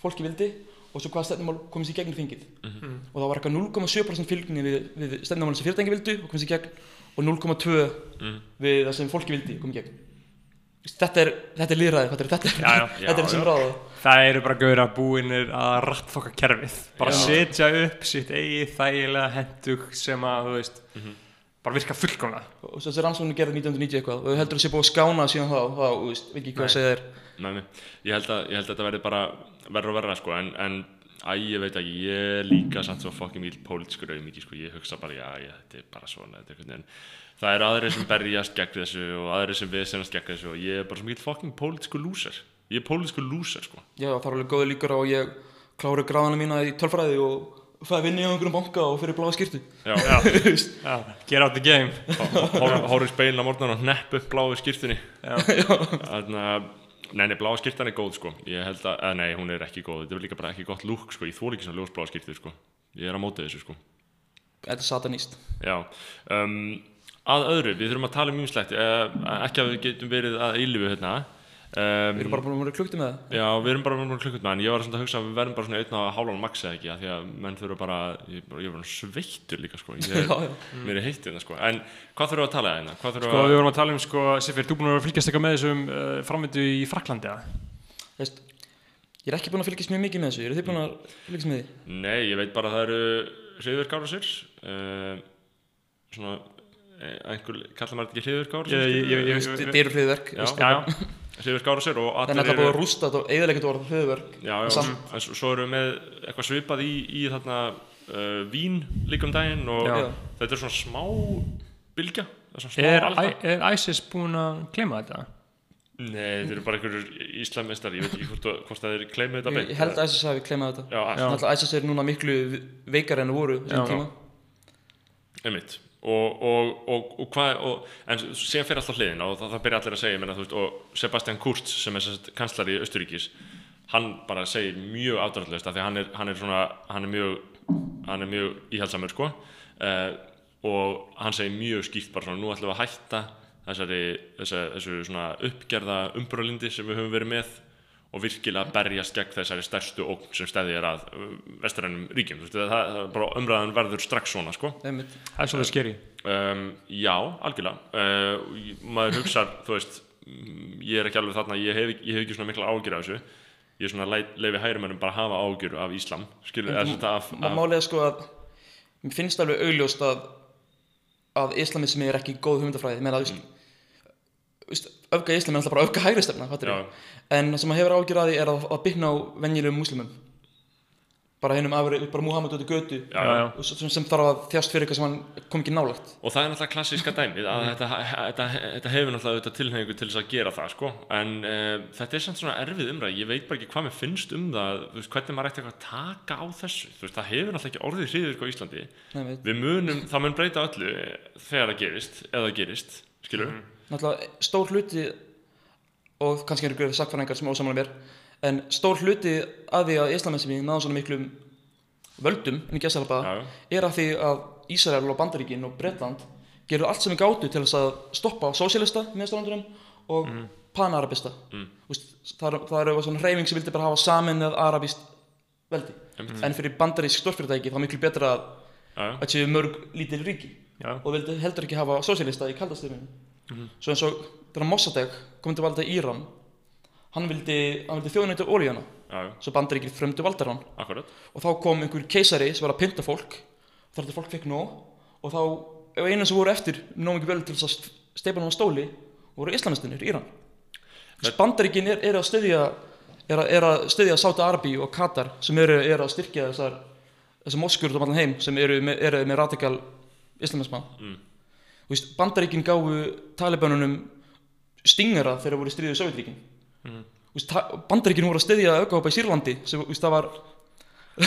Speaker 3: fólki vildi og svo hvað stefnumál komist í gegn þingið. Og það var eitthvað 0,7% fylgni við, við stefnumál sem fyrirtæki vildu og komist í gegn og 0,2 við það sem fólki vildi komið í gegn. Þetta er, þetta er líðræði þetta er, þetta
Speaker 2: Já, já.
Speaker 3: þetta er sem ráða.
Speaker 2: Það eru bara gauðra búinir að rattfokka kerfið. Bara
Speaker 3: Já.
Speaker 2: setja upp sitt eigið þægilega hendug sem að þú veist bara virka fullkomlega
Speaker 3: og þessi rannsóknu gerði 1990 eitthvað. Og heldur að sé búið að skána síðan þá þá, þú veist, veit ekki hvað að segja þér?
Speaker 1: Nei, nei. Ég held að, ég held að þetta verði bara verra og verra sko, en, en æ, ég veit ekki, ég er líka samt svo fucking mjög pólitískur auðmikið, sko, ég hugsa bara, já, já, þetta er bara svona, þetta er einhvern veginn, það eru aðrir sem berjast gegn þessu og aðrir sem viðsennast gegn þessu og ég er bara svo mjög fucking pólitískur lúser, ég er pólitískur lúser, sko.
Speaker 3: já, það er alveg góði líkur á að ég klári gráðana mína í tölfræði og fæði vinni á einhverjum banka og fyrir bláða skýrtu
Speaker 1: Já,
Speaker 2: Já, get out the game.
Speaker 1: Hóru speilin á morgunan og nepp upp bláu skýrtunni. Þannig að, nei, nei, bláa skýrtan er góð, sko, ég held að, að, nei, hún er ekki góð, þetta er líka bara ekki gott lúk, sko, ég þól ekki svona ljósbláa skýrtu, sko, ég er á móti þessu, sko.
Speaker 3: Þetta er sataníst
Speaker 1: Já, um, að öðru, við þurfum að tala um mjög slætt, uh, ekki að við getum verið að eilifu hérna. Um,
Speaker 3: Við erum bara búin að vera klukkt með það.
Speaker 1: Já, við erum bara búin að klukkut með hann, ég var svona að hugsa að við verðum bara svona einn á hálfan max eða ekki, af því að menn þurfa bara, ég, ég er bara sveittur líka, sko, ég er,
Speaker 3: Já, já.
Speaker 1: mér er heitt hérna, sko, en hvað þurfum við að tala hérna, hvað þurfum
Speaker 2: Sko,
Speaker 1: við
Speaker 2: við
Speaker 1: að,
Speaker 2: vorum að tala um, sko, Sifir, þú búin að vera að fylgjast eitthvað með þessum uh, framvindu í Fraklandi, eða?
Speaker 3: Þú veist, Ég er ekki búin að fylgjast mjög mikið með þessu Eru þið búin að með því?
Speaker 1: nei, ég veit bara að það eru
Speaker 3: eru hriðverk
Speaker 1: og
Speaker 3: Það er
Speaker 1: allir
Speaker 3: búið að rústa þetta og eðalegget orð hriðverk
Speaker 1: Já, já,
Speaker 3: Samt.
Speaker 1: en svo erum við með eitthvað svipað í, í þarna uh, vín líka um daginn og
Speaker 2: Já.
Speaker 1: þetta er svona smá bylgja, það er svona smá
Speaker 2: er,
Speaker 1: alfa.
Speaker 2: I- er ISIS búin að gleyma þetta?
Speaker 1: Nei, þetta eru bara einhverjur íslamistar, ég veit ekki hvort, hvort það er kleimið þetta
Speaker 3: Ég, ég held að ISIS hafi kleimað þetta
Speaker 1: Já,
Speaker 2: Já.
Speaker 3: Náttúrulega ISIS er núna miklu veikar en þau voru þessum tíma
Speaker 1: einmitt og, og, og, hvað en síðan fyrir alltaf hliðin og það, það byrja allir að segja menna, veist, og Sebastian Kurz sem er kanslari í Östuríkis hann bara segir mjög afdráttlust af því hann er, hann er svona hann er mjög, mjög íhaldsamur sko. Uh, og hann segir mjög skýrt bara svona nú ætlum við að hætta þessari, þessari, svona uppgerða umbröðlindi sem við höfum verið með og virkilega berjast gegn þessari stærstu ógn sem stæði er að vestrænum ríkjum Þú veist, það, það, bara umræðan verður strax svona sko
Speaker 3: Einmitt.
Speaker 2: Það er svolítið skeri.
Speaker 1: Um, já, algjörlega uh, maður hugsar, þú veist mm, ég er ekki alveg þarna, ég hef, ég hef ekki svona mikla ágjur af þessu ég er svona leifi hægrimennum bara að hafa ágjur af Íslam skilur, er þetta af, af
Speaker 3: Málið er sko að Mér finnst alveg augljóst að að islamismi er ekki góð hugmyndafræði Ég meina, þú veist veist, öfga islam er alltaf bara öfga hægri stefna en það sem maður hefur ágjur að því er að, að byggna á venjulegum múslimum. Bara hennum afri, bara Muhammed út í götu
Speaker 1: Já,
Speaker 2: Já,
Speaker 3: sem, sem þarf að þjást fyrir eitthvað sem hann kom ekki nálagt
Speaker 1: Og það er náttúrulega klassíska dæmið að þetta, þetta, þetta hefur náttúrulega auðvitað tilhengu til þess að gera það sko. en uh, þetta er samt svona erfið umræð ég veit bara ekki hvað mér finnst um það þú veist, hvernig maður ætti eitthvað að taka á þessu. Þú veist, það hefur náttúrulega ekki orðið hriður á Íslandi.
Speaker 3: Nei,
Speaker 1: við munum, það mun breyta öllu þegar það gerist, eða gerist skilur
Speaker 2: Mhm.
Speaker 3: Náttúrulega stór hluti og kannski eru ykkur sakfræðingar sem ósamála mér en stór hluti að því að islamismi náðu svona miklum völdum að
Speaker 1: Já, já.
Speaker 3: er að því að Ísrael og Bandaríkin og Bretland gerðu allt sem við gátu til þess að stoppa sósíalista miðsturlandunum og mm. panarabista
Speaker 1: Mm.
Speaker 3: Það, er- það er svona hreyfing sem vildi bara hafa samin eða arabist veldi en fyrir bandarísk stórfyrirtæki þá er miklu betra að séu mörg lítil ríki
Speaker 2: Já.
Speaker 3: og vildi heldur ekki hafa sósíalista í kaldastöfinu svo eins og þegar Mossadegh kom til valda í Íran hann vildi, vildi þjóðnættu
Speaker 1: já,
Speaker 3: svo bandaríkir frömdu valdar hann
Speaker 1: akkurat.
Speaker 3: Og þá kom einhver keisari sem var að pynta fólk þar til fólk fekk nóg. Og þá, ef einu sem voru eftir nóg mikið vel til þess að steipa hann á stóli voru islamistinir í Íran. Bandaríkin er, er að styðja er að, er að styðja Sáti Arabi og Katar sem eru, eru að styrkja þessar þessar moskur út um allan heim sem eru eru með radikal islamisma
Speaker 1: Mm.
Speaker 3: Veist, bandaríkin gáfu talibanunum stingara þegar voru í stríðið Sovjetríkin
Speaker 2: Mm.
Speaker 3: Þú veist, ta- bandaríkin voru að styðja aukahópa í Sýrlandi sem veist, það var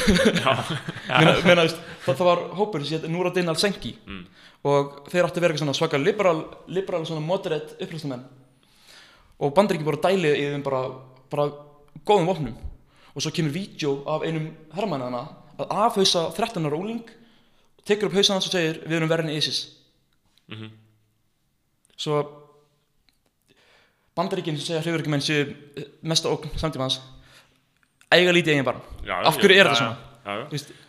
Speaker 3: meina, meina, veist, það, það var hópur sem hétt Núradin al-Senki.
Speaker 1: Mm.
Speaker 3: og þeir áttu að vera svaka liberal, liberal moderate upplýstumenn og bandaríkin voru að dæli í þeim bara, bara góðum vopnum. Og svo kemur vídeo af einum herrmannana að afhausa 13 ára úling tekur upp hausan hans og segir við erum verðin í ISIS
Speaker 1: Mhm.
Speaker 3: svo bandaríkin sem segja hrifuríkjumenn séu mesta ógn samtímans eiga lítið eigin barn
Speaker 1: Já,
Speaker 3: af hverju
Speaker 1: já,
Speaker 3: er þetta svona?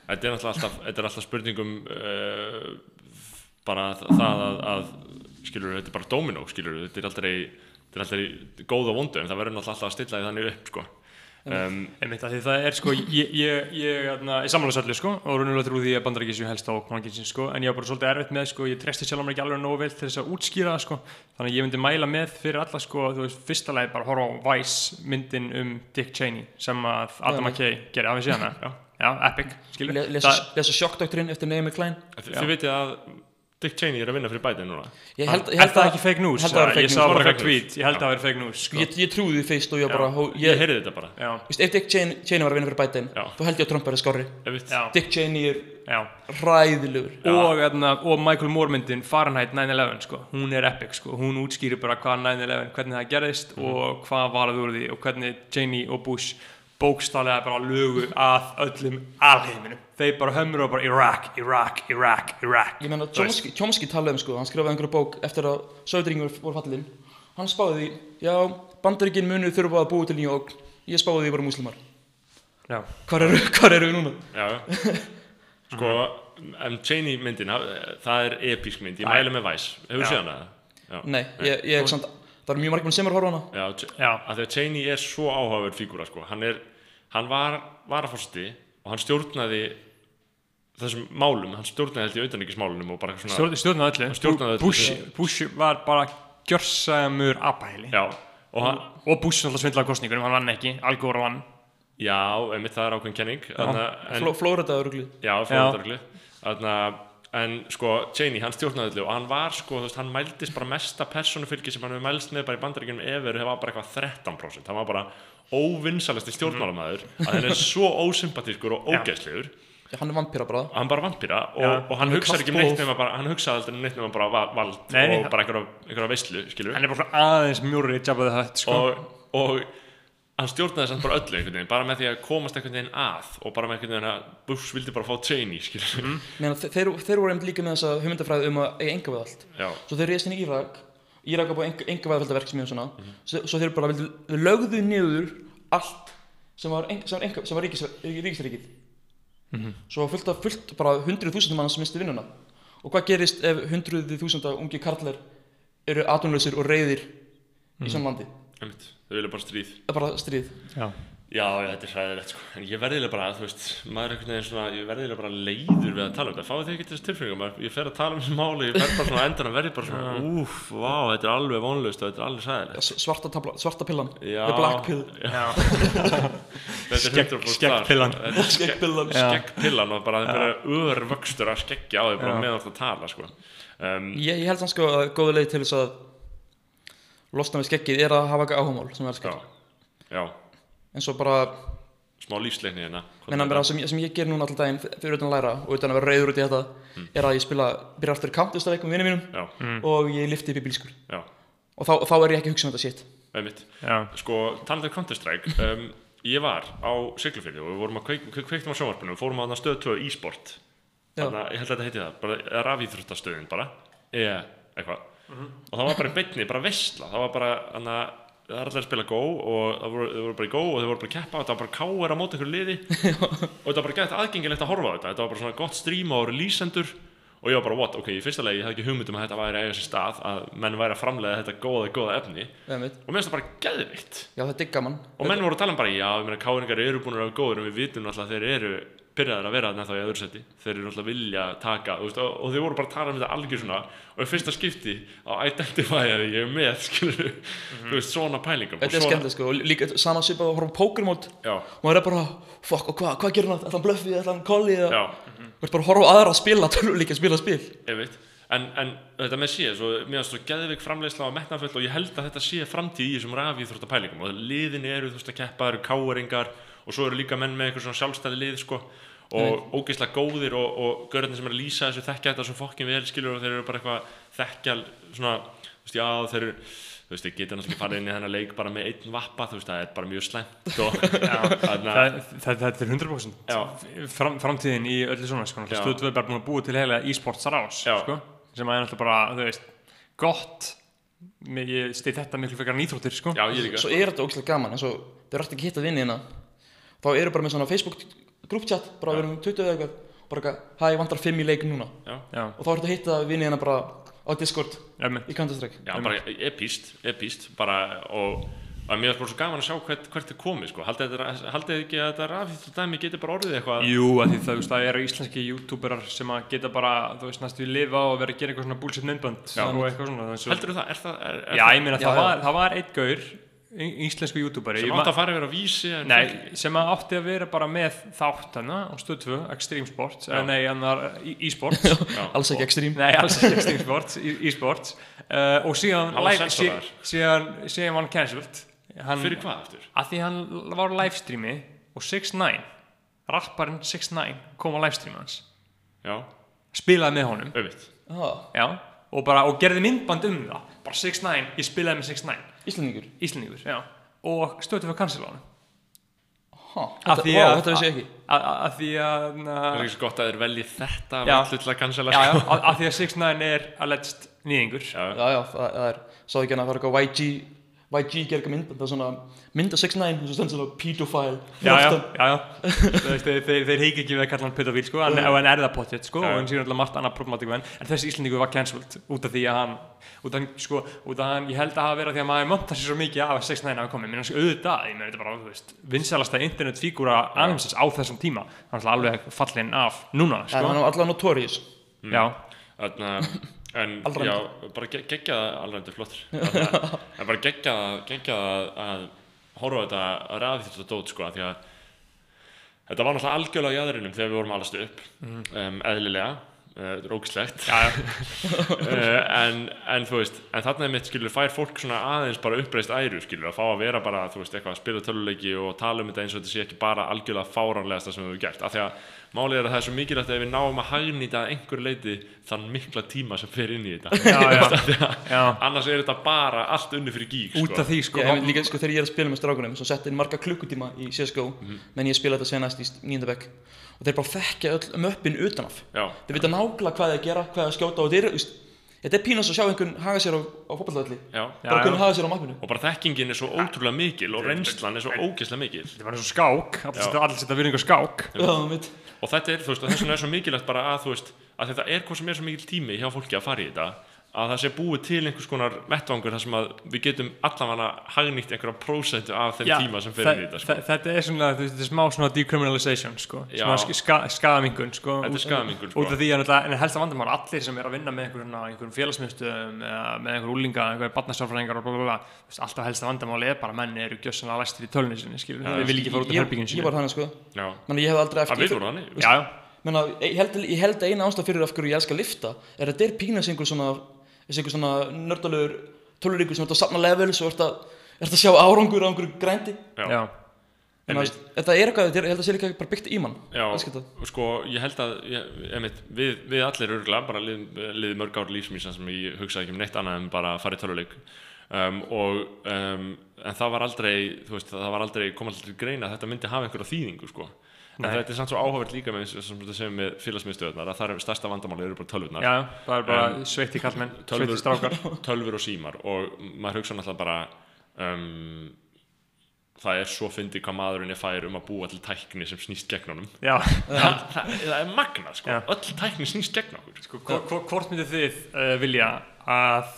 Speaker 1: Þetta er alltaf, alltaf spurningum uh, bara það að, að skilur, þetta er bara domino, skilur, þetta er aldrei góð og vondu en það verður alltaf að stilla því þannig upp, sko um,
Speaker 2: Einmitt, af því það er sko, ég, ég, ég, hérna, ég sammála svolítið sko, og raunverulega trú því að bandaríkis séu helst á konginsins sko, en ég var bara svolítið erfitt með sko, ég treysti sjálf mér ekki alveg nógu vel til þess að útskýra það sko, þannig að ég myndi mæla með fyrir alla sko, þú veist, fyrsta lagi bara horfa á Vice myndin um Dick Cheney sem að Adam. McKay gerir, hafið síðan já, epic, skilur
Speaker 3: le- lesa, sjokkdoktrinn eftir Naomi Klein?
Speaker 1: Þi- Þið vitið að Dick Cheney er að vinna fyrir Biden núna
Speaker 3: ég held, ég
Speaker 2: Er
Speaker 3: held
Speaker 2: það
Speaker 3: að
Speaker 2: ekki fake news?
Speaker 3: ég að það
Speaker 2: sá bara
Speaker 1: Fake
Speaker 2: eitthvað
Speaker 1: news.
Speaker 2: tweet, ég held að það er fake news sko.
Speaker 3: ég, ég trúði því fyrst og ég
Speaker 2: Já.
Speaker 3: bara hó,
Speaker 1: Ég
Speaker 3: ég,
Speaker 1: heyrði þetta bara
Speaker 2: Já,
Speaker 3: Vist, ef Dick Cheney, Cheney var að vinna fyrir Biden
Speaker 1: Já.
Speaker 3: þá held ég að Trump er skári
Speaker 1: veit.
Speaker 2: já,
Speaker 3: Dick Cheney er
Speaker 2: já
Speaker 3: ræðilegur
Speaker 1: Já.
Speaker 2: og, hérna, og Michael Moore myndin Fahrenheit 9-11 sko, hún er epic sko, hún útskýrir bara hvað 9-11, hvernig það gerðist og hvað varað úr því og hvernig Cheney og Bush bókstálega bara lögu að öllum alheiminum þeir bara hömur og bara Iraq, Iraq, Iraq, Iraq
Speaker 3: ég
Speaker 2: Þú veist.
Speaker 3: Chomsky, Chomsky talaði um sko hann skrifaði einhverja bók eftir að Söðringur voru fallin hann spáði því já, bandaríkin munu þurfa að búa til nýja ógn ég spáði því bara múslimar
Speaker 2: Já,
Speaker 3: hvar eru, hvar eru við núna?
Speaker 1: Já, já. Sko, en Cheney myndin, það er episk mynd, ég
Speaker 2: Það er-
Speaker 1: mæli með Vice Hefur
Speaker 2: Já.
Speaker 1: séð hana? Já.
Speaker 3: nei, ég, ég samt, það eru mjög margir sem er að horfa hana.
Speaker 1: Já,
Speaker 2: Já.
Speaker 1: að því að Cheney er svo áhugaverð fígúra sko. hann, er, hann var varaforsti og hann stjórnaði þessum málum, hann stjórnaði held í auðaníkismálunum og bara eitthvað svona
Speaker 2: Stjórn, stjórnaði öllu.
Speaker 1: Stjórnaði öllu.
Speaker 2: Bush, Bush var bara gjörsamur apahæli.
Speaker 1: Já, og hann,
Speaker 2: og Bush náttúrulega svindlaði kostningunum, hann vann ekki. Al Gore vann.
Speaker 1: Já, einmitt það er ákveðin kenning. Þarna, en,
Speaker 3: Fló, Flórida örugglega.
Speaker 1: Já, flóðargli En sko, Cheney, hann stjórnaði öllu og hann var sko, þú veist, hann mældist bara mesta personufylgi sem hann hefur mælst með bara í bandaríkjunum efer hefur bara eitthvað 13% hann var bara óvinsalasti stjórnmálamæður að hann er svo ósympatískur og ógeðslegur.
Speaker 3: Hann er vampíra bara
Speaker 1: hann bara vampýra og,
Speaker 2: Já,
Speaker 1: og hann
Speaker 3: er
Speaker 1: hugsaði ekki um neitt nema bara hann hugsaði aldrei um neitt nema bara va- vald
Speaker 2: Nei,
Speaker 1: og bara einhverja, veislu skilur
Speaker 2: hann er bara aðeins mjúri jabbaði þetta sko.
Speaker 1: og, og hann stjórnaði samt bara öllu einhvern veginn bara með því að komast einhvern veginn að og bara með einhvern veginn að Bush vildi bara fá Cheney
Speaker 2: Mhm.
Speaker 3: Þe- þeir, þeir voru einmitt líka með þessa hugmyndafræði um að eiga enga við allt
Speaker 1: já,
Speaker 3: svo þeir reist inn í Írak Írak var búið enga, enga við alltaf verksmiðum svona
Speaker 1: Mhm.
Speaker 3: svo, svo þeir bara vildu, þeir lögðu niður allt sem var, sem var, enga, sem var ríkis, ríkisríkið
Speaker 1: Mhm.
Speaker 3: svo fullt af fullt bara hundruð þúsundum mann sem misti vinnuna og hvað gerist ef hundruð þúsunda ungi karlar eru atvinnlausir og reyðir
Speaker 1: Mhm.
Speaker 3: í svona landi
Speaker 1: einmitt, þau vilja bara stríð
Speaker 3: það er bara stríð
Speaker 2: Já.
Speaker 1: Já, já, þetta er hræðilegt sko. En ég verðilega bara, þú veist, maður er einhvern veginn svona, ég verðilega bara leiður við að tala um þetta. Fáðu þið ekki þessi maður, ég fer að tala um þessi máli, ég verð bara svona endan að verði bara svona, úf, vá, þetta er alveg vonlust og þetta er alveg hræðilegt.
Speaker 3: S- svarta, tabla, svarta pillan
Speaker 1: Já.
Speaker 3: the black pill
Speaker 2: Já,
Speaker 1: Þetta
Speaker 2: Skegg-
Speaker 1: 100%
Speaker 2: skeggpillan.
Speaker 1: þar, sko. Þetta er skegg-
Speaker 3: Skeggpillan.
Speaker 2: Já.
Speaker 1: Skeggpillan og bara þetta er ör vöxtur að skeggja á því bara meðan þú að tala, sko. Um,
Speaker 3: ég, ég held hann sko að góða leið til þess að losna við skeggið er að hafa eitthvað áhugamál sem er
Speaker 1: já,
Speaker 3: skegg
Speaker 1: já,
Speaker 3: eins og bara,
Speaker 1: smá lífsleikni hérna.
Speaker 3: að sem, ég- sem ég ger núna alltaf daginn fyrir utan að læra og utan að vera reyður út í þetta er að ég spila, byrja aftur í Counter-Strike með vinnum mínum
Speaker 1: Já,
Speaker 3: og ég lifti upp í bílskur.
Speaker 1: Já,
Speaker 3: og þá, þá er ég ekki að hugsa um þetta
Speaker 2: já,
Speaker 1: Sko, talandi um Counter-Strike um, Ég var á Siglufirði og við vorum að kveik, kveik, kveiktum á sjónvarpinu og fórum á þarna stöð 2 e-sport.
Speaker 3: Já.
Speaker 1: Þannig að ég held að þetta heiti það bara rafíþróttastöðin bara eða eitthvað og það var bara í beinni, bara veistla það var bara, þannig að það er allir að spila Go og það voru, voru bara í Go og þau voru bara að keppa og þetta var bara káir á móti einhverju liði. Og þetta var bara gett aðgengilegt að horfa á þetta. Þetta var bara svona gott stream og lýsendur og ég var bara, what, ok, í fyrsta legi ég hafði ekki hugmynd um að þetta væri eiga sér stað að menn væri að framlega þetta góða, góða efni.
Speaker 3: Mitt.
Speaker 1: og mér finnst það bara
Speaker 3: það mann
Speaker 1: og menn voru að tala um bara, já, káringar eru búin að vera góður en við vitum náttúrulega að þeir eru byrjaðir að vera þarna þá í öðru seti þeir eru náttúrulega vilja taka þú veist, og, og þeir voru bara að tala um þetta algjör svona og í fyrsta skipti að identify að ég er með skilur, þú veist, svona pælingum
Speaker 3: þetta er skemmtilegt sko og líka sama svipað að horfa á Pokémon
Speaker 1: já,
Speaker 3: og maður er bara, fuck, og hvað hva gerir hann? Ætla hann bluffið, ætla hann kollið og er bara að horfa á aðra að spila tölvuleikja að spila spil.
Speaker 1: En, en þetta með sé, svo, mér finnst svo geðvik framleiðsla á metnafull og ég held að þetta sé framtíð í þessum rafíþrótta pælingum. Og liðin eru, þú veist, að keppa, eru káringar og svo eru líka menn með eitthvað svona sjálfstæði lið sko, og ógeðslega góðir og, og görðin sem er að lýsa þessu þekkja þetta svo fokkin vel skilur og þeir eru bara eitthvað þekkja svona, þú veist, já þeir eru þú veist, þeir geta náttúrulega ekki farið inn í þennan leik bara með einn vappa, þú veist, það er bara mjög slæmt og þannig að
Speaker 2: það, það, það er 100%
Speaker 1: Já.
Speaker 2: Fram, framtíðin í öllu svona sko, stöðuð er bara búin að búa til heila e-sports rás
Speaker 1: Já.
Speaker 2: sko, sem að er náttúrulega bara, þú veist, gott ég stið þetta miklu frekar nýþróttir sko.
Speaker 1: já, ég líka
Speaker 3: svo er þetta ógæslega gaman eins og þeir rætti ekki hitta vinni hérna þá eru bara með svona Facebook grúptjat bara við erum 20 eða eitthvað. Bara eitthvað, hæ, ég vantar 5 í leik núna.
Speaker 1: Já,
Speaker 2: já,
Speaker 3: og þá er þetta að hitta vinni hérna bara á Discord í Counter-Strike
Speaker 1: já, bara epíst, epíst bara, og, og mér er bara svo gaman að sjá hvert, hvert er komið, sko, haldið þetta- þið ekki að þetta rafíþrótta dæmi geti bara orðið eitthvað?
Speaker 2: Jú, að því það, þú eru íslenski youtuberar sem að geta bara, þú veist, næstu lifa og vera að gera eitthvað svona bullshit myndbönd
Speaker 1: Já.
Speaker 2: og eitthvað svona þannig svo-
Speaker 1: heldur það, er það, er, er
Speaker 2: Já, ég meina, það, var, það var einn gaur, í- íslensku youtuberi.
Speaker 1: Sem
Speaker 2: ég
Speaker 1: átt
Speaker 2: ma-
Speaker 1: að fara yfir að vísi en
Speaker 2: Nei, sem að átti að vera bara með þátt hana á stöð 2, Extreme Sports, eða nei, annar e-sports.
Speaker 1: Já,
Speaker 3: alls ekki extreme.
Speaker 2: Nei, alls ekki Extreme Sports, e- e-sports. Uh, og síðan, síðan, var hann cancelled. Hann,
Speaker 1: fyrir hvað eftir?
Speaker 2: að því hann var á livestreami og 6ix9ine rapparinn 6ix9ine kom á livestreami hans.
Speaker 1: Já,
Speaker 2: spilaði með honum.
Speaker 3: Ah,
Speaker 2: já, og, bara, og gerði myndband um það. Bara 6ix9ine, ég spilaði með 6ix9ine
Speaker 3: Íslandingur
Speaker 2: Íslandingur, já. Og stötu fyrir á Af
Speaker 3: þetta,
Speaker 2: því
Speaker 3: wow,
Speaker 2: að-
Speaker 3: þetta vissi ég ekki.
Speaker 2: að að því að
Speaker 1: það er ekki svo gott að þeir velji þetta
Speaker 2: Já.
Speaker 1: að
Speaker 2: já, já,
Speaker 1: sko.
Speaker 2: að, að því að 6ix9ine er alleged nýðingur
Speaker 1: já,
Speaker 3: já, já, það, er, sá ekki hann að það er eitthvað YG YG gerir eitthvað myndband, það er svona mynd af 6ix9ine og svo stendur svona pedophile.
Speaker 2: Já, já,
Speaker 3: aftan.
Speaker 2: já, já. Þú veist, þeir, þeir, þeir heiki ekki við að kalla hann pedofíl sko, en, en er það potið sko, og hann síðan alltaf margt annað problematíku en, en þessi Íslandingur var cancelled út af því að hann út af hann, sko, út af hann, ég held að hafa verið af því að maður monta sér svo mikið af að 6ix9ine hafa komið, mér finnst auðvitað, ég meina þetta bara, þú veist vinsalasta internetfígúra alheimsins á þessum tíma, hann er alveg fallin af núna, sko,
Speaker 1: en
Speaker 3: Alræmdur.
Speaker 1: já, bara ge- geggjað að alræmdur flottur. Þarna, en bara geggjað að- geggjað að, horfa þetta að ræði þetta dót sko, því að þetta var náttúrulega algjörlega í aðrinum þegar við vorum alast upp um, eðlilega, uh,
Speaker 2: já,
Speaker 1: uh, en, en þú veist, en þarna er mitt skilur fær fólk svona aðeins bara uppreist æru skilur að fá að vera bara, þú veist, eitthvað að spila töluleiki og tala um þetta eins og þetta sé ekki bara algjörlega fáránlegasta sem við hefur gert, af því að málið er að það er svo mikilvægt að við náum að hagnýta að einhver leiti þann mikla tíma sem fer inn í þetta.
Speaker 2: Já, já. Já.
Speaker 1: annars er þetta bara allt unni fyrir gík
Speaker 2: út af því sko,
Speaker 3: Ég líka sko þegar ég er að spila með strákunum svo sett inn marga klukkutíma í CSGO menn ég spila þetta senast í nýjunda bekk og þeir bara þekkja öll möppin utanaf
Speaker 1: já,
Speaker 3: þeir vita nákvæmlega hvað þeir gera, hvað þeir skjóta og þeir þetta er pínast að sjá einhvern haga sér á, á.
Speaker 1: Já,
Speaker 3: bara kunna haga sér á mappinu
Speaker 1: og bara þekkingin er svo ótrúlega mikil og reynslan er svo ógeðslega mikil.
Speaker 2: Þetta var eins og skák. Allir setja- á skák.
Speaker 3: Já,
Speaker 1: og þetta er, þú veist, þess vegna er svo mikilvægt bara að þú veist, að þetta er hvað sem er svo mikil tími hjá fólki að fara í þetta að það sé búið til einhvers konar vettvangur þar sem að við getum allavega hagnýtt einhverja prósentu af þeim tíma sem fyrir í þetta sko.
Speaker 2: þe- Þetta er svona, þetta er smá svona decriminalization, sko,
Speaker 1: Já.
Speaker 2: svona sk ska, skaðamingun, sko.
Speaker 1: Þetta er
Speaker 2: út-
Speaker 1: skaðamingun, sko.
Speaker 2: Út af því að en helst að vandamál, allir sem er að vinna með einhverjum, einhverjum félagsmyndstöðum eða með einhverjum úlinga, einhverjum barnasálfræðingar og bla bla bla, þú veist, alltaf helst að vandamál er bara að menn eru gjössanlega læstir í tölunni sinni, skilur,
Speaker 1: Já,
Speaker 2: þeir vil ekki fara út af herbygginu
Speaker 3: Ég
Speaker 2: sinni.
Speaker 3: var þannig sko
Speaker 1: Já,
Speaker 3: Menna, ég
Speaker 1: við
Speaker 2: Já, já.
Speaker 3: Held, ég held að eina ástæð fyrir af hverju ég elska að lifta er að þetta er pína sem einhver svona þessi einhver svona nördalegur töluríkur sem ert að safna levels og ert að, ert að sjá árangur á einhverju grændi.
Speaker 1: Já.
Speaker 3: En að, þetta er eitthvað, þetta er, ég held að sé líka bara byggt í mann
Speaker 1: Já, sko, ég held að ég, einmitt, við, við allir örgulega bara liðið lið mörg ár lífsmísa sem ég hugsaði ekki um neitt annað en bara að fara í töluleik um, og um, en það var aldrei þú veist, það var aldrei, kom aldrei til greina að þetta myndi hafa einhverja þýðingu, sko. Þetta er samt svo áhugavert líka með félagsmiðstöðunar að það er stærsta vandamáli eru bara tölvurnar
Speaker 2: Já, það er bara
Speaker 1: Um,
Speaker 2: sveitti kallmenn, sveitti strákar.
Speaker 1: tölvur og símar og maður hugsa náttúrulega bara um, það er svo fyndið hvað maðurinn er fær um að búa til tækni sem snýst gegn honum
Speaker 2: Já,
Speaker 1: það, það, það er magnað sko,
Speaker 2: Já.
Speaker 1: öll tækni snýst gegn okkur
Speaker 2: sko, hvo- hvo- hvort myndið þið uh, vilja að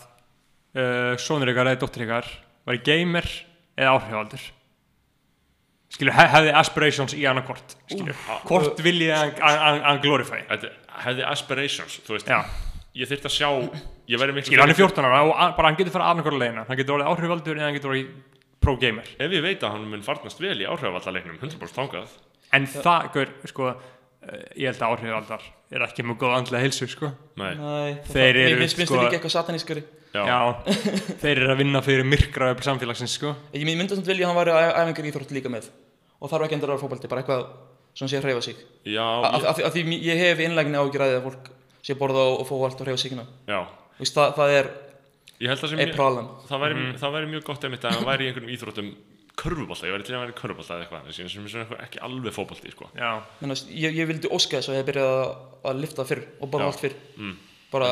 Speaker 2: uh, sonur ykkar eða dóttir ykkar var gamer eða áhrifaldur? Skilur, hef, hefði aspirations í annarkvort, skilur, hvort viljið hann- glorify?
Speaker 1: Hefði aspirations, þú veist.
Speaker 2: Já,
Speaker 1: ég þyrfti að sjá, ég væri miklu
Speaker 2: skilur, hann er 14 ára og bara hann getur farið annarkvort leina, hann getur orðið áhrifaldur eða hann getur orðið pro-gamer.
Speaker 1: ef ég veit að hann mun farnast vel í áhrifavallaleiknum 100% þangað.
Speaker 2: En það, gaur, sko, uh, ég held að áhrifaldar er ekki með góð andlega hilsu, sko.
Speaker 1: Nei,
Speaker 3: Nei,
Speaker 2: Þeir eru,
Speaker 3: Mér finnst
Speaker 2: sko-
Speaker 3: þetta líka eitthvað satanískari
Speaker 1: já,
Speaker 2: Já, þeir eru að vinna fyrir myrkra upp samfélagsins, sko.
Speaker 3: Ég myndi samt vilja að hann væri að æfingar íþrótt líka með. Og þarf ekki endur að vera fótbolti, bara eitthvað sem sé að hreyfa sig.
Speaker 1: Já,
Speaker 3: Af
Speaker 1: ég,
Speaker 3: af- af því ég hef innlegginni ágjur að fólk sé að borða og fóa allt og hreyfa signa
Speaker 1: já.
Speaker 3: Vist, það, það er
Speaker 1: að ég,
Speaker 3: problem.
Speaker 1: það væri, það væri mjög gott einmitt að hann væri í einhverjum íþróttum körfubolta, ég væri til að vera í körfubolta eða eitthvað sem er svona ekki alveg fótbolti sko.
Speaker 3: Ég, ég vildi óska þess að ég hef byrjað að, að lifta fyrr og
Speaker 1: Já.
Speaker 3: allt fyrr.
Speaker 1: Mm.
Speaker 3: bara,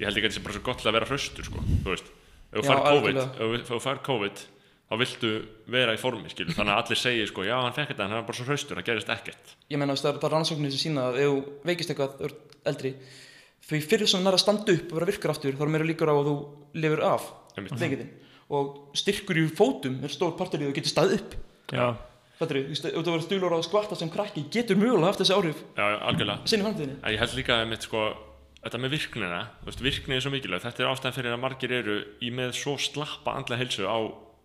Speaker 1: ég held ekki að þetta sé bara svo gott að vera hraustur sko, þú veist, ef þú fær COVID ef þú- fær COVID þá viltu vera í formi, skilur. Þannig að allir segja, sko, já, hann fekk þetta en hann er bara svo hraustur, það gerist ekkert.
Speaker 3: Ég menna það er, það er rannsóknir sem sína að ef þú veikist eitthvað þú ert eldri því fyrir sem nær að standa upp og vera virkur aftur þá er meira líkur á að þú lifur af
Speaker 1: Einmitt.
Speaker 3: veikindin og styrkur í fótum er stór partur í að þú getur staðið upp.
Speaker 2: Já,
Speaker 3: Þetta er, þú veist, ef þú verður stúlur á að skvarta sem krakki getur mögulega haft þessi áhrif
Speaker 1: já, algjörlega.
Speaker 3: sinni framtíðinni.
Speaker 1: En ég held líka að mitt sko þetta með virknina, veist, virkni er svo mikilvæg þetta er ástæðan fyrir að margir eru í með svo slappa andlega heilsu á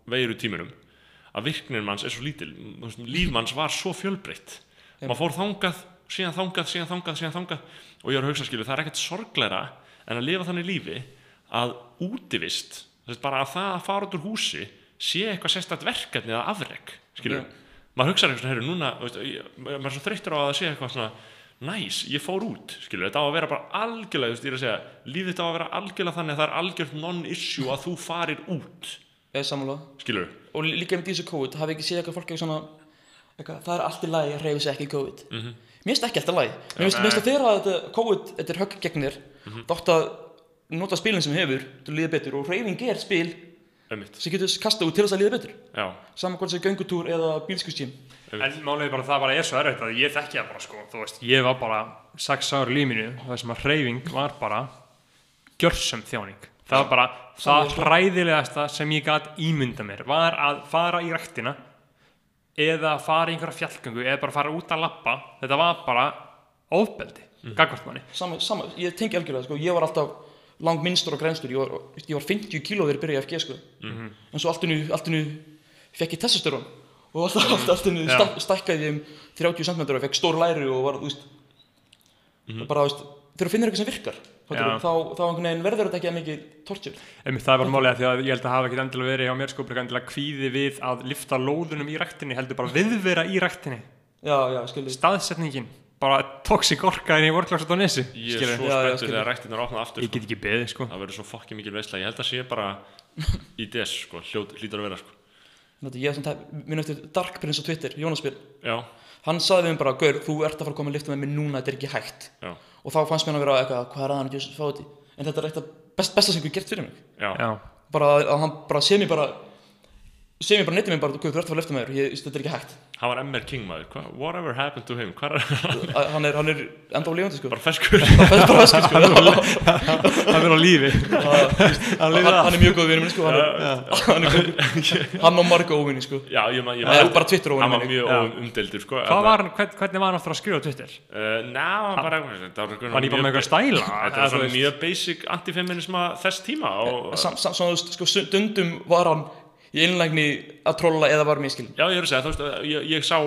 Speaker 1: veiru tímunum að virknin manns er svo lítil. Líf manns var svo fjölbreytt. Maður fór þangað, síðan þangað, síðan þangað síðan þangað. Og ég var að hugsa skilu það er ekkert sorgleira en að lifa þannig lífi að útivist bara að það að fara út úr húsi sé eitthvað sérstætt verkefni eða afreg skilu,
Speaker 3: Já.
Speaker 1: maður hugsa eitthvað svona, heyrðu, núna, veist, maður er svo þreyttur á að það sé eitthvað svona næs, ég fór út, skilur, þetta á að vera bara algjörlega, þú veist, ég er að segja, lífið þetta á að vera algjörlega þannig að það er algjört non-issue að þú farir út,
Speaker 3: eða sammála.
Speaker 1: Skilur
Speaker 3: og lí- líka með þessu COVID hafi ekki séð eitthvað fólk eitthvað svona eitthvað, það er allt í lagi að hreyfa sig ekki í COVID.
Speaker 1: Mhm.
Speaker 3: mér finnst ekki allt í lagi. Mér finnst að þegar að COVID þetta er högg gegn þér
Speaker 1: Mhm.
Speaker 3: þá átt að nota spilin sem hefur að líða betur og hreyfing er spil sem getur kastað út til þess að líða betur.
Speaker 1: Já,
Speaker 3: saman hvort sem göngutúr eða bílskustjím
Speaker 2: En málið er bara það bara er svo erfitt að ég þekki það bara sko, þú veist, ég var bara sex ár í líminu, það sem að hreyfing var bara gjörsum þjáning. Það var bara það hræðilegasta sem ég gat ímynda mér, var að fara í ræktina eða fara í einhverja fjallgöngu eða bara fara út að lappa, þetta var bara ofbeldi, mm. gagvart manni.
Speaker 3: sama, sama, ég tengi algjörlega sko, ég var alltaf lang minnstur og grænstur ég var, ég var 50 kíló þegar ég byrjaði FG sko.
Speaker 1: Mhm.
Speaker 3: en svo allt innu, allt innu fekk ég testosterón og alltaf, allt, allt innu
Speaker 2: Já.
Speaker 3: sta- stækkaði ég um 30 cm og fekk stór læri og var, þú veist og bara, þú veist, þegar þú finnir eitthvað sem virkar.
Speaker 2: Já.
Speaker 3: þá, þá verður þetta ekki að mikið
Speaker 2: Einmitt, það var málið að því að ég held að hafa ekkert endilega verið hjá mér sko, endilega kvíði við að lifta lóðunum í ræktinni, heldur bara viðvera í ræktinni.
Speaker 3: já, já,
Speaker 2: Staðsetningin, bara toxic orka inn í worklagsat á nesi.
Speaker 1: ég er svo spenntur þegar ræktinnar opnað aftur,
Speaker 2: Ég
Speaker 1: sko.
Speaker 2: get ekki beðið sko.
Speaker 1: það verður svo fokki mikil veisla, ég held að sé bara í des, sko, hlýtur að vera, sko.
Speaker 3: Þetta, ég er svona, minn eftir Dark Prince á Twitter, Jónas Bill
Speaker 1: já,
Speaker 3: hann sagði við mér bara, Gaur, þú ert að fara að koma að lifta með mér núna, þetta er ekki hægt.
Speaker 1: Já,
Speaker 3: og þá fannst mér hann að vera eitthvað, hvað er það hann ekki að fá þetta en þetta er eitt af best, besta sem ég gert fyrir mig.
Speaker 1: Já,
Speaker 2: Já,
Speaker 3: bara að hann bara sé mér bara sem ég bara netti mig bara, hvað, þú ert að fara lefta með þér. Ég, þetta er ekki hægt.
Speaker 1: Hann var MR King maður, Hva, whatever happened to him? Er
Speaker 3: hann? Er, hann er enda á lifandi sko.
Speaker 1: Bara feskur?
Speaker 3: sko.
Speaker 2: Hann er á lífi.
Speaker 3: Hann, hann er mjög góð minn sko. Hann er, hann, er hann á marga óvinni sko.
Speaker 1: Já, ég man, ég
Speaker 3: Eða
Speaker 1: man
Speaker 3: bara Twitter
Speaker 1: Hann
Speaker 3: óvinni
Speaker 1: var
Speaker 3: minni
Speaker 1: mjög umdeldur sko
Speaker 2: var hann, hvernig var hann aftur að skrifa á Twitter?
Speaker 1: Uh, Ná, hann bara Var
Speaker 2: Var hann bara með eitthvað stæla?
Speaker 1: Þetta
Speaker 2: veist?
Speaker 1: mjög basic antifeminisma þess tíma og,
Speaker 3: veist, sko, stundum var hann í einlægni að trolla eða var miskil
Speaker 1: Já, ég er að segja, þú veist, ég, ég sá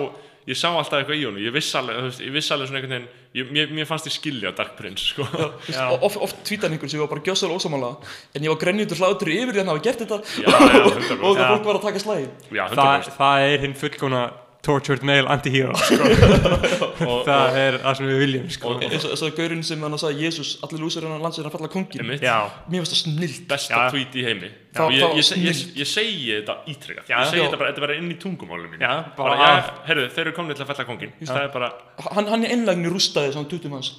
Speaker 1: ég sá alltaf eitthvað í honum, ég viss alveg, þú veist, ég viss alveg svona einhvern veginn, ég, mér, mér fannst ég skilja Dark Prince, sko.
Speaker 2: Já.
Speaker 3: oft, oft tweetaði einhvern sem ég var bara gjössalega ósamála en ég var grenjútur hlátur yfir því að hann hafa gert þetta
Speaker 1: Já, já, 100%.
Speaker 3: og það fólk var að taka slæði
Speaker 1: Já,
Speaker 2: Það,
Speaker 1: 100%.
Speaker 2: það er hinn fullkona tortured male anti-hero sko.
Speaker 1: Og,
Speaker 2: Það er það sem við viljum sko.
Speaker 3: eins og þess að gaurinn sem hann sagði Jésús, allir lúsir hann landsir hann falla kongin mér finnst það snill
Speaker 1: besta
Speaker 2: Já.
Speaker 1: tweet í heimi.
Speaker 3: Það-
Speaker 1: Og ég,
Speaker 3: það
Speaker 1: ég, ég, ég, segi þetta ítrykkað.
Speaker 2: Já.
Speaker 1: Ég segi þetta bara, þetta er bara inn í tungumálum mínu.
Speaker 2: Já,
Speaker 1: bara,
Speaker 2: bara-
Speaker 1: já, heyrðu, þeir eru komin til að fella kongin. Það er bara,
Speaker 3: hann, hann er einlægni rústaði svona tutum hans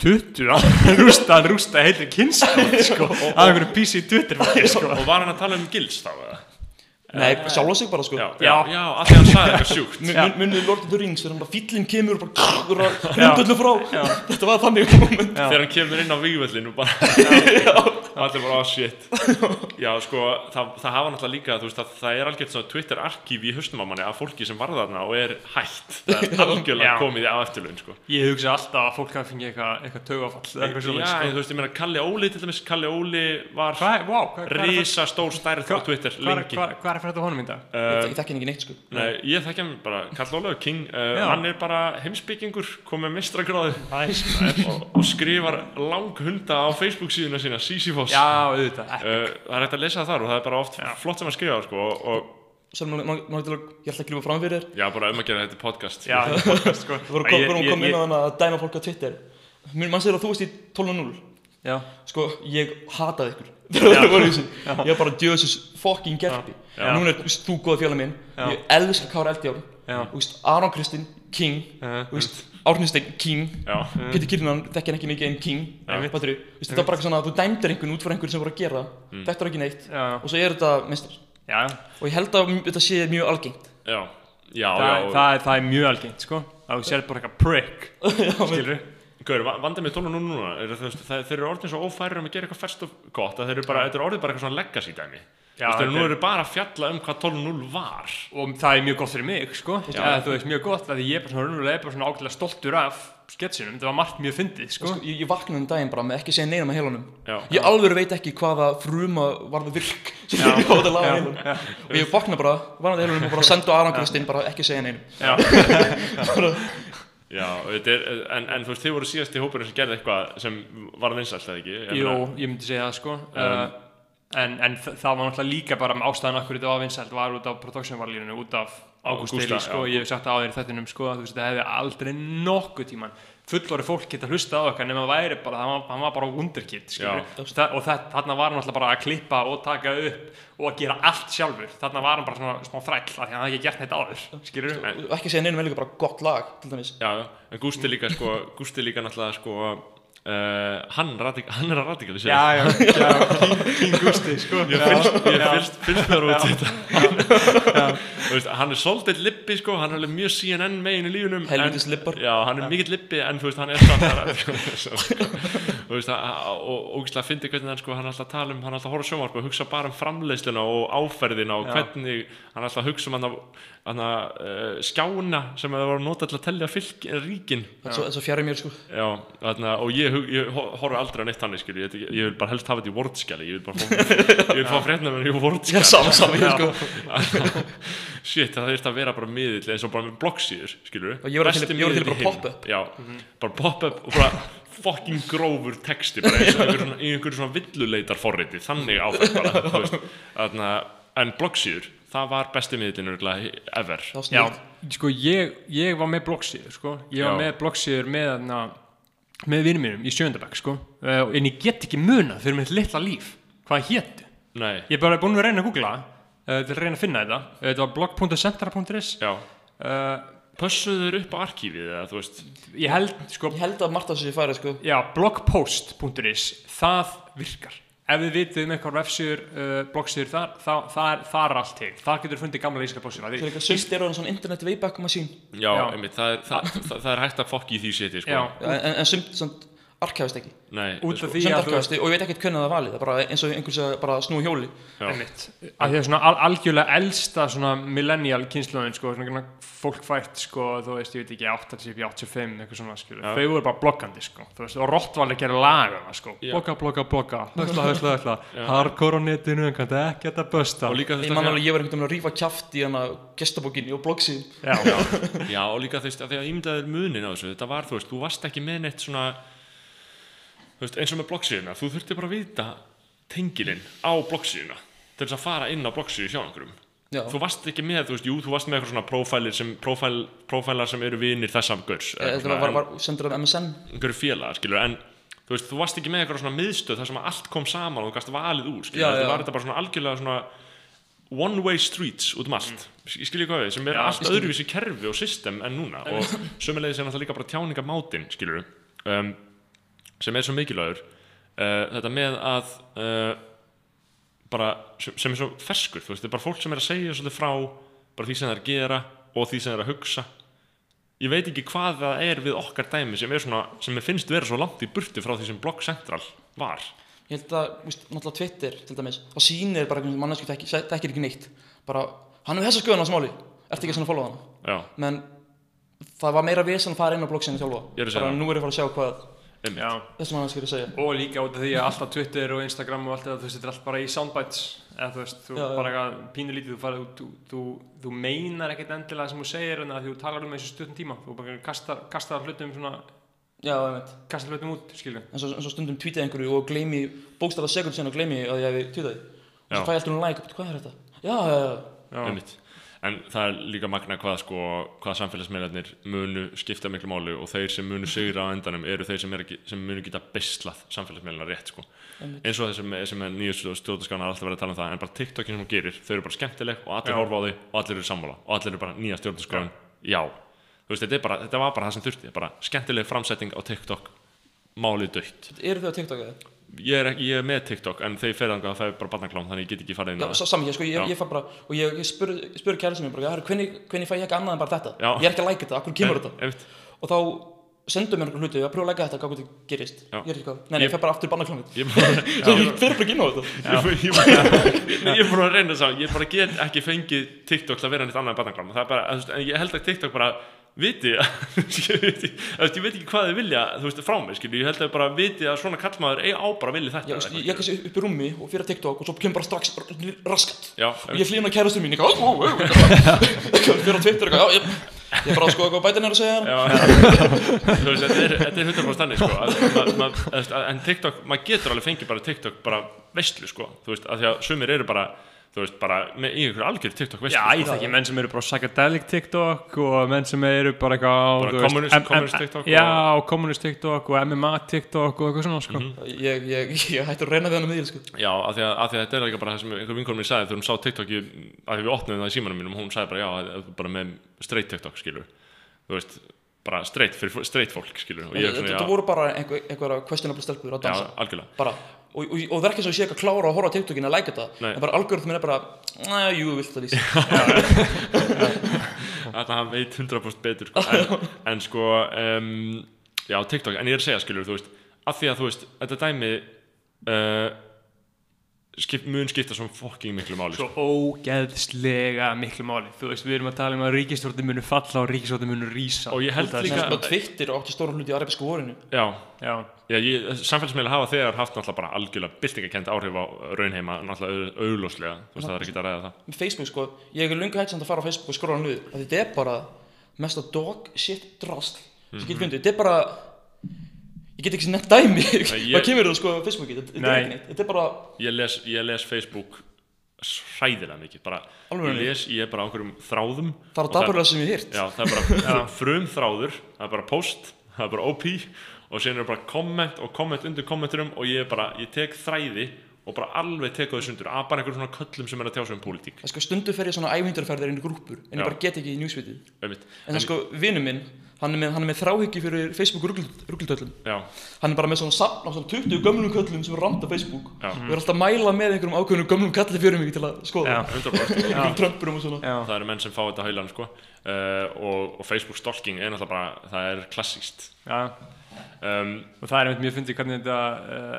Speaker 2: 20, hann rústa, hann rústa heilir kynskap sko, að einhverju fólki, sko.
Speaker 1: og var hann að tala um gils þá, eða?
Speaker 3: Nei, sjálfa sig bara sko.
Speaker 1: Já, já, já, allir hann sagði eitthvað sjúkt.
Speaker 3: Mun- mun- munið Lord of the Rings þegar hann bara fíllinn kemur og bara hrundullu frá. Þetta var þannig
Speaker 1: þegar hann kemur inn á vígvöllin og bara og allir bara, oh shit. Já, sko, það, það hafa náttúrulega líka þú veist, að það er algjört svona Twitter-arkíf í haustum á manni af fólki sem varða þarna og er hætt. Það er algjörlega
Speaker 2: Já.
Speaker 1: komið á eftirlaun, sko.
Speaker 2: Ég hugsa alltaf að fólk hafi fengið eitthvað, taugafall eða eitthvað
Speaker 1: já,
Speaker 2: sko.
Speaker 1: þú veist, ég meina, Kalli Óli til dæmis, Kalli Óli var
Speaker 2: wow,
Speaker 1: risa stór stærð á Twitter
Speaker 2: er,
Speaker 1: lengi.
Speaker 2: hvað, er fyrir þetta honum í dag?
Speaker 1: Uh,
Speaker 3: ég þekki hann ekki neitt sko.
Speaker 1: Nei, ég þekki hann bara, Karl Ólafur King uh,
Speaker 2: Já.
Speaker 1: hann er bara heimsbyggingur kom með mistragráðu og, og skrifar lang hunda á Facebook síðuna sína, Sisyphos
Speaker 2: Já, auðvitað, ekki.
Speaker 1: Uh, það er hægt að lesa það þar og það er bara oft
Speaker 2: Já.
Speaker 1: flott sem að skrifa sko, og, og
Speaker 3: Svo má- má- má- til að- ég ætla að grífa fram fyrir þér.
Speaker 1: Já, bara um að gera þetta podcast
Speaker 2: Já, þetta er podcast, sko.
Speaker 3: Þú voru
Speaker 2: Ég-
Speaker 3: kom,
Speaker 2: ég-
Speaker 3: kom inn
Speaker 2: ég-
Speaker 3: á hann að dæma fólk á Twitter. Mér mann segir að þú veist í 12.0
Speaker 2: Já,
Speaker 3: Sko, ég hataði ykkur. Það var þessi Ég var bara djöðsins fucking gerpi
Speaker 2: Já.
Speaker 3: Núna er þú veist, þú góða félag minn.
Speaker 2: Já.
Speaker 3: Ég elska Kára Eldjárn.
Speaker 2: Já.
Speaker 3: Aron Kristinn, King.
Speaker 2: Já.
Speaker 3: Þú veist, Árni Steinn, King.
Speaker 1: Já,
Speaker 3: Pétur Kirnan, þekki hann ekki mikið en King. Þetta var bara eitthvað svona að þú dæmdir einhvern út frá einhvern sem voru að gera. Mm. Þetta er ekki neitt.
Speaker 2: Já,
Speaker 3: Og svo er þetta mestar. Og ég held að þetta sé mjög algengt.
Speaker 1: Já, já,
Speaker 2: Það,
Speaker 1: já.
Speaker 2: það, er- það er mjög algengt, sko. Að þú sér bara eitthvað prick, skilur
Speaker 1: Gaur, va- vandið með 12 núna núna er veist, það, þeir eru orðin svo ófærir um að gera eitthvað fest og gott að þeir eru bara, þetta er orðið bara eitthvað svona legacy dæmi.
Speaker 2: Já,
Speaker 1: Þú veist, þeir
Speaker 2: þetta
Speaker 1: nú
Speaker 2: er-
Speaker 1: eru bara að fjalla um hvað 12.0 var.
Speaker 2: Og það er mjög gott fyrir mig sko.
Speaker 1: Já.
Speaker 2: Þú veist mjög gott að ég er bara svona raunverulega er bara svona ákveðlega stoltur af sketsinum það var margt mjög fyndið sko.
Speaker 3: Sko, ég, ég vaknaði um daginn bara með ekki segja neina með heilanum.
Speaker 1: Já.
Speaker 3: Ég alveg veit ekki hvaða fruma var við virk sem ég átt að laga
Speaker 2: Já,
Speaker 3: heilanum
Speaker 2: já.
Speaker 3: Og ég vaknaði bara, var með heilanum og bara Aron Kristinn bara ekki segja neinum
Speaker 2: Já,
Speaker 1: er, en, en þú veist, þið voru síðast í hópurinn sem gerði eitthvað sem var vinsælt eða ekki? Ég
Speaker 2: jú,
Speaker 1: meina-
Speaker 2: ég myndi segja það sko. Uh, en, en það var náttúrulega líka bara með ástæðan okkur þetta var vinsælt var út af production valínu út af Ágúst Eli sko,
Speaker 1: já.
Speaker 2: ég hef sagt það á þér í þettinum sko, þú veist, það hefði aldrei nokkuð tíman fullori fólk geta hlusta á okkar nema væri bara, hann var, hann var bara wunderkid og, þarna var hann alltaf bara að klippa og taka upp og að gera allt sjálfur. Þarna var hann bara svona smá þræll af því að hann hafði ekki gert neitt áður skilur,
Speaker 3: Og ekki segja neinum er líka bara gott lag til dæmis.
Speaker 1: Já, en Gústi líka sko, Gústi líka náttúrulega sko uh, hann, radik, hann er að radikalisera
Speaker 2: já, já, já, King, King Gusti sko,
Speaker 1: Ég fyrst, mér út þetta. Þú veist, Hann er svolítið lippi sko, hann er alveg mjög CNN megin í lífunum en-
Speaker 3: lippar.
Speaker 1: Já, hann er mikill lippi en þú veist, hann er samt að að- og ógæslega fyndi hvernig hann sko, hann alltaf að tala um, hann alltaf að horfa á sjónvarp og hugsa bara um framleiðsluna og áferðina og hvernig, hann alltaf að hugsa um hann að hann að uh, skjána sem það var að nota til að tellja fylk, ríkin.
Speaker 3: Er svo fjari mér sko.
Speaker 1: Já, þarna, og ég, ég ho- horfi aldrei á neitt þannig skilur, ég, ég vil bara helst hafa þetta í wordskjali ég vil bara fá, ég fréttina með í
Speaker 3: Já,
Speaker 1: wordskjali
Speaker 3: saman saman ég sko.
Speaker 1: Shit, það þurft að vera bara miðill eins og bara með bloggsíður, skilur
Speaker 3: Og ég var til- ég bara pop-up.
Speaker 1: Já, bara pop-up og bara fucking grófur texti bara eins og einhver svona, í einhverju svona villuleitar forriti, þannig áfætt bara þú veist, þarna, en bloggsíður það var besti örugglega ever.
Speaker 2: Já, sko ég, ég var með bloggsíður sko. ég var
Speaker 1: Já.
Speaker 2: með bloggsíður með, na, með vinnum mínum í sjöndabæk sko. uh, en ég get ekki munað fyrir mitt litla líf hvað héttu
Speaker 1: Nei,
Speaker 2: ég er bara búin að reyna að googla uh, til að reyna að finna þetta. Uh, þetta var blog.centra.is uh,
Speaker 1: Pössuðu þur upp á arkífið eða þú veist
Speaker 2: ég held sko
Speaker 3: Ég held að Marta sér færi sko
Speaker 2: já, blogpost.is það virkar ef þið vitið um eitthvað vefsíður, uh, bloggsíður þar, þá, það, er, það er allt til þar getur fundið gamla lýsingar bloggsíður
Speaker 3: Það er eitthvað sýst er orðin svona internet wayback machine
Speaker 1: Já,
Speaker 2: Já.
Speaker 1: einmitt, það er, það, það, það er hægt að fokki í því séti, sko.
Speaker 2: Já.
Speaker 3: en, en, en sumt, sumt arkæfist ekki.
Speaker 1: Nei,
Speaker 2: út
Speaker 1: sko,
Speaker 2: af því
Speaker 3: Sumt
Speaker 2: að þú
Speaker 3: arkæfist og ég veit ekkert hvernig það valið. Það er bara eins og einhvers að bara snúi hjóli.
Speaker 2: Einmitt. að því að svona al algjörlega elsta svona millennial kynnslóðin sko, svona svona fólk fætt sko, þú veist, ég veit ekki 80, 85, eitthvað svona skilur,
Speaker 1: Já.
Speaker 2: þau voru bara bloggandi sko, þú veist, og Rottvalli gerir lag um sko,
Speaker 1: Já.
Speaker 2: blogga, blogga, blogga hösla, hösla, hösla, hardcore á netinu en kannski ekki þetta bösta
Speaker 1: og líka þú
Speaker 3: Ég
Speaker 1: veist
Speaker 3: man ég var
Speaker 1: veist þú þú þú eins og með bloggsíðuna, þú þurfti bara að vita tengilinn á bloggsíðuna til þess að fara inn á bloggsíðu hjá einhverjum.
Speaker 3: Já,
Speaker 1: Þú varst ekki með, þú veist, jú, þú varst með eitthvað svona prófælir sem, prófæl, prófælar sem eru vinir þessam görs,
Speaker 3: sendur af MSN
Speaker 1: einhverju félagar, skilur, en þú veist, þú varst ekki með eitthvað svona miðstöð þar sem allt kom saman og þú gast valið úr, skilur,
Speaker 3: Já, já.
Speaker 1: var þetta bara svona algjörlega svona one way streets út um allt, mm. ég skilji hvað við, sem er allt öðruvísi kerfi og system en núna og sömulegis er náttúrulega líka bara tjáningamátin, skilur, um, sem er svo mikilvægur, uh, þetta með að uh, bara, sem, sem er svo ferskur, þú veist, þetta er bara fólk sem er að segja svolítið frá bara því sem það er að gera og því sem það er að hugsa. Ég veit ekki hvað það er við okkar dæmi sem er svona, sem finnst vera svo langt í burtu frá því sem Block Central var.
Speaker 3: Ég held að, víst, náttúrulega Twitter til dæmis Það sýnir bara einhvern mannesku þekki, þekkir ekki neitt. Bara, hann er þessa skoðan á smáli Ertu ekki svona að followa hana
Speaker 1: já,
Speaker 3: Men það var meira vesen að fara inn á bloggsinu sjálfa
Speaker 1: er að
Speaker 3: Bara
Speaker 1: það.
Speaker 3: nú er ég að fara að sjá hvað
Speaker 1: einmitt,
Speaker 2: já.
Speaker 3: Þessum mannesku er að segja.
Speaker 2: Og líka út af því að alltaf Twitter og Instagram og allt þetta, þú veist, þetta er allt bara í soundbites. Eða þú veist, þú
Speaker 3: Já,
Speaker 2: bara eitthvað pínulítið þú, farið, þú, þú, þú meinar ekkert endilega sem þú segir en að þú talar um þessu stuttum tíma. Þú bara kastar, kastar hlutum svona
Speaker 3: Já, einmitt.
Speaker 2: kastar hlutum út, skilju
Speaker 3: En svo, en svo stundum tweetið einhverju og gleymi Bókstæða sekund síðan og gleymi að ég hef tweetað því Og svo fæ ég alltaf um like, hvað er þetta? Já, já, já
Speaker 1: en það er líka magna hvað sko hvað samfélagsmeðlarnir munu skipta miklu máli og þeir sem munu sigra á endanum eru þeir sem, er ekki, sem munu geta beslað samfélagsmeðlarna rétt sko. Eins og þessum sem er nýjast stjórnaskána alltaf verið að tala um það en bara TikTokin sem hún gerir þau eru bara skemmtileg og allir
Speaker 2: Já.
Speaker 1: horfa á þau og allir eru sammála og allir eru bara nýja stjórnaskáin já, þú veist þetta, er bara, þetta var bara það sem þurfti bara skemmtileg framsetting á TikTok. Málið dött
Speaker 3: Eru þau á TikTok eða?
Speaker 1: Ég er, ekki, ég er með TikTok en þeir fer þangað að það er bara barnaklám þannig ég get ekki farið inn
Speaker 3: Já,
Speaker 1: það
Speaker 3: sami, ég, sko, ég, ég fær bara Og ég, ég spur, spur kærlisum mér bara "Herru, Hvernig, hvernig fæ ég ekki annað en bara þetta?
Speaker 1: Já.
Speaker 3: Ég er ekki að like þetta, akkur kemur þetta?
Speaker 1: Einmitt.
Speaker 3: Og þá sendur mér einhver hluti Ég að pröfa að like þetta, hvað þetta gerist
Speaker 1: Já.
Speaker 3: Ég er ekki hvað Nei, nei, ég fær bara aftur barnaklámið
Speaker 1: ég er bara-
Speaker 3: ég fer bara ekki inn á þetta
Speaker 1: ég ég- ég- ég er búin að reyna það ég bara get ekki fengið TikTok til að vera neitt annað en barnaklám það er bara, ég held að TikTok bara viti að ég veit ekki- hvað þið vilja þú veist, frá mig, skilju, ég held að bara viti að svona kallmaður eigi á bara að vilja þetta
Speaker 3: Já, ég, kannski upp í rúmi og fyrir TikTok og svo kemur bara strax raskat.
Speaker 1: Já,
Speaker 3: og ég flýna kærastur mín, ég eitthvað, eitthvað, fyrir á Twitter, eitthvað, ég, ég bara að skoða hvað bætin er að segja.
Speaker 1: Já, þú veist, þetta er, er 100% þannig, sko, að, að, en TikTok, maður getur alveg fengið bara TikTok bara veistlu, sko, þú veist, að því að sumir eru bara, þú veist, bara með í ykkur algjör TikTok veistlu,
Speaker 2: Já, ég þekki menn sem eru bara psychedelic TikTok og menn sem eru bara eitthvað
Speaker 1: Bara
Speaker 2: þú veist,
Speaker 1: kommunist- kommunist TikTok
Speaker 2: Já, og kommunist TikTok og MMA TikTok og eitthvað svona sko.
Speaker 3: Ég, ég, ég hætti að reyna hann með því, sko.
Speaker 1: Já, af því að, af því að þetta er líka bara það sem einhver vinkonum mér sagði þegar hún sá TikTok í, að því við opnum það í símanum mínum hún sagði bara já, bara með straight TikTok skilur, þú veist bara straight, fyrir straight fólk skilur og ég
Speaker 3: Þetta
Speaker 1: svona,
Speaker 3: þetta
Speaker 1: já,
Speaker 3: voru bara einhver, einhverja questionable stelpur að
Speaker 1: já,
Speaker 3: dansa
Speaker 1: algjörlega.
Speaker 3: Bara, og, og, og það er ekki eins og ég sé ekki að klára að horfa á TikTokin að like þetta en bara algoritmin er bara, næ, jú, vilt það lýsa?
Speaker 1: Þetta hann veit 100% betur sko. en, en sko um, já, TikTok, en ég er að segja skilur, þú veist af því að þú veist, þetta dæmi uh, skip, mun skipta svo fucking miklu máli
Speaker 2: Svo
Speaker 1: sko.
Speaker 2: ógeðslega miklu máli. Þú veist, við erum að tala um að ríkistjórnum munu falla og ríkistjórnum munu rísa
Speaker 1: Og ég held
Speaker 2: Út af
Speaker 1: líka-
Speaker 2: þessu.
Speaker 3: Sko, Twitter átti stóra hluti í arabísku vorinu.
Speaker 1: Já,
Speaker 2: Já,
Speaker 1: Já, ég, samfélagsmiðla hafa þegar haft náttúrulega bara algjörlega byltingakent áhrif á raunheima náttúrulega au- augljóslega, þú veist það er ekki að ræða það.
Speaker 3: Með Facebook, sko, ég er lunga hægt samt að fara á Facebook og skróla því þetta er bara mesta dog shit drasl sem
Speaker 1: Mhm.
Speaker 3: Ég get ekki nefnt dæmi. Hvað kemur það sko á Facebooki, þetta er er bara,
Speaker 1: Ég les, ég les Facebook hræðilega mikið, bara ég les, ég er bara á einhverjum þráðum.
Speaker 3: Það er daburlega sem ég hýrt
Speaker 1: Já, það er bara frum þráður, það er bara post, það er bara OP og síðan er bara komment og komment undir kommenturum og ég er bara, ég tek þræði og bara alveg tek á þessu undur að bara einhverjum svona köllum sem er að tjá sig um pólitík.
Speaker 3: Sko stundu fer ég svona ævindarferðir inn í grúpur en
Speaker 1: Já.
Speaker 3: ég bara get ekki í
Speaker 1: einmitt.
Speaker 3: en það sko, vinnu minn hann er með, hann er með þráhyggju fyrir Facebook rugglutöllum
Speaker 1: Já,
Speaker 3: hann er bara með svona safn á svona 20 gömlum köllum sem er rand á Facebook.
Speaker 1: Já,
Speaker 3: og er alltaf að mæla með einhverjum ákveðnum gömlum kalli fyrir mig til að skoða.
Speaker 2: Já.
Speaker 1: 100%
Speaker 3: einhverjum trömpurum og svona.
Speaker 2: Já,
Speaker 1: Það eru menn sem fá þetta haulan sko. Uh, og, og Facebook stalking er náttúrulega bara, það er klassíst
Speaker 2: já,
Speaker 1: um,
Speaker 2: og það er einmitt mjög fyndið hvernig þetta uh,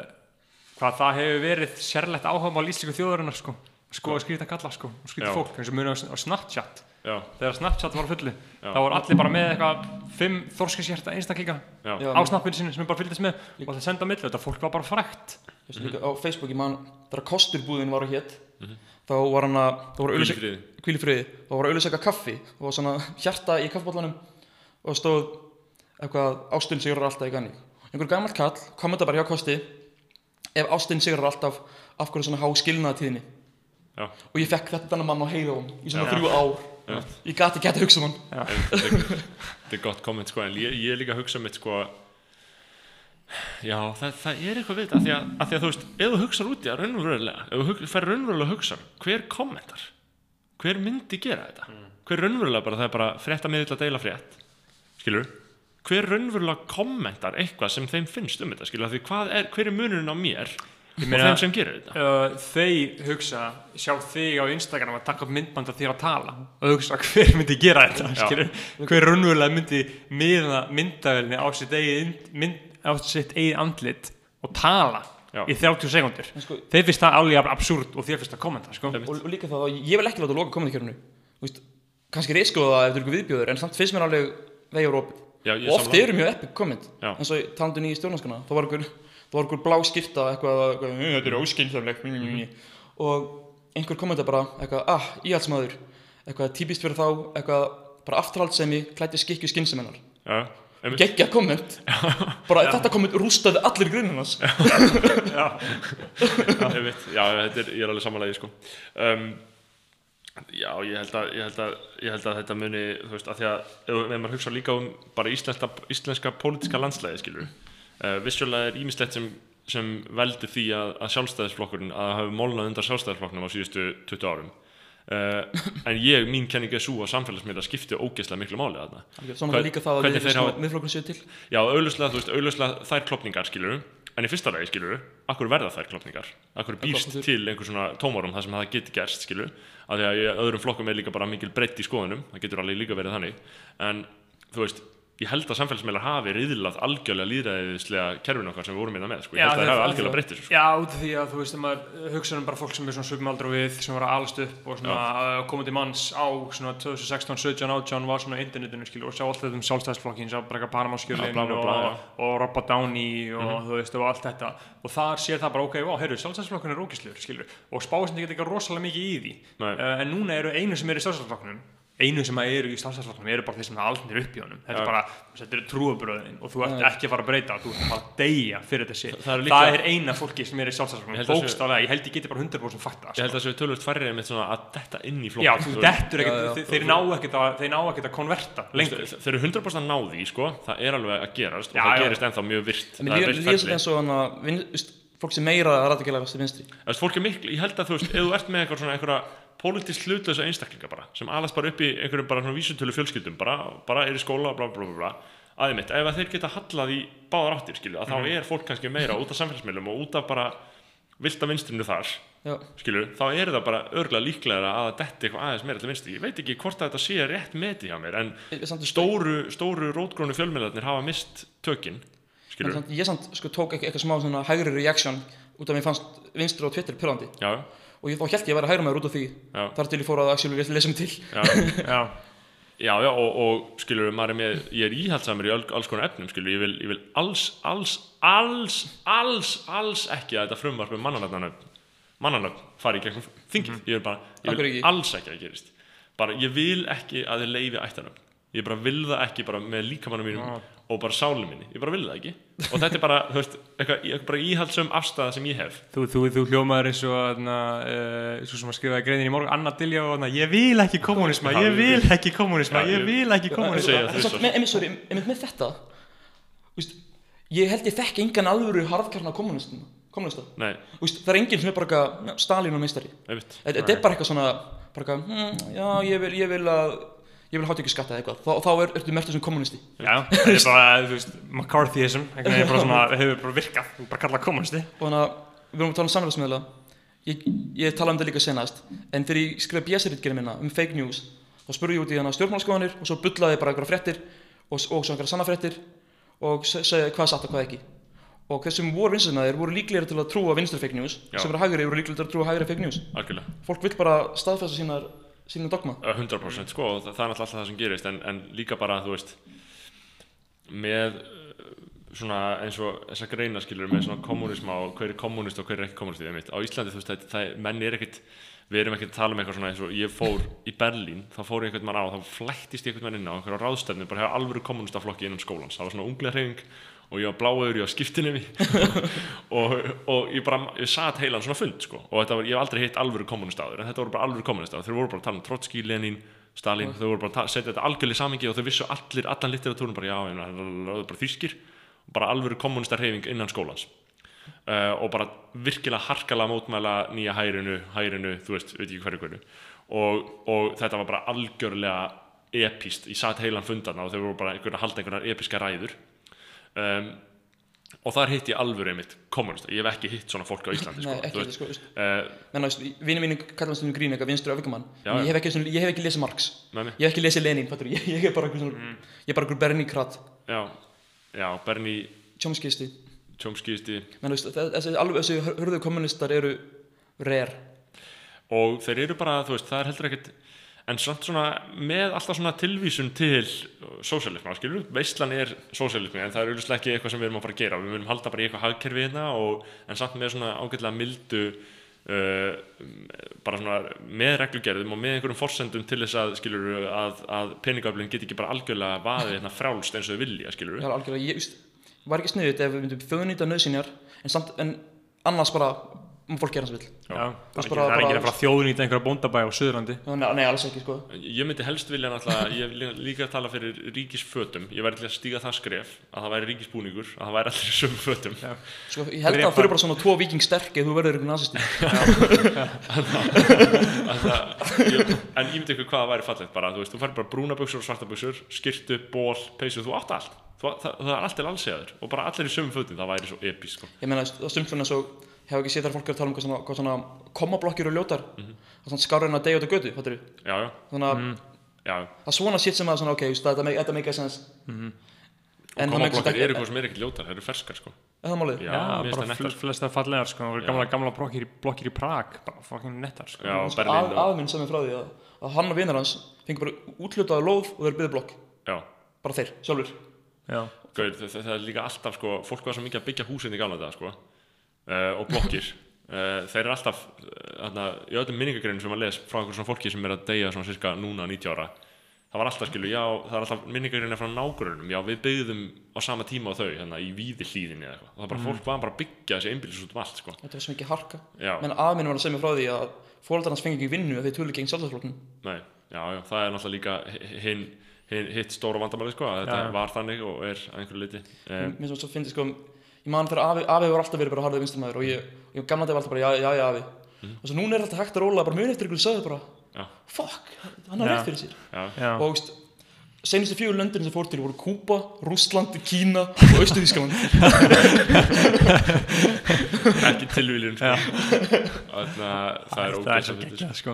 Speaker 2: hvað það hefur verið sérlegt áhuga á lístíku þjóðarinnar sko. Sko að skrýta kalla sko og skrýta fólk eins og á, á Snapchat
Speaker 1: Já,
Speaker 2: þegar Snapchat var á fullu
Speaker 1: Já.
Speaker 2: þá voru allir bara með eitthvað fimm
Speaker 1: já,
Speaker 3: Já,
Speaker 2: á snappinu sinni sem er bara fylgdist með og það senda á milli þetta fólk var bara frækt
Speaker 3: Þú veist, líka á Facebook í mann þegar kosturbúðin var á hétt
Speaker 1: Mhm.
Speaker 3: þá var hann að þá var
Speaker 1: Hvíl í
Speaker 3: auðlýsing
Speaker 1: friði.
Speaker 3: hvíl í friði þá var auðlýsaka kaffi og var svona hjarta í kaffibóllanum og stóð eitthvað ástin sigrar alltaf í ganni einhver gammal kall kommenta bara hjá kosti ef ástin sigrar alltaf af hverju svona há skilnaðatíðinni
Speaker 1: já,
Speaker 3: og ég fekk þetta mann á heiða í svona þrjú ár. Ég gati ekki að hugsa um hann.
Speaker 1: Þetta er- þetta gott komment sko en ég, ég er líka að hugsa mitt sko Já, það, það er eitthvað við þetta af því að, að því að þú veist, ef þú hugsar út í það raunverulega, ef þú fer raunverulega að hugsa hver kommentar, hver myndi gera þetta, hver raunverulega bara það er bara frétta miðill að deila frétt. Skilur, hver raunverulega kommentar eitthvað sem þeim finnst um þetta skilur, af því hvað er, hver er munurinn á mér og
Speaker 2: meina-
Speaker 1: þeim sem gerir þetta
Speaker 2: uh, þeir hugsa sjá þig á Instagram að taka upp myndband af þér að tala og hugsa hver myndi gera þetta hver raunverulega myndi miða myndavelni á sitt eigið mynd, á sitt eigið andlit og tala
Speaker 1: Já.
Speaker 2: í 30 sekundur
Speaker 3: En sko-
Speaker 2: þeir finnst það alveg absúrt og þér finnst það kommenta sko.
Speaker 3: Og, og líka það að ég vil ekki láta loka kommentarkerfinu Þú veist, kannski reyskoða það ef það er ykkur viðbjóður en samt finnst mér alveg
Speaker 1: ég
Speaker 3: og oft
Speaker 1: sammála.
Speaker 3: eru mjög epic komment
Speaker 1: Já.
Speaker 3: eins og talandun í stjórnarskana þá var ykkur, ykkur blá skipta eitthvað, eitthvað "Mm, þetta er óskynsamlegt. Mm, mm, mm." og einhver kommenta bara eitthvað, ah, íhaldsmaður. Eitthvað típist fyrir þá, eitthvað bara afturhaldsemi, klætti skikju skynsamennar
Speaker 1: Já, einmitt.
Speaker 3: geggja komment. Bara þetta komment rústaði allir grunnarnas
Speaker 1: Einmitt, já, þetta er, ég er alveg samanlega sko. um, Já, ég held, að, ég, held að, ég held að þetta muni þú veist, að því að ef, maður hugsa líka um bara íslenska, íslenska pólitíska landslæði skilur uh, vissulega er ímislegt sem, sem veldi því að, að sjálfstæðisflokkurinn að hafa mólnað undan sjálfstæðisflokknum á síðustu 20 árum. Uh, en ég, mín kenning er svo að samfélagsmiðla skipti ógeðslega miklu máli að það
Speaker 3: svona líka það að við miðflokkurinn séu til.
Speaker 1: Já, auðvuslega þær klopningar, skilur en í fyrsta lagi, skilur akkur verða þær klopningar, akkur býrst til einhver svona tómarum þar sem það geti gerst, skilur að því að öðrum flokkum er líka bara mikil breytt í skoðunum það getur alveg líka verið þannig. En, þú veist, ég held að samfélagsmeilar hafi riðlað algjörlega líðræðislega kerfinu okkar sem við vorum í það með, sko, ég held að það hafi algjörlega breytt þessu, sko.
Speaker 2: Já, út af því að þú veist að maður hugsa um bara fólk sem er svona svipum aldrei við sem var að alast upp og svona uh, komandi manns á svona 2016, 17, 18 var svona internetinu skilur og sjá alltaf um sjálfstæðsflokkin sjá bara Panama-skjölin og.
Speaker 1: Mhm.
Speaker 2: og Robert Downey og þú veist og allt þetta og þar sér það bara ok, ó, heyrðu, sjálfstæðsflokkin er ógislegur skilur og spáðsindi geta ekki rosalega mikið í því uh, en núna eru einu sem eru í sjálfstæðsflokknum einu sem að eru í sjálfstæðsflokknum eru bara þeir sem er aldrei upp í honum. Þetta
Speaker 1: Já.
Speaker 2: er bara, þetta eru trúabröðin og þú ert ekki að fara að breyta, þú ert bara að deyja fyrir þessi,
Speaker 1: Það-
Speaker 2: það,
Speaker 1: það eru líka-
Speaker 2: er eina fólki sem er í
Speaker 1: að sé-
Speaker 2: bókstaflega, ég held ég geti bara 100% fakta
Speaker 1: Ég held að það séu tölvöld færri einmitt svona að detta inn í flokk
Speaker 2: já, þú dettur ekkert, þeir, ná ekkert að þeir ná ekkert að konverta lengur.
Speaker 1: Þeir eru 100% að ná því, sko, það er alveg að gerast og
Speaker 2: Já,
Speaker 1: það gerist ennþá mjög virt
Speaker 3: en að fólk
Speaker 1: er miklu, ég held að þú veist, ef þú ert með eitthvað svona einhverja pólitísk hlutlösa einstaklinga bara, sem alast bara upp í einhverjum bara svona vísutölu fjölskyldum, bara, bara er í skóla, bla bla bla bla, aðeins mitt, ef að þeir geta hallað í báðar áttir, skilju, að þá er fólk kannski meira út af samfélagsmiðlum og út af bara vilda vinstrinu þar,
Speaker 3: já,
Speaker 1: skilju, þá er það bara örgulega líklega að detti eitthvað aðeins meira til vinstri, ég veit ekki hvort að þetta sé rétt meti hjá mér, en stóru, stóru rótgrónu fjölmiðlarnir hafa mist tökin,
Speaker 3: en
Speaker 1: skilju,
Speaker 3: samt, ég samt sko tók eitthvað smá hægri reaction út af mér fannst vinstri og Twitter pyrrandi og ég, þá held ég að vera hægri maður út af því
Speaker 1: já.
Speaker 3: þar til ég fór að actually lesa mig til.
Speaker 1: Já.
Speaker 2: já,
Speaker 1: Já, já, og, og skilur, maður er með, ég er íhaldsamur í alls konar efnum, skilur, ég vil, ég vil alls, alls, alls, alls, alls ekki að þetta frumvarp um mannanöfnanöfn, mannanöfn fari í gegnum þingið, ég vil bara, ég vil alls ekki að það gerist, bara, ég vil ekki að þið leifi ættanöfn, ég bara vil það ekki bara með líkamannum mínum og bara sálu minni, ég bara vil það ekki, og þetta er bara, þú veist, eitthvað, íhaldsum afstæða sem ég hef,
Speaker 2: þú, þú, þú hljómaður eins og þarna, uh, svo sem að skrifaði greinin í morgun. Anna og þarna, ég vil ekki kommunisma, ég vil ekki kommunisma, ég vil ekki kommunisma
Speaker 3: samt, með, þetta Vist, ég held ég þekki engan alvöru harðkarna kommunista, kommunista.
Speaker 1: nei,
Speaker 3: Vist, það er enginn sem er bara Stalin og meistari. Þetta er bara eitthvað svona bara hm, já, ég vil, ég vil að ég vil hátt ekki skatta eða eitthvað. Þá, þá er, ertu mertur sem kommunisti
Speaker 2: Já, það er bara, þú veist, McCarthyism, einhvern veginn bara svona, hefur bara virkað, bara kallað kommunisti.
Speaker 3: og þannig að við erum að tala um samfélagsmiðla. Ég, ég talaði um þetta líka senast en þegar ég skrifaði bjössaritgerði minna um fake news þá spurði ég út í hana stjórnmálskoðanir og svo bullaði ég bara einhverja fréttir og, og svo einhverja sanna fréttir og se- segja hvað satt og hvað ekki. Og þeir sem voru vinstrisinnaðir voru líklegir til að trúa vinstri fake news
Speaker 1: Já.
Speaker 3: sem eru hægri voru líklegir til að trúa hægri fake news.
Speaker 1: Algjörlega.
Speaker 3: Fólk vil bara staðfesta sínar sínum dogma
Speaker 1: Uh, 100% sko og það, er alltaf það sem gerist en, en líka bara þú veist með uh, svona eins og þessa greina skilur með svona kommunisma og hver er kommunist og hver er ekki kommunist einmitt. á Íslandi þú veist það, það menn er ekkit við erum ekkert að tala um eitthvað svona eins og ég fór í Berlín þá fór ég einhvern mann á þá flættist ég einhvern mann inn á einhverja ráðstefnu bara hefur alvöru kommunistaflokki innan skólans það var svona unglega hreyfing og ég var bláður, ég var skiptinemi og, og ég bara, ég satt heilan svona fund sko. Og var, ég hef aldrei hitt alvöru kommunistáður en þetta voru bara alvöru kommunistáður, þeir voru bara að tala um Trotski, Lenin, Stalin, þau voru bara að setja þetta algjörlega í samingi og þau vissu allir, allan literatúrin bara já, það er bara þýskir. Bara alvöru kommunistarhefing innan skólans. Uh, og bara virkilega harkalega mótmæla nýja hærinu, hærinu, þú veist, veit ekki hverju hverju. Og, og þetta var bara algjörlega epíst, ég satt heilan fundarna og þau voru bara að halda einhverjar episka ræður um, og þar hitt ég alvöru einmitt kommunista, ég hef ekki hitt svona fólk á Íslandi
Speaker 3: Nei,
Speaker 1: sko,
Speaker 3: ekki þetta
Speaker 1: veist,
Speaker 3: sko veist.
Speaker 1: uh,
Speaker 3: menn að vinni mínu kallar stundum grín eitthvað vinstri öfikamann
Speaker 1: Já,
Speaker 3: ég hef ekki, svona- ég hef ekki lesið Marx.
Speaker 1: Mig,
Speaker 3: ég hef ekki lesið Lenin fattur, ég, ég er bara svona, ég er bara einhver Bernie Krat
Speaker 1: já, já, Bernie
Speaker 3: Chomskyisti
Speaker 1: Chomskyisti
Speaker 3: menn veist, þe- þessi, alveg, þessi hörðu kommunistar eru rare.
Speaker 1: Og þeir eru bara, þú veist, það er heldur ekkert en samt svona með alltaf svona tilvísun til sósialisma, skilur veistlan er sósialismi, en það er auðvitað ekki eitthvað sem við erum að fara að gera, við munum halda bara í eitthvað hagkerfi hérna og, en samt með svona ágætlega mildu uh, bara svona með reglugerðum og með einhverjum forsendum til þess að skilur að, að peningaflin get ekki bara algjörlega vaðið hérna frjálst eins og þau vilja, skilur
Speaker 3: er algjörlega, ég veist, var ekki sniðut ef við myndum þjóðnýta nöðsynjar en, samt, en annars bara fólk gera hans vill.
Speaker 2: Það er ekki- það að fara þjóðnýta einhverja bóndabæ á Suðurlandi.
Speaker 3: nei, nei, alls ekki sko.
Speaker 1: Ég myndi helst vilja náttúrulega, ég hef lí- líka að tala fyrir ríkisfötum, ég væri til að stíga það skref að það væri ríkisbúningur, að það væri allir í sömu fötum.
Speaker 3: Sko, ég held að það fyrir bara svona tvo viking sterk ef þú verður einhvern nazisti
Speaker 1: Að það, ég, en ég myndi ykkur hvað það væri fallegt bara, þú veist, þú færi bara brúna buksur og svarta buksur, skirtu, ból, peysu, þú átt allt. Þú, það, það er allt til alls eður og bara allir í sömu fötum, það væri svo epísk sko.
Speaker 3: ég meina, það stum svona svo hef ekki séð þar fólk er að tala um hvað svona, hvað svona komablokkir og ljótar.
Speaker 1: Mhm.
Speaker 3: það er svona að degja út á götu, fattur
Speaker 1: Já, já,
Speaker 3: þannig að
Speaker 1: já.
Speaker 3: það er svona shit sem að svona, ok, þetta, make- þetta make a sense. En það make
Speaker 1: Komablokkar
Speaker 3: sense
Speaker 1: eru
Speaker 3: ekki
Speaker 1: eitthvað sem er ekkert ljótar, það eru ferskar sko.
Speaker 3: Er það málið?
Speaker 1: Já,
Speaker 2: Já, bara fl flestar fallegar, sko. Gamla, gamla blokkir, í- blokkir í Prag, bara fucking nettar, sko.
Speaker 1: Já, Berlín
Speaker 3: að,
Speaker 1: og,
Speaker 3: aðminn sem er frá því að, að hann og vinar hans fengi bara útlutaði lóð og þeir byggðu blokk.
Speaker 1: Já.
Speaker 3: Bara þeir, sjálfur
Speaker 2: Já,
Speaker 1: Gaur, það, er líka alltaf sko, fólk var svo mikið að byggja húsin í gamla dag sko, uh, og blokkir. Uh, þeir eru alltaf uh, í öllum minningagreinum sem maður les frá einhverjum svona fólki sem er að deyja svona cirka núna 90 ára það var alltaf skilu, já, það er alltaf minningagreinir frá nágrunum, já, við byggðum á sama tíma á þau, hérna, í víði hlýðinni eða eitthvað, það bara fólk var bara að byggja þessi einbýlis út um allt, sko,
Speaker 3: þetta er svo mikið harka.
Speaker 1: Já,
Speaker 3: menn aðminn var að segja mér frá því að fóreldrar hans fengi ekki vinnu ef þeir tölu gegn sjálfstæðsflokknum
Speaker 1: nei, já, já, það er náttúrulega líka hinn, hinn, hitt stóra vandamáli, sko, að þetta
Speaker 2: Já.
Speaker 1: var þannig og er að einhverju liti
Speaker 3: mér svo finnst sko ég man þegar afi, afi var alltaf verið bara harðið vinstamæður og ég, ég gamla dag var alltaf bara já, já, já, afi. Og svo núna er alltaf hægt að róla bara mjög eftir ykkur sagði bara
Speaker 1: Já.
Speaker 3: fuck, hann har rétt fyrir sér.
Speaker 1: Já,
Speaker 2: já.
Speaker 3: og veist, senustu fjögur löndin sem fór til voru Kúpa, Rússland, Kína og Östu-Þískaland
Speaker 1: ekki tilvílun, sko. Það er fyndið,
Speaker 2: geggjað, sko.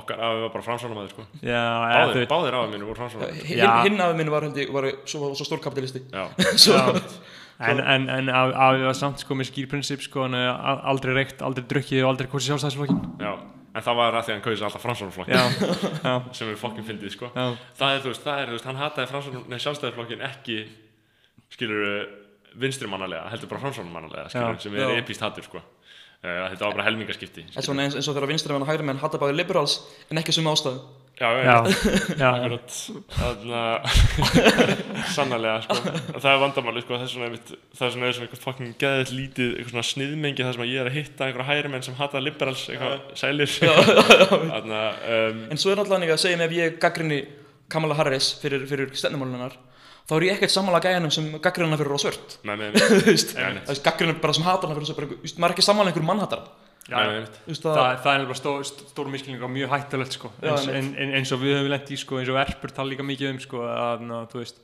Speaker 1: okkar afi var bara framsvonamaður sko. Báðir, báðir afi mínu voru framsvonamaður
Speaker 3: hinn afi minn var, var svo, svo stór kapitalisti
Speaker 1: já,
Speaker 3: svo,
Speaker 2: en, en, en að að við var samt, sko, með skýrprinsip, sko, er a- aldrei reykt, aldrei drukkið og aldrei kosið sjálfstæðsflokkin.
Speaker 1: já en það var að því að hann kaus alltaf framsvonarflokkin
Speaker 2: Já, já,
Speaker 1: sem er fokkin fyndið sko.
Speaker 2: já,
Speaker 1: það er þú veist, það er þú veist, hann hataði sjálfstæðisflokkin ekki skilur vinstri mannalega, heldur bara framsvonarmannalega skilur,
Speaker 2: Já.
Speaker 1: sem er epíst hatur sko. uh, þetta var bara helmingaskipti
Speaker 3: en svona eins, eins og þegar vinstri menn og hægri menn hata báði liberals en ekki sem ástæðu
Speaker 1: já, já,
Speaker 2: já, já,
Speaker 1: Akkurat, þannig sannarlega, sko, það er vandamáli, sko, einmitt, það er svona eitthvað fucking geðið lítið, eitthvað svona sniðmengi þar sem að ég er að hitta einhverja hægri menn sem hata liberals, eitthvað sælir, þannig að, um,
Speaker 3: en svo er náttúrulega þannig að segja mig ef ég gaggrinni Kamala Harris fyrir, fyrir stefnumálunar þá er ég ekkert sammála gæjanum sem gaggrinna hana fyrir á svört.
Speaker 1: Með með með,
Speaker 3: þú veist,
Speaker 1: Nei, nei.
Speaker 3: það er gaggrinna bara sem hatar hana fyrir á svört. Bara, þú veist, maður er ekki sammála einhverjum mannhatar
Speaker 2: Já,
Speaker 1: Nei,
Speaker 3: að,
Speaker 2: það, það er nefnilega stór, stór miskilning og mjög hættulegt sko. Eins, en, eins og við höfum lent í sko, eins og erpur tala líka mikið um sko, að, ná, veist,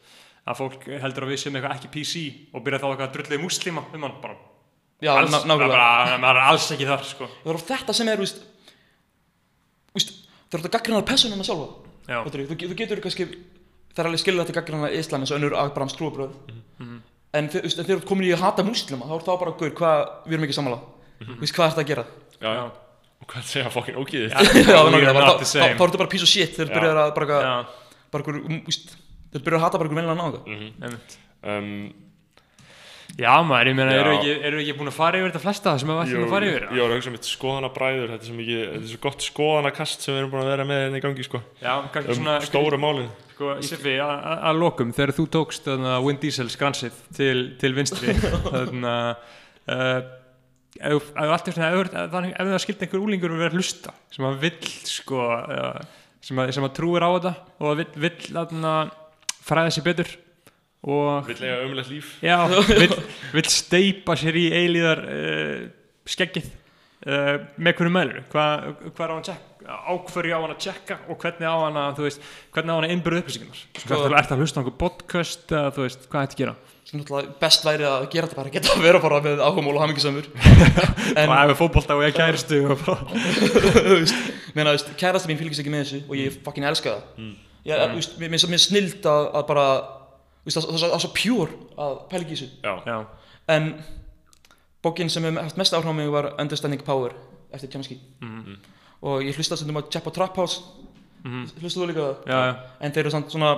Speaker 2: að fólk heldur að við séum eitthvað ekki PC og byrja þá eitthvað að drullið múslima um hann bara,
Speaker 3: já,
Speaker 2: alls, bara, maður er alls ekki þar sko.
Speaker 3: Það er þetta sem er, Þú veist, það er þetta gaggrinnar personuna sjálfa.
Speaker 2: Já,
Speaker 3: Fattarðu, þú, þú getur kannski Það er alveg skilur þetta gaggrinnar Íslam eins og önnur Abrahams trúabröð
Speaker 2: Mhm.
Speaker 3: Þú veist, en þegar þú ert komin í að hata múslima þá er það bara, guður, hvað, við erum ekki sammála Þú veist, hvað er þetta að gera?
Speaker 1: Já, já. Og hvað segja fokkin ógíðið?
Speaker 2: Já.
Speaker 3: Já, þá er þetta bara piece of shit þegar
Speaker 1: Já.
Speaker 3: þú byrjar að bara,
Speaker 2: já,
Speaker 3: bara, bara, um, úst, þeir byrjar að hata bara einhver venlega náða
Speaker 2: einmitt.
Speaker 1: Um,
Speaker 2: Já maður, ég meina,
Speaker 1: Já.
Speaker 2: eru ekki, eru ekki búin að fara yfir þetta flesta sem við ætlum að fara yfir?
Speaker 1: Ég var að hugsa um eitt skoðanabræður, þetta er svo þetta er gott skoðanakast sem við erum búin að vera með hérna í gangi, sko.
Speaker 2: Já, kannski
Speaker 1: Um
Speaker 2: svona,
Speaker 1: stóru málin.
Speaker 2: sko, Siffi, að að- að lokum, þegar þú tókst þarna Vin Diesel skransið til, til vinstri, þarna, uh, ef ef svona, ef, ef, það skildi einhver úlingur að vera að hlusta, sem að vill, sko, sem, að, sem að trúir á þetta og vill, vill fræða sér betur og
Speaker 1: Vill eiga umlegt líf.
Speaker 2: Já, vill, vill steipa sér í eilíðar uh, skeggið uh, með hverju meðlur hvað hva er á hann tjekka á hverju á hann að tjekka og hvernig á hann að þú veist, hvernig á hann að innbyrða upplýsingarnar. Sko, er þetta að hlusta á einhver podcast eða þú veist, hvað þetta gera?
Speaker 3: Sem náttúrulega best væri að gera þetta bara geta að vera bara með áhugamál og hamingisamur en
Speaker 2: og ef við fótbolta og ég kæristu og bara,
Speaker 3: þú veist, meina, þú veist, kærasta mín fylgist ekki með þessu og ég fucking elska það.
Speaker 1: Mm.
Speaker 3: ég, þú veist, mér er snild að, að bara þú veist, það er svo pure að pæla ekki í þessu.
Speaker 1: Já.
Speaker 2: já,
Speaker 3: en bókin sem hefur haft mest áhrif á mig var Understanding Power eftir Chomsky.
Speaker 2: Mhm.
Speaker 3: Og ég hlusta stundum á Chappa Trap House
Speaker 2: Mhm.
Speaker 3: hlustu þú líka á það?
Speaker 2: já, já.
Speaker 3: en þeir eru samt svona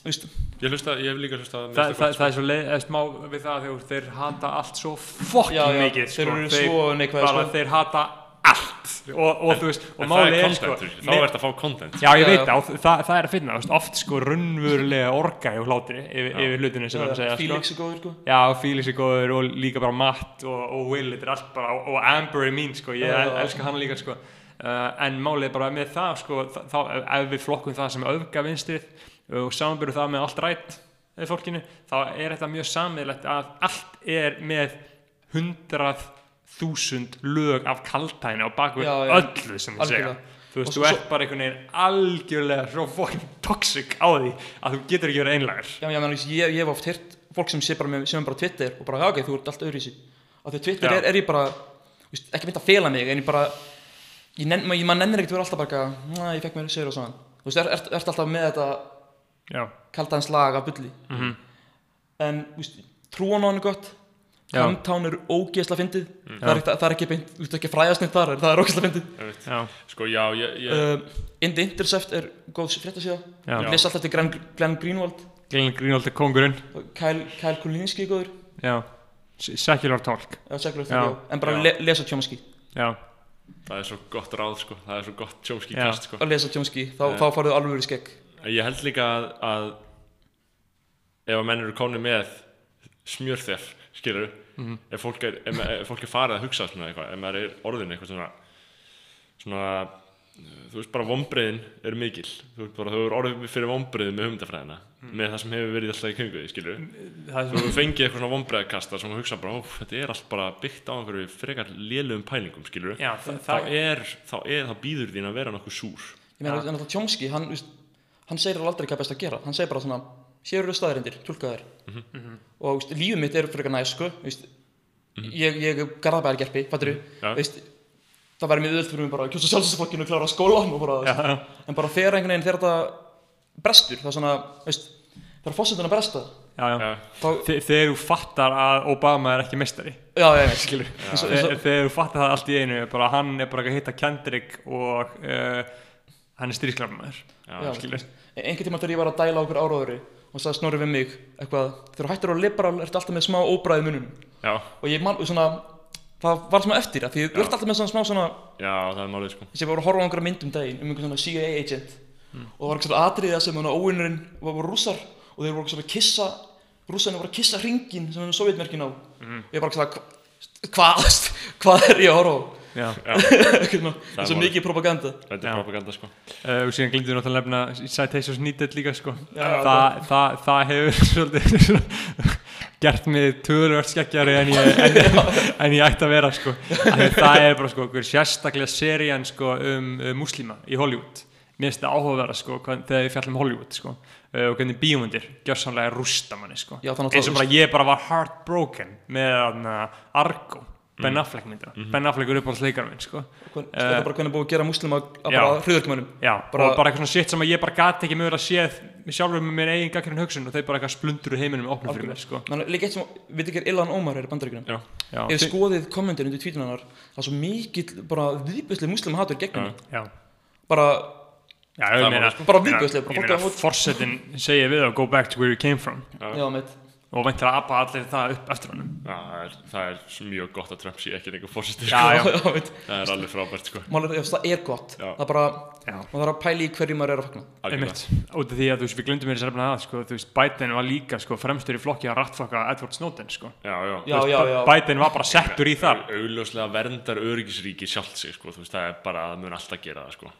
Speaker 3: þú veist,
Speaker 1: Ég hlusta, ég hef líka hlustað
Speaker 2: Þa, það, það er svo leið, smá við það þegar þeir hata allt svo fokkin mikið
Speaker 3: þeir
Speaker 2: sko.
Speaker 3: eru svo neikvæðir,
Speaker 2: bara
Speaker 3: sko.
Speaker 2: þeir hata allt og, og þú veist, og
Speaker 1: En það er
Speaker 2: máli er
Speaker 1: content,
Speaker 2: sko
Speaker 1: sko, þá ert að fá content.
Speaker 2: Já, ég veit það, og það, það er að finna, þú veist, oft sko raunverulega orga í hlátri yfir, yfir hlutinu sem það er að segja, sko.
Speaker 3: Felix er góður sko
Speaker 2: Já, Felix er góður og líka bara Matt og, og Will, þetta er allt bara, og, og Amber er mín, sko, ég elska hann líka, sko. Uh, en málið bara með það, sko, þá, ef við flokkum það sem öfga vinstrið og samanbyrðu það með allt rætt við fólkinu, þá er þetta mjög sammeðlegt að allt er með hundrað þúsund lög af baku
Speaker 3: Já, já.
Speaker 2: öllu sem þið segja. Þú veist,
Speaker 3: Og
Speaker 2: þú ert bara einhvern veginn algjörlega svo fucking toxic á því að þú getur ekki verið einlægur.
Speaker 3: Já, já, menn, ég, ég hef oft heyrt fólk sem sé bara með, sem er bara Twitter og bara, já, ok, þú ert allt öðru í sig af því Twitter er, er ég bara ekki mynd að fela mig, en ég bara ég nenn, ma- ég, maður nennir ekkert að vera alltaf bara eitthvað, "Næ, ég fekk mér sér og svona þú veist, er, er, ert alltaf með þetta
Speaker 2: Já.
Speaker 3: kalda hans lag af bulli
Speaker 2: Mhm.
Speaker 3: en, þú veist, trúan á hann er gott
Speaker 2: Já.
Speaker 3: Camptown er ógeðslega fyndið
Speaker 2: Já.
Speaker 3: það, er það er ekki beint, þú veist ekki fræðast neitt þar það er ógeðslega fyndið.
Speaker 1: Sko, já, ég, ég,
Speaker 3: uh, In the Intercept er góð fréttasíða les alltaf eftir Glenn, Glenn Greenwald
Speaker 2: Glenn Greenwald er kongurinn.
Speaker 3: Kyle, Kyle Kulinski er góður
Speaker 2: Secular talk.
Speaker 3: Já, secular
Speaker 2: Já.
Speaker 3: já. en bara le, lesa Chomsky
Speaker 2: Já.
Speaker 1: Það er svo gott ráð, sko, það er svo gott tjómski kast, sko.
Speaker 3: að lesa Chomsky, þá,
Speaker 1: Já.
Speaker 3: þá farið alveg í skegg
Speaker 1: Ég held líka að, að ef að menn eru komni með smjörþef, skilur
Speaker 2: Mhm.
Speaker 1: ef, fólk er, ef, ef fólk er farið að hugsa svona eitthvað, ef maður er orðin eitthvað svona svona þú veist bara vombriðin er mikil þú veist bara þú er orðið fyrir vombriðin með humdafræðina. Með það sem hefur verið alltaf í því, skilur
Speaker 2: Það er
Speaker 1: þú hefur fengið eitthvað svona vombriðakasta sem þú hugsa bara, ó, þetta er allt bara byggt á einhverju frekar lélugum pælingum, skilur
Speaker 2: Já, það,
Speaker 1: þá er, þá er, þá býður þín að vera nokkuð súr.
Speaker 3: Ég meina, en þetta Chomsky, hann, hann segir alveg aldrei hvað best að gera. Hann segir bara svona, hér eru staðarindir, tólka þær.
Speaker 2: Mhm.
Speaker 3: og veist, lífið mitt er frekar næst sko, veist, ég, ég er garðabæðargerpi, fattur
Speaker 1: Já.
Speaker 3: veist, það væri mjög öðvöld fyrir mig bara að kjósa sjálfsflokkinu og klára skólan og bara,
Speaker 2: já, já.
Speaker 3: en bara þegar einhvern veginn þegar þetta brestur, það er svona, veist þegar fósitun að bresta.
Speaker 2: Já, já.
Speaker 1: Já,
Speaker 3: þá,
Speaker 2: Þe- Þegar þú fattar að Obama er ekki mestari
Speaker 3: já, ég veit, skilur. Og- og-
Speaker 2: Þegar þú fattar það allt í einu bara hann er bara að hitta Kendrick og uh, hann er strísklafmaður
Speaker 1: já,
Speaker 3: Já,
Speaker 2: skilur.
Speaker 3: einhvern tíma þegar ég var að dæla á okkur áráðuri og sagði snorri við mig eitthvað þegar þú hættir á liberal ertu alltaf með smá óbræði munum
Speaker 1: já,
Speaker 3: og ég man, svona það var smá eftir það því þú
Speaker 1: Já.
Speaker 3: ert alltaf með svona smá svona
Speaker 1: já, það er málið, sko.
Speaker 3: Þess að ég var að horfa á einhverja myndum daginn um einhver svona CIA agent og það var eitthvað atriða sem óvinnurinn var, var rússar og þeir voru svona að kissa rússarnir voru að kissa ringin sem hann sovjetmerkin á. Og ég bara svona hvað, hvað er ég að horfa á. Eitthvað
Speaker 1: Það er
Speaker 3: þessu
Speaker 1: málið.
Speaker 3: mikið propaganda.
Speaker 1: Þetta er propaganda, sko.
Speaker 2: Uh, og síðan glindur náttúrulega nefna Citations Needed líka sko.
Speaker 3: Já,
Speaker 2: Þa, það, það hefur svolítið gert mig tölvöld skeggjari en ég, en, en ég ætti að vera sko. Það er bara sko, hver sérstaklega serían sko, um, um muslima í Hollywood mér finnst það áhugaverða sko, þegar ég fjallum Hollywood sko, uh, og hvernig bíómyndir gjörsamlega rústa manni sko.
Speaker 3: Já, að
Speaker 2: eins og bara ég bara var heartbroken með uh, Argo Ben Affleck myndina. Ben Affleck er uppáhalds leikar minn sko.
Speaker 3: Hvern- Þetta er bara hvernig er búið að gera múslima að
Speaker 2: Já.
Speaker 3: bara Bara-
Speaker 2: og bara eitthvað svona shit sem að ég bara gati ekki mögulega séð mig sjálfur með mér eigin gaggrinn hugsun og þeir bara eitthvað splundur í heiminum opnum fyrir mér sko.
Speaker 3: Að líka eitt sem, við er Ilan Ómar er í Ef þið skoðið kommentin undir hennar Það er svo mikill bara viðbjöðslega múslima hatur gegn henni
Speaker 2: já,
Speaker 3: Bara,
Speaker 2: já,
Speaker 1: Það
Speaker 2: ég meina
Speaker 1: sko.
Speaker 3: Bara viðbjóðslega, bara
Speaker 2: Ég meina, forsetin segir við að go back to where you came from.
Speaker 3: Já, meitt
Speaker 2: og væntir að apa allir það upp eftir honum.
Speaker 1: Já, það er, það er mjög gott að Trump sé ekki einhver fórseti
Speaker 2: Já, já,
Speaker 3: já, veit
Speaker 1: Það er alveg frábært sko.
Speaker 3: Mál er, já, það er gott.
Speaker 1: Já.
Speaker 3: Það er bara, maður þarf að pæla í hverju maður er að fagna.
Speaker 2: Einmitt, út af því að þú veist, við glundum mér sérfna að, sko, þú veist, Biden var líka, sko, fremstur í flokki að rattfokka Edward Snowden, sko.
Speaker 1: Já, já,
Speaker 3: Já,
Speaker 2: Þú veist,
Speaker 3: já, já.
Speaker 2: Biden var bara settur í það.
Speaker 1: Augljóslega verndar öryggisríki sjálft sig sko, þú veist, það er bara að mun alltaf gera það sko.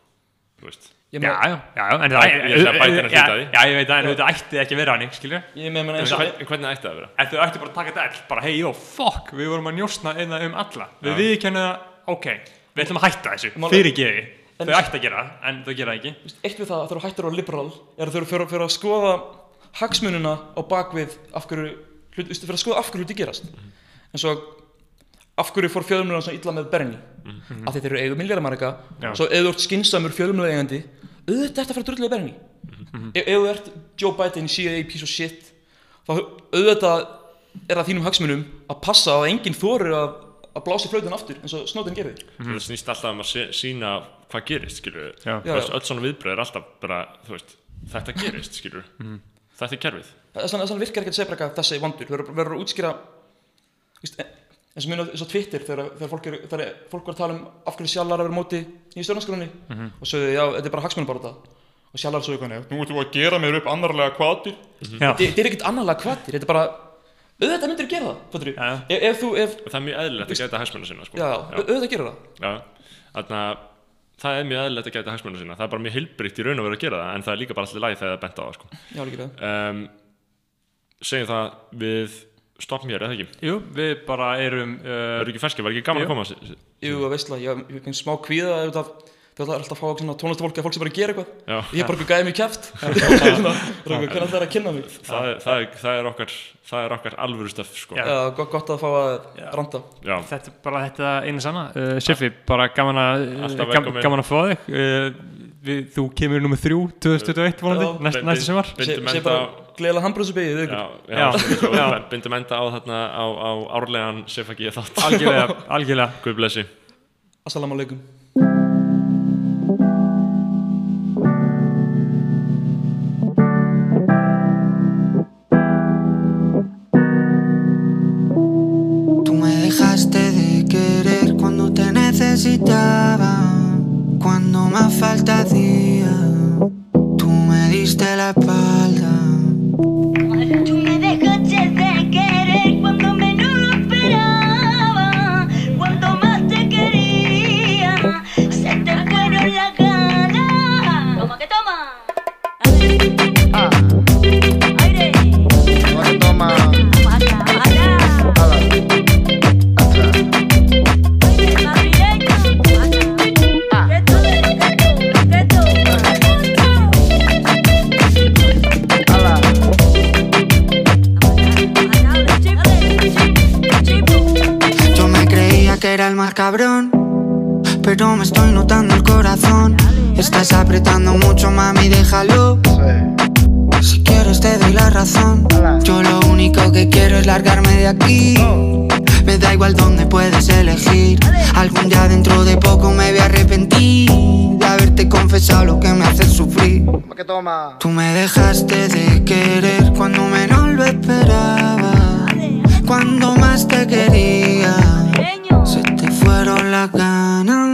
Speaker 1: Þú veist
Speaker 2: Já, já, já, en það, en þetta ætti ekki að vera hannig, skilju.
Speaker 3: ég með, með
Speaker 1: En hvernig ætti það að vera?
Speaker 2: En þau ætti bara að taka þetta all, bara, hei, jó, fuck, við vorum að njósna einna um alla. Við
Speaker 1: Já.
Speaker 2: viðkennum það, ok, við ætlum að hætta þessu, fyrir geði. Þau ætti að gera það, en þau gera það ekki.
Speaker 3: Eitt við það að þú hættir á liberal er að þau fyrir að skoða hagsmununa á bakvið af hverju hlut, veistu, fyrir að skoða af hverju hluti gerast en svo af hverju fór fjölmjölan svo illa með Bernie af því þeir eru eigu milljarðamarika svo ef þú ert skinsamur fjölmjöla eigandi auðvitað er þetta að fara að drullega Bernie. Ef, ef þú ert Joe Biden í CIA piece of shit þá auðvitað er það þínum hagsmunum að passa að enginn þorir að, að blási flautin aftur eins og Snowden gerði.
Speaker 1: Það snýst alltaf um að sýna hvað gerist, skilur við. Öll svona viðbröð er alltaf bara, þú veist, þetta gerist, skilur við Þetta er kerfið.
Speaker 3: Vegna virkar ekki að segja bara þessi vondur. Þú verður- verður að útskýra víst, eins og minn eins og Twitter þegar, þegar fólk, er, þegar fólk var að tala um af hverju sjallar er á móti í stjórnarskránni. Og sögðu já, þetta er bara þetta og sjallar sögðu hvernig nú ertu að gera mér upp annarlega kvatir
Speaker 2: Já,
Speaker 3: þetta er ekkert annarlega kvatir, þetta er bara auðvitað myndir að gera það?
Speaker 2: Já.
Speaker 3: ef, ef þú, ef,
Speaker 1: það er mjög eðlilegt að gæta hagsmunna sinna, sko.
Speaker 3: Já, auðvitað gera það.
Speaker 1: Að það er mjög eðlilegt að gæta hagsmunna sinna. Það er bara mjög heilbrygt í raun og veru að gera það En það er líka bara allir læg þegar það er bent á það, sko.
Speaker 3: Já,
Speaker 1: um, Segjum það við stoppum hér, eða ekki
Speaker 2: jú, við bara erum,
Speaker 1: Það
Speaker 2: uh,
Speaker 1: eru ekki ferskir, var ekki gaman
Speaker 2: Jú.
Speaker 1: að koma
Speaker 3: jú, að veistla, ég ég finn smá kvíða það Það er alltaf að fá tónlistafólk að fólk sem bara gera eitthvað
Speaker 1: Já,
Speaker 3: Ég er bara eitthvað gæði mig kæft Hvernig það er að kynna mig
Speaker 1: það, er- það, er, það, er okkar, það er okkar alvöru stöf, sko
Speaker 2: Já.
Speaker 3: Já, gott, gott að fá að randa
Speaker 1: Já,
Speaker 2: þetta er bara þetta einu sanna. Uh, Siffi, bara gaman að,
Speaker 1: velkomin.
Speaker 2: gaman að fá þig. Uh, við, þú kemur nummið þrjú, 2021 vonandi,
Speaker 3: Já.
Speaker 2: næst, næsta
Speaker 3: Sé
Speaker 1: enda
Speaker 3: bara
Speaker 1: svo
Speaker 2: Já.
Speaker 1: bindum enda á þarna á, á árlegan Sifaki þátt
Speaker 2: Algjörlega, algjörlega.
Speaker 1: Guð blessi
Speaker 3: Assalamu alaikum
Speaker 4: Tú me dejaste de querer cuando te necesitaba, cuando más falta hacía. Tú me diste la espalda. Pero me estoy notando el corazón. Estás apretando mucho, mami, déjalo. Si quieres te doy la razón. Yo lo único que quiero es largarme de aquí. Me da igual dónde puedes elegir. Algún día dentro de poco me voy a arrepentir de haberte confesado lo que me hace sufrir. Tú me dejaste de querer cuando menos lo esperaba. Cuando más te quería, se te fueron las ganas.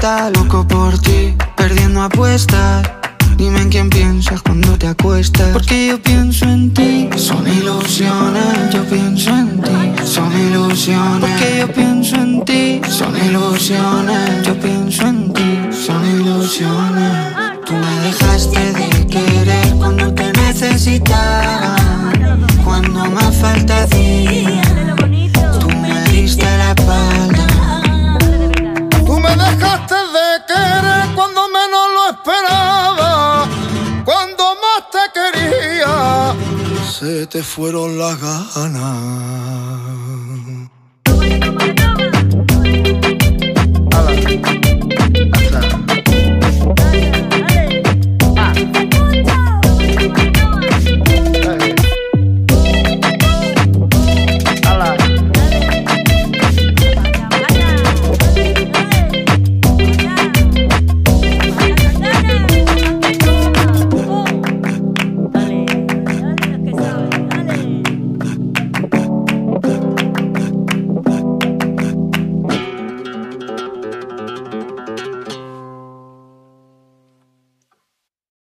Speaker 4: está loco por ti, perdiendo apuestas. Dime en quién piensas cuando te acuestas. Porque yo pienso en